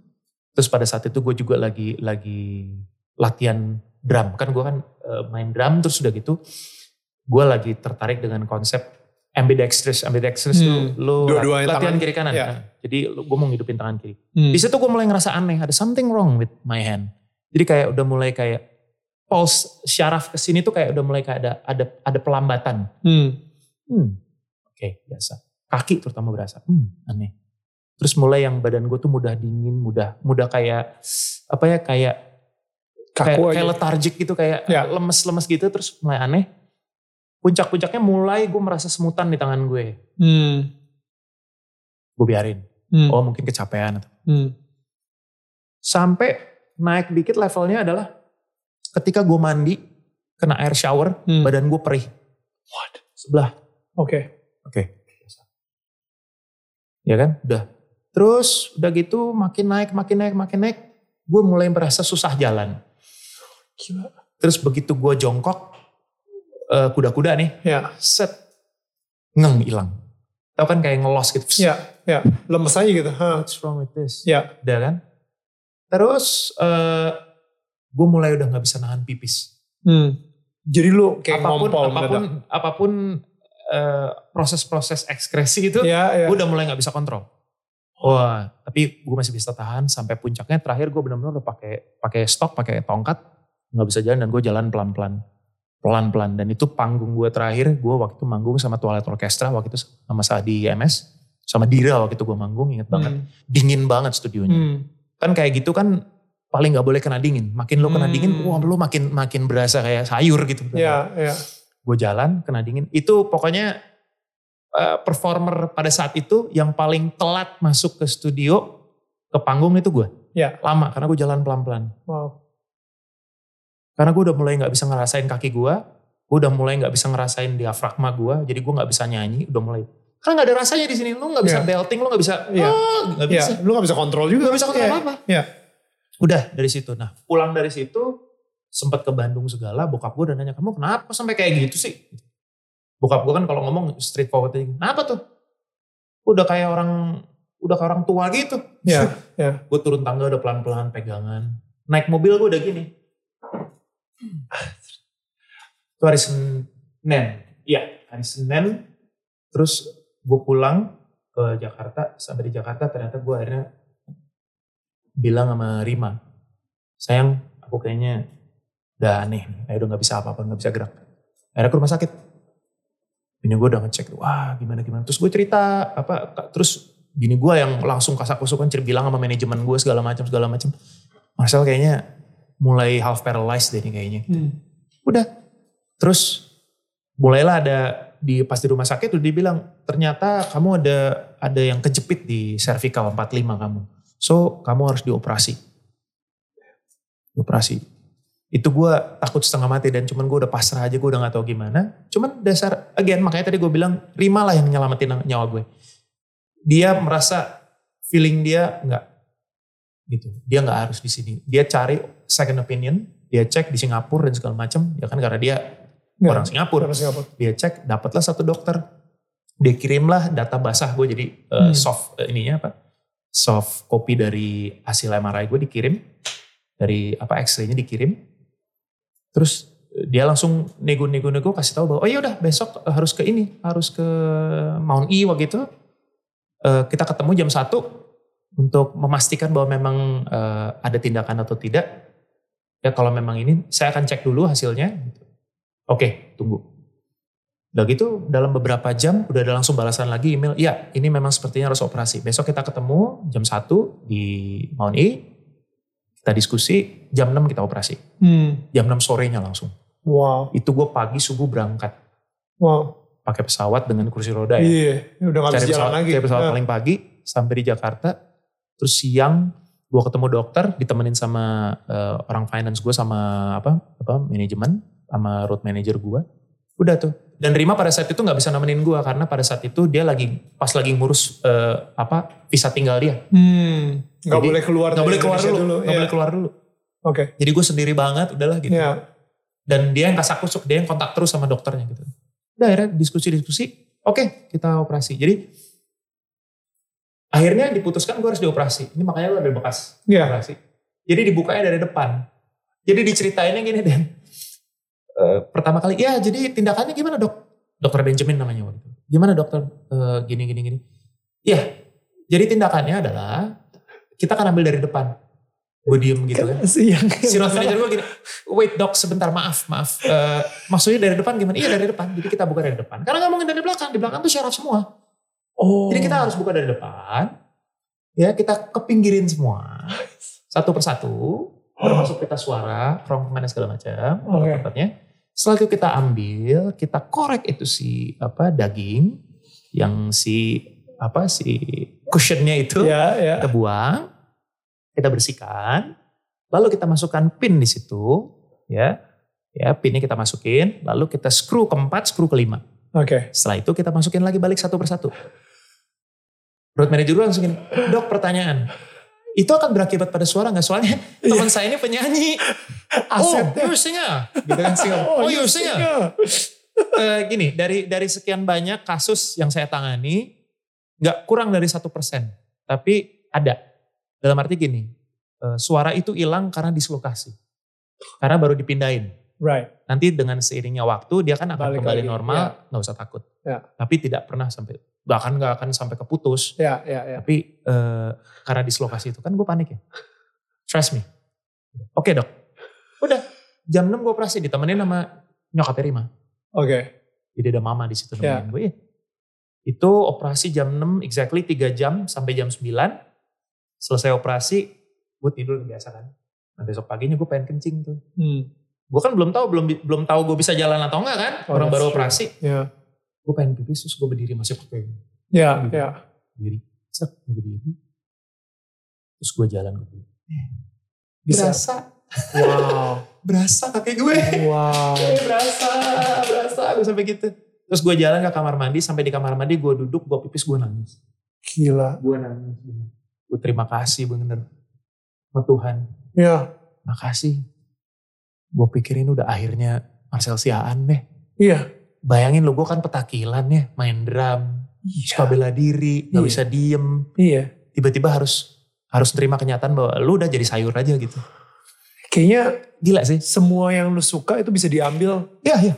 Terus pada saat itu gue juga lagi lagi latihan drum kan gue kan eh, main drum terus udah gitu gue lagi tertarik dengan konsep ambidextrous ambidextrous Hmm. tuh lo Dua-duanya latihan tangan. kiri kanan Iya. Nah, jadi gue mau ngidupin tangan kiri Hmm. di situ gue mulai ngerasa aneh ada something wrong with my hand jadi kayak udah mulai kayak pulse syaraf ke sini tuh kayak udah mulai kayak ada ada ada pelambatan Hmm. Hmm, oke biasa. Kaki terutama berasa. Hmm, aneh. Terus mulai yang badan gue tuh mudah dingin, mudah mudah kayak apa ya kayak kayak, Kaku kayak aja. letargik gitu, kayak Ya. lemes-lemes gitu. Terus mulai aneh. Puncak-puncaknya mulai gue merasa semutan di tangan gue. Hmm. Gue biarin. Hmm. Oh mungkin kecapean. atau Hmm. Sampai naik dikit levelnya adalah ketika gue mandi kena air shower, Hmm. badan gue perih. What? Sebelah. Oke. Oke. Ya kan? Udah. Terus udah gitu makin naik, makin naik, makin naik. Gue mulai merasa susah jalan. Gila. Terus begitu gue jongkok, eh, kuda-kuda nih, Ya. set, ngeng hilang. Tahu kan kayak ngelos gitu. Ya. Ya. Lemes aja gitu. Hah. What's wrong with this? Ya. Udah kan? Terus eh gue mulai udah gak bisa nahan pipis. Hmm. Jadi lu kayak apa pun, ngompol apa pun, mendadak. apa pun eh, proses-proses ekskresi itu, Ya, ya. gue udah mulai nggak bisa kontrol. Wah, tapi gue masih bisa tahan sampai puncaknya terakhir gue benar-benar udah pakai pakai stok, pakai tongkat, nggak bisa jalan dan gue jalan pelan-pelan, pelan-pelan. Dan itu panggung gue terakhir, gue waktu itu manggung sama Twilight Orchestra waktu itu sama Sadi MS, sama Dira waktu itu gue manggung, inget banget, Hmm. dingin banget studionya. Hmm. Kan kayak gitu kan paling nggak boleh kena dingin. Makin lo kena Hmm. dingin, wah lo makin makin berasa kayak sayur gitu. Ya, ya. Gue jalan kena dingin. Itu pokoknya eh, performer pada saat itu yang paling telat masuk ke studio ke panggung itu gue. Ya. Lama karena gue jalan pelan-pelan. Wow. Karena gue udah mulai nggak bisa ngerasain kaki gue. Gue udah mulai nggak bisa ngerasain diafragma gue. Jadi gue nggak bisa nyanyi. Udah mulai Kan gak ada rasanya di sini. Lu gak bisa Iya. belting, lu gak bisa, Iya. oh, gak Iya, bisa. lu gak bisa kontrol juga. Gak bisa kontrol Iya. apa-apa. Iya. Udah dari situ. Nah pulang dari situ sempat ke Bandung segala. Bokap gue udah nanya kamu kenapa sampai kayak gitu sih? Bokap gue kan kalau ngomong straight forward aja. Kenapa tuh? Udah kayak orang udah kayak orang tua gitu. Iya, iya. gue turun tangga udah pelan-pelan pegangan. Naik mobil gue udah gini. Itu hari Senin. Iya hari Senin. Terus gue pulang ke Jakarta. Sampai di Jakarta ternyata gue akhirnya bilang sama Rima. Sayang aku kayaknya udah aneh nih. Kayak udah gak bisa apa-apa, gak bisa gerak. Akhirnya ke rumah sakit. Bini gue udah ngecek, wah gimana gimana. Terus gue cerita, apa, terus bini gue yang langsung kasak kusukan cerita bilang sama manajemen gue segala macam segala macam. Marcel kayaknya mulai half paralyzed deh nih kayaknya. Hmm. Udah. Terus mulailah ada di pas di rumah sakit udah dibilang ternyata kamu ada ada yang kejepit di cervical 45 kamu. So kamu harus dioperasi. Dioperasi. Itu gue takut setengah mati dan cuman gue udah pasrah aja gue udah gak tahu gimana. Cuman dasar again makanya tadi gue bilang Rima lah yang nyelamatin nyawa gue. Dia merasa feeling dia nggak gitu. Dia nggak harus di sini. Dia cari second opinion. Dia cek di Singapura dan segala macam. Ya kan karena dia Nggak, orang Singapura. orang Singapura. Dia cek, dapatlah satu dokter. Dia kirimlah data basah gue jadi uh, Hmm. soft uh, ininya apa? Soft copy dari hasil MRI gue dikirim. Dari apa X-ray-nya dikirim. Terus uh, dia langsung nego-nego-nego kasih tahu bahwa oh iya udah besok harus ke ini, harus ke Mount E waktu itu. Uh, kita ketemu jam 1 untuk memastikan bahwa memang uh, ada tindakan atau tidak. Ya kalau memang ini saya akan cek dulu hasilnya. Oke, tunggu. Udah gitu dalam beberapa jam udah ada langsung balasan lagi email. Iya ini memang sepertinya harus operasi. Besok kita ketemu jam 1 di Mount E. Kita diskusi, jam 6 kita operasi. Hmm. Jam 6 sorenya langsung. Wow. Itu gue pagi subuh berangkat. Wow. Pakai pesawat dengan kursi roda ya. Iya, udah gak Cari bisa jalan lagi. cari pesawat Nah. paling pagi sampai di Jakarta. Terus siang gue ketemu dokter ditemenin sama eh, orang finance gue sama apa apa manajemen sama road manager gue. Udah tuh. Dan Rima pada saat itu nggak bisa nemenin gue karena pada saat itu dia lagi pas lagi ngurus eh, apa visa tinggal dia. Hmm. Gak Jadi, boleh keluar dari boleh keluar Indonesia dulu. Nggak Iya. boleh keluar dulu. Oke. Jadi gue sendiri banget udahlah gitu. Iya. Dan dia yang kasak kusuk, dia yang kontak terus sama dokternya gitu. Udah akhirnya diskusi-diskusi, oke kita operasi. Jadi akhirnya diputuskan gue harus dioperasi. Ini makanya gue ada bekas Iya. operasi. Jadi dibukanya dari depan. Jadi diceritainnya gini Dan. Eh, pertama kali, ya jadi tindakannya gimana dok? Dokter Benjamin namanya waktu itu. Gimana dokter? Eh, gini, gini, gini. Ya, jadi tindakannya adalah kita akan ambil dari depan. Gue diem gitu kan Si road manager gue gini, wait dok sebentar maaf maaf, Eh, maksudnya dari depan gimana? Iya dari depan, jadi kita buka dari depan. Karena nggak mungkin dari belakang, di belakang tuh syaraf semua. Oh. Jadi kita harus buka dari depan, ya kita kepinggirin semua, satu persatu, termasuk pita suara, kerongkongan segala macam, Oke. Setelah itu kita ambil, kita korek itu si apa daging, yang si apa si cushionnya itu Ya, ya. kita buang, kita bersihkan, lalu kita masukkan pin di situ, ya, ya pinnya kita masukin, lalu kita screw keempat, screw kelima. Oke. Setelah itu kita masukin lagi balik satu persatu. Road manager gue langsung gini, dok pertanyaan, itu akan berakibat pada suara nggak? Soalnya teman saya ini penyanyi. Oh, Asetnya. you're singer. Gitu kan, singer. Oh, you're singer. Eh, gini, dari dari sekian banyak kasus yang saya tangani, nggak kurang dari satu persen, tapi ada. Dalam arti gini, eh, suara itu hilang karena dislokasi, karena baru dipindahin. Right. Nanti dengan seiringnya waktu dia kan akan Balik kembali lagi, normal, nggak usah takut. Ya. Tapi tidak pernah sampai, bahkan nggak akan sampai keputus. Ya, ya, ya. Tapi eh, karena dislokasi itu kan gue panik ya. Trust me. Oke dok. Udah jam 6 gue operasi ditemenin sama nyokapnya Rima. Oke. Jadi ada mama di situ nemenin gue. Iya. Itu operasi jam 6 exactly 3 jam sampai jam 9. Selesai operasi gue tidur biasa kan. Nah besok paginya gue pengen kencing tuh. Hmm. Gue kan belum tahu belum belum tahu gue bisa jalan atau enggak kan. Oh, Orang baru true. operasi. Ya. Gue pengen pipis terus gue berdiri masih pakai Ya, Gitu. ya. diri. Set, gue berdiri. Terus gue jalan ke bawah. Bisa. Berasa, Wow. berasa kaki gue. Wow. Eh, berasa, berasa. Gue sampai gitu. Terus gue jalan ke kamar mandi, sampai di kamar mandi gue duduk, gue pipis, gue nangis. Gila. Gue nangis. Gue terima kasih bener. Sama Tuhan. Ya. Makasih. Gue pikirin udah akhirnya Marcel Siaan deh. Iya. Bayangin lo, gue kan petakilan ya, main drum, suka bela diri, gak Iya. bisa diem. Iya. Tiba-tiba harus harus terima kenyataan bahwa lu udah jadi sayur aja gitu. Kayaknya Gila sih. semua yang lu suka itu bisa diambil Iya, iya.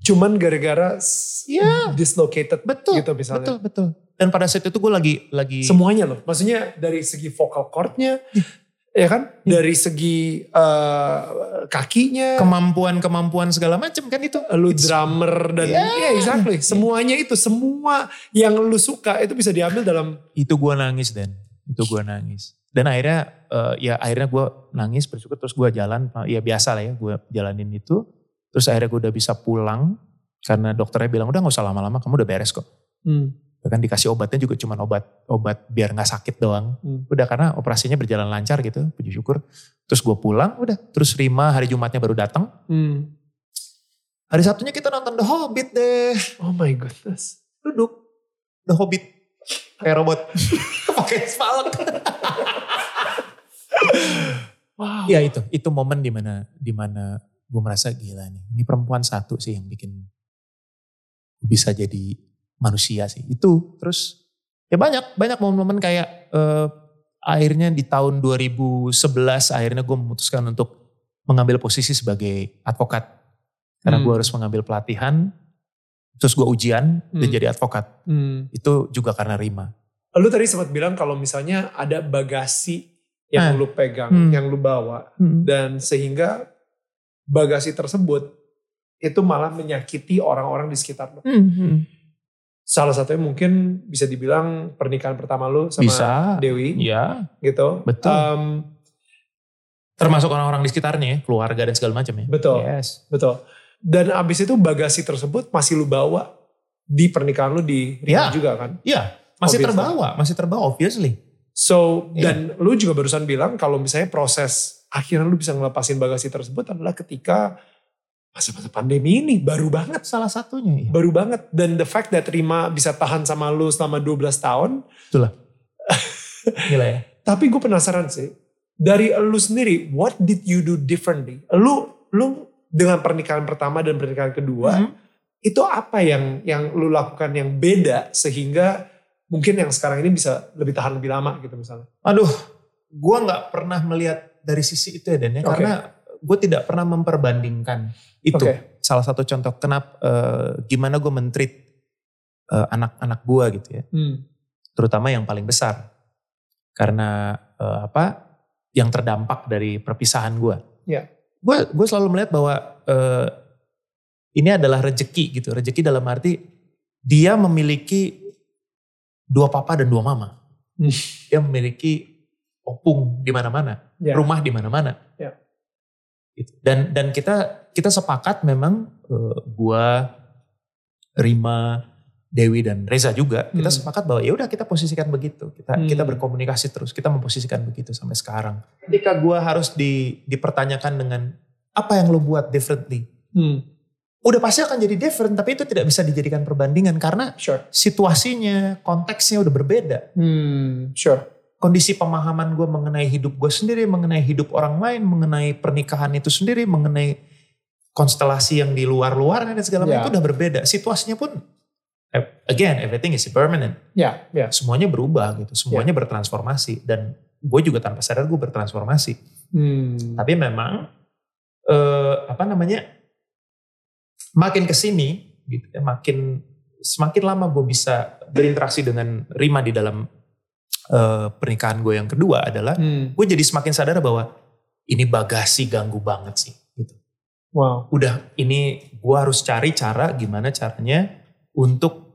cuman gara-gara Iya. dislocated Betul, gitu misalnya. Betul, betul. Dan pada saat itu gue lagi lagi Semuanya loh. Maksudnya dari segi vocal chordnya, ya kan? Dari segi eh, kakinya, kemampuan-kemampuan segala macam kan itu. lu drummer dan Yeah. ya exactly. Semuanya itu, semua yang lu suka itu bisa diambil dalam Itu gue nangis dan itu gue nangis. Dan akhirnya eh, ya akhirnya gue nangis bersyukur terus gue jalan ya biasa lah ya gue jalanin itu. Terus akhirnya gue udah bisa pulang karena dokternya bilang udah gak usah lama-lama kamu udah beres kok. Bahkan dikasih obatnya juga cuma obat obat biar nggak sakit doang. Hmm. Udah karena operasinya berjalan lancar gitu, puji syukur. Terus gue pulang, udah. Terus Rima hari Jumatnya baru datang. Hmm. Hari Sabtunya kita nonton The Hobbit deh. Oh my goodness. Duduk. The Hobbit. Kayak robot. Pakai spalek. Wow. ya itu, itu momen di mana di mana gue merasa gila nih. Ini perempuan satu sih yang bikin bisa jadi manusia sih. Itu terus ya banyak banyak momen-momen kayak eh, akhirnya di tahun 2011 akhirnya gue memutuskan untuk mengambil posisi sebagai advokat karena Hmm. gue harus mengambil pelatihan terus gue ujian dan Hmm. jadi advokat Hmm. itu juga karena Rima Lu tadi sempat bilang kalau misalnya ada bagasi yang Ah. lu pegang, Hmm. yang lu bawa, dan sehingga bagasi tersebut itu malah menyakiti orang-orang di sekitar lu. Salah satunya mungkin bisa dibilang pernikahan pertama lu sama bisa Dewi ya gitu. Betul. Um, termasuk orang-orang di sekitarnya ya keluarga dan segala macam ya Betul. yes betul. Dan abis itu bagasi tersebut masih lu bawa di pernikahan lu di Rima Ya. juga kan. Iya, masih Obviously. terbawa, masih terbawa obviously. So Iya. dan lu juga barusan bilang kalau misalnya proses akhirnya lu bisa ngelepasin bagasi tersebut adalah ketika masa-masa pandemi ini baru banget. Salah satunya ya. Baru banget. Dan the fact that Rima bisa tahan sama lu selama 12 tahun. Gila ya. Tapi gue penasaran sih. Dari lu sendiri, what did you do differently? Lu, lu dengan pernikahan pertama dan pernikahan kedua, Mhm. itu apa yang yang lu lakukan yang beda sehingga mungkin yang sekarang ini bisa lebih tahan lebih lama gitu misalnya. Aduh, gue nggak pernah melihat dari sisi itu ya Dan ya. Oke. Karena gue tidak pernah memperbandingkan itu. Oke. Salah satu contoh kenapa eh, gimana gue mentreat eh, anak-anak gue gitu ya. Terutama yang paling besar. Karena eh, apa? Yang terdampak dari perpisahan gue. Iya. Gue gue selalu melihat bahwa eh, ini adalah rejeki gitu. Rejeki dalam arti dia memiliki dua papa dan dua mama. Hmm. Dia memiliki opung di mana-mana, Ya. rumah di mana-mana. Ya. Gitu. Dan dan kita kita sepakat memang eh, gua, Rima, Dewi dan Reza juga kita Hmm. sepakat bahwa ya udah kita posisikan begitu. Kita Hmm. kita berkomunikasi terus, kita memposisikan begitu sampai sekarang. Ketika gua harus di, dipertanyakan dengan apa yang lo buat differently, Hmm. Udah pasti akan jadi different, tapi itu tidak bisa dijadikan perbandingan karena Sure. situasinya, konteksnya udah berbeda. Hmm. Sure. Kondisi pemahaman gue mengenai hidup gue sendiri, mengenai hidup orang lain, mengenai pernikahan itu sendiri, mengenai konstelasi yang di luar-luarnya dan segala macam Ya. itu udah berbeda. Situasinya pun, eh, again, everything is permanent. Ya. Ya. Semuanya berubah gitu, semuanya bertransformasi. Dan gue juga tanpa sadar gue bertransformasi. Hmm. Tapi memang, eh, apa namanya, makin ke sini, gitu ya, makin semakin lama gue bisa berinteraksi dengan Rima di dalam eh, pernikahan gue yang kedua adalah Hmm. gue jadi semakin sadar bahwa ini bagasi ganggu banget sih. Gitu. Wow. Udah ini gue harus cari cara gimana caranya untuk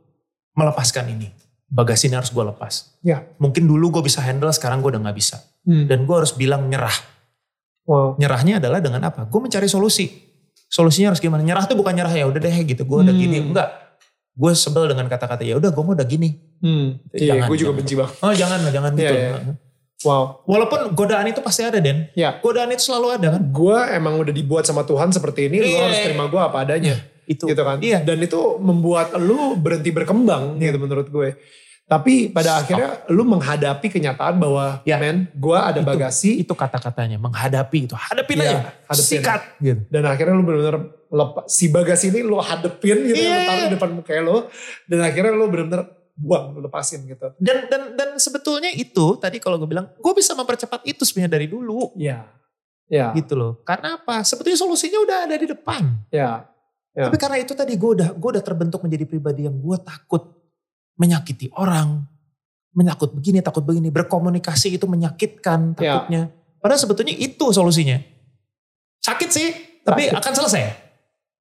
melepaskan ini. Bagasi ini harus gue lepas. Ya. Mungkin dulu gue bisa handle, sekarang gue udah gak bisa. Hmm. Dan gue harus bilang nyerah. Wow. Nyerahnya adalah dengan apa? Gue mencari solusi. Solusinya harus gimana? Nyerah tuh bukan nyerah ya udah deh gitu. Gue udah Hmm. gini. Enggak. Gue sebel dengan kata-kata ya udah gue mau udah gini. Hmm. Iya, Jangan, gue juga jangan. benci banget. Oh jangan jangan Iya, gitu. iya. Wow. Walaupun godaan itu pasti ada Den. Ya. Godaan itu selalu ada kan. Gue emang udah dibuat sama Tuhan seperti ini, lu Iya. harus terima gue apa adanya. itu. gitu kan. Iya. Dan itu membuat lu berhenti berkembang Iya. gitu menurut gue. Tapi pada akhirnya lu menghadapi kenyataan bahwa Ya. men, gue ada bagasi Itu kata-katanya menghadapi itu. Hadapin Iya, aja. hadapin. Sikat gitu. dan akhirnya lu benar-benar lepas si bagasi ini lu hadepin gitu, Iya. lu taruh di depan muka lu dan akhirnya lu benar-benar buang, lu lepasin gitu. Dan dan dan sebetulnya itu tadi kalau gue bilang, gue bisa mempercepat itu sebenarnya dari dulu Iya. Ya. gitu loh. Karena apa? Sebetulnya solusinya udah ada di depan. Ya. Ya. Tapi karena itu tadi gue udah gue udah terbentuk menjadi pribadi yang gue takut menyakiti orang, menyakut begini, takut begini, berkomunikasi itu menyakitkan Ya. takutnya. Padahal sebetulnya itu solusinya. Sakit sih, tapi Sakit. akan selesai.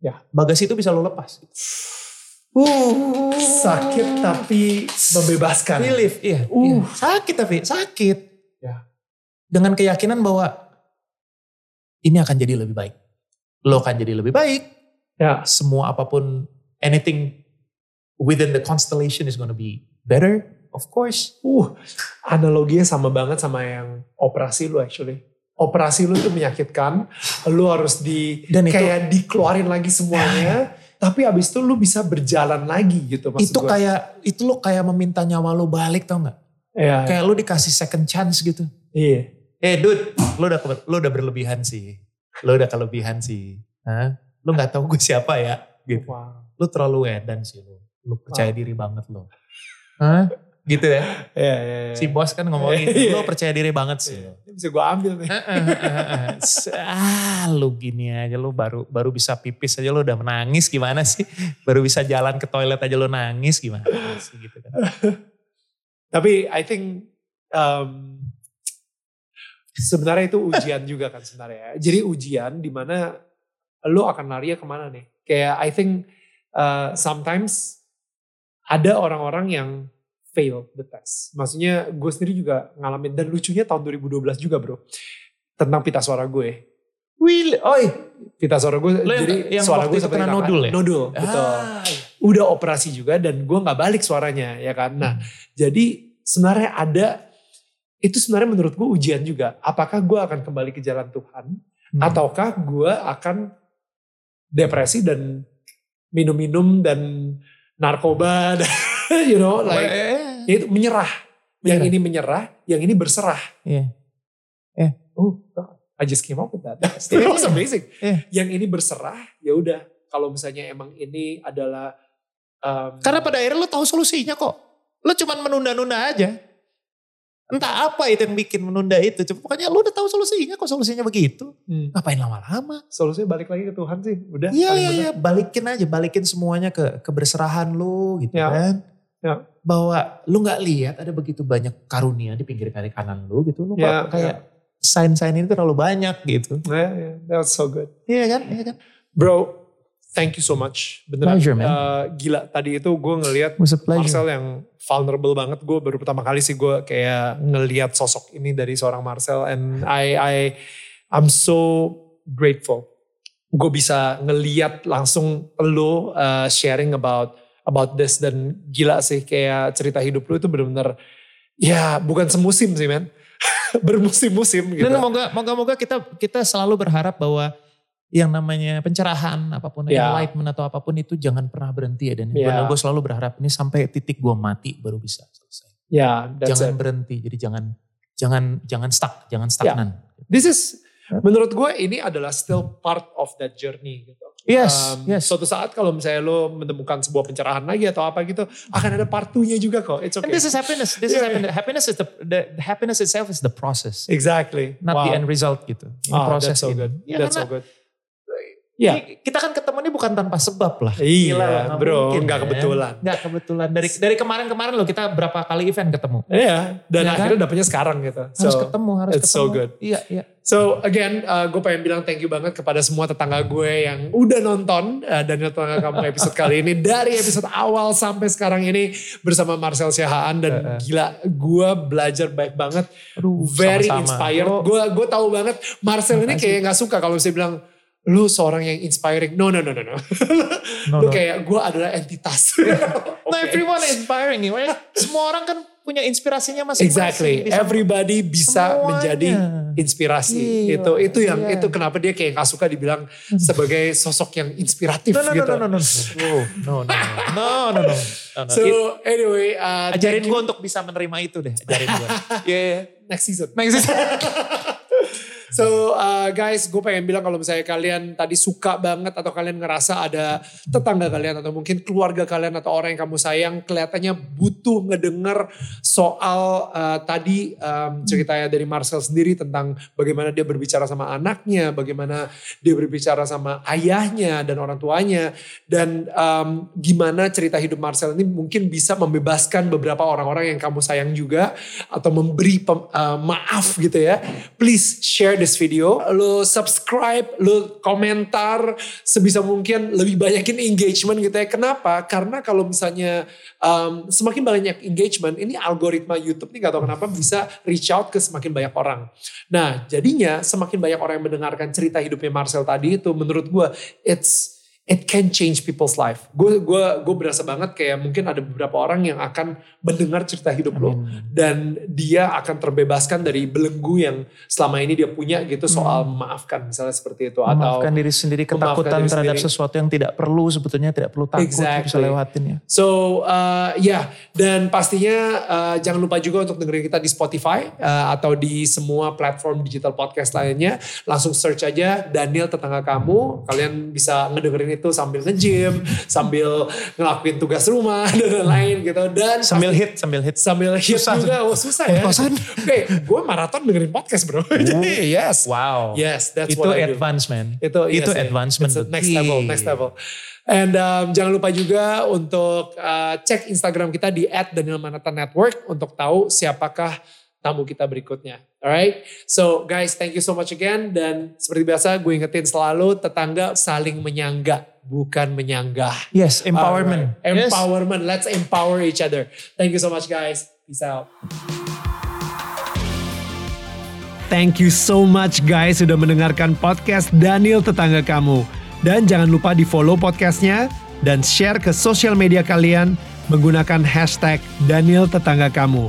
Ya. Bagasi itu bisa lo lepas. Uh, sakit tapi membebaskan. Relief, iya. Uh. iya. Sakit tapi, sakit. Ya. Dengan keyakinan bahwa ini akan jadi lebih baik. Lo akan jadi lebih baik. Ya. Semua apa pun, anything within the constellation is gonna be better, of course. Uh, analoginya sama banget sama yang operasi lu actually. Operasi lu itu menyakitkan, lu harus di Dan itu- kayak dikeluarin lagi semuanya, tapi abis itu lu bisa berjalan lagi gitu maksud itu gua. kayak, itu lo kayak meminta nyawa lo balik tau gak? Iya, Kayak lo dikasih second chance gitu. iya. Eh dude, lo udah, lo udah berlebihan sih. Lo udah kelebihan sih. Hah? Lo gak tahu gue siapa ya? Gitu. Wow. Lo terlalu edan sih lo. Lo percaya diri banget lo. Hah? Gitu ya. Iya, iya, iya. Si bos kan ngomongin, Iya. lo percaya diri banget sih. Iya. Ini bisa gue ambil nih. ah lu gini aja lu baru baru bisa pipis aja lu udah menangis gimana sih baru bisa jalan ke toilet aja lu nangis gimana sih gitu kan Tapi I think um, sebenarnya itu ujian juga kan sebenarnya. Jadi ujian di mana lu akan lari ke mana nih? Kayak I think uh, sometimes ada orang-orang yang fail the test. Maksudnya gue sendiri juga ngalamin dan lucunya tahun 2012 juga bro tentang pita suara gue. Will oi Pita suara gue Lo yang- jadi yang suara gue seperti kena nodul ya? Nodul, betul ah, udah operasi juga dan gue nggak balik suaranya ya kan. Nah jadi sebenarnya ada itu sebenarnya menurut gue ujian juga. Apakah gue akan kembali ke jalan Tuhan Hmm. ataukah gue akan depresi dan minum-minum dan narkoba you know like eh, ya itu menyerah. Yang Menyerah. ini menyerah, yang ini berserah. Iya. Oh, I just came up with that. That Iya. was amazing. Iya. Yang ini berserah, ya udah. Kalau misalnya emang ini adalah um, karena pada akhirnya lu tahu solusinya kok lu cuman menunda-nunda aja entah apa itu yang bikin menunda itu Cuma pokoknya lu udah tahu solusinya kok solusinya begitu Hmm. ngapain lama-lama solusinya balik lagi ke Tuhan sih. Udah. Iya iya iya balikin aja balikin semuanya ke keberserahan lu gitu Ya. kan. Ya. Bahwa lu nggak lihat ada begitu banyak karunia di pinggir kiri kanan lu gitu lu Ya, kok kayak sign-sign ini terlalu banyak gitu. Ya, ya, that was so good. Iya kan? Iya kan? Bro, thank you so much. Beneran. Pleasure, man. Eh, gila, tadi itu gue ngelihat. Marcel yang vulnerable banget. Gue baru pertama kali sih gue kayak ngelihat sosok ini dari seorang Marcel. And I, I, I'm so grateful. Gue bisa ngeliat langsung lo uh, sharing about about this dan gila sih kayak cerita hidup lu itu bener-bener ya bukan semusim sih men bermusim-musim gitu. Dan moga moga moga kita kita selalu berharap bahwa yang namanya pencerahan apa pun Ya. enlightenment atau apa pun itu jangan pernah berhenti ya dan Ya. gue selalu berharap ini sampai titik gue mati baru bisa selesai. Ya, that's jangan it. berhenti jadi jangan jangan jangan stuck jangan stagnan. This is menurut gue ini adalah still part of that journey gitu. Yes, Um, yes. Suatu saat kalau misalnya lo menemukan sebuah pencerahan lagi atau apa gitu, akan ada part 2-nya juga kok. It's And okay. this is happiness. This is Yeah, happiness. Happiness is the, the the happiness itself is the process, exactly. not Wow. the end result gitu. Ini Ah, proses that's so good. Ya, that's so good. Ya, ini kita kan ketemu ini bukan tanpa sebab lah. Iya, Gila lah, bro, mungkin, nggak man. kebetulan. Nggak kebetulan. Dari dari kemarin-kemarin loh kita berapa kali event ketemu. iya. Dan Ya kan? akhirnya dapetnya sekarang gitu. Harus So, ketemu, harus it's ketemu. so good. Iya, iya. So again, uh, gue pengen bilang thank you banget kepada semua tetangga gue yang udah nonton uh, dan tetangga kamu episode kali ini dari episode awal sampai sekarang ini bersama Marcel Siahaan dan Uh, uh. gila gue belajar baik banget, Aduh, very sama-sama. inspired. Oh, Gue gue tahu banget Marcel ini kayak nggak suka kalau saya bilang lu seorang yang inspiring. No, no, no, no, no. no lu no. kayak gue adalah entitas. okay. No, everyone inspiring. Semua orang kan punya inspirasinya masing-masing. Exactly. Bisa, Everybody bisa semuanya. menjadi inspirasi. Itu itu yang yeah. itu kenapa dia kayak gak suka dibilang sebagai sosok yang inspiratif no, no, gitu. No, no, no, no. No, no, no, no, no, no, no. So anyway, uh, ajarin gue untuk bisa menerima itu deh. Ajarin gue. yeah, yeah. Next season. Next season. So uh, guys, gue pengen bilang kalau misalnya kalian tadi suka banget atau kalian ngerasa ada tetangga kalian atau mungkin keluarga kalian atau orang yang kamu sayang kelihatannya butuh ngedenger soal uh, tadi um, ceritanya dari Marcel sendiri tentang bagaimana dia berbicara sama anaknya, bagaimana dia berbicara sama ayahnya dan orang tuanya dan um, gimana cerita hidup Marcel ini mungkin bisa membebaskan beberapa orang-orang yang kamu sayang juga atau memberi pem- uh, maaf gitu ya. Please share this video. Lo subscribe, lo komentar sebisa mungkin lebih banyakin engagement gitu ya. Kenapa? Karena kalau misalnya um, semakin banyak engagement, ini algoritma YouTube nih gak tahu kenapa bisa reach out ke semakin banyak orang. Nah jadinya semakin banyak orang yang mendengarkan cerita hidupnya Marcel tadi itu menurut gue it's it can change people's life. Gue gue gue berasa banget kayak mungkin ada beberapa orang yang akan mendengar cerita hidup lo dan dia akan terbebaskan dari belenggu yang selama ini dia punya gitu soal memaafkan misalnya seperti itu atau Memaafkan diri sendiri, ketakutan diri terhadap sendiri. sesuatu yang tidak perlu sebetulnya tidak perlu takut Exactly. bisa lewatin ya. So uh, ya dan pastinya uh, jangan lupa juga untuk dengerin kita di Spotify uh, atau di semua platform digital podcast lainnya. Langsung search aja Daniel tetangga kamu. Kalian bisa ngedengerin itu sambil nge-gym, sambil ngelakuin tugas rumah dan lain-lain gitu. Dan Sambil pasti- hit, sambil hit. sambil hit Susah. juga. Oh, susah ya. Oke, gue maraton dengerin podcast bro. Jadi yes. Wow. Yes, that's itu what I do. advance man. Itu, itu yes, advancement. It's next level, next level. And um, jangan lupa juga untuk uh, cek Instagram kita di @danielmanata_network untuk tahu siapakah tamu kita berikutnya. Alright, so guys, thank you so much again. Dan seperti biasa, gue ingetin selalu tetangga saling menyangga, bukan menyanggah. Yes, empowerment. Alright, Yes. Empowerment. Let's empower each other. Thank you so much, guys. Peace out. Thank you so much guys sudah mendengarkan podcast Daniel Tetangga Kamu. Dan jangan lupa di follow podcastnya dan share ke sosial media kalian menggunakan hashtag Daniel Tetangga Kamu.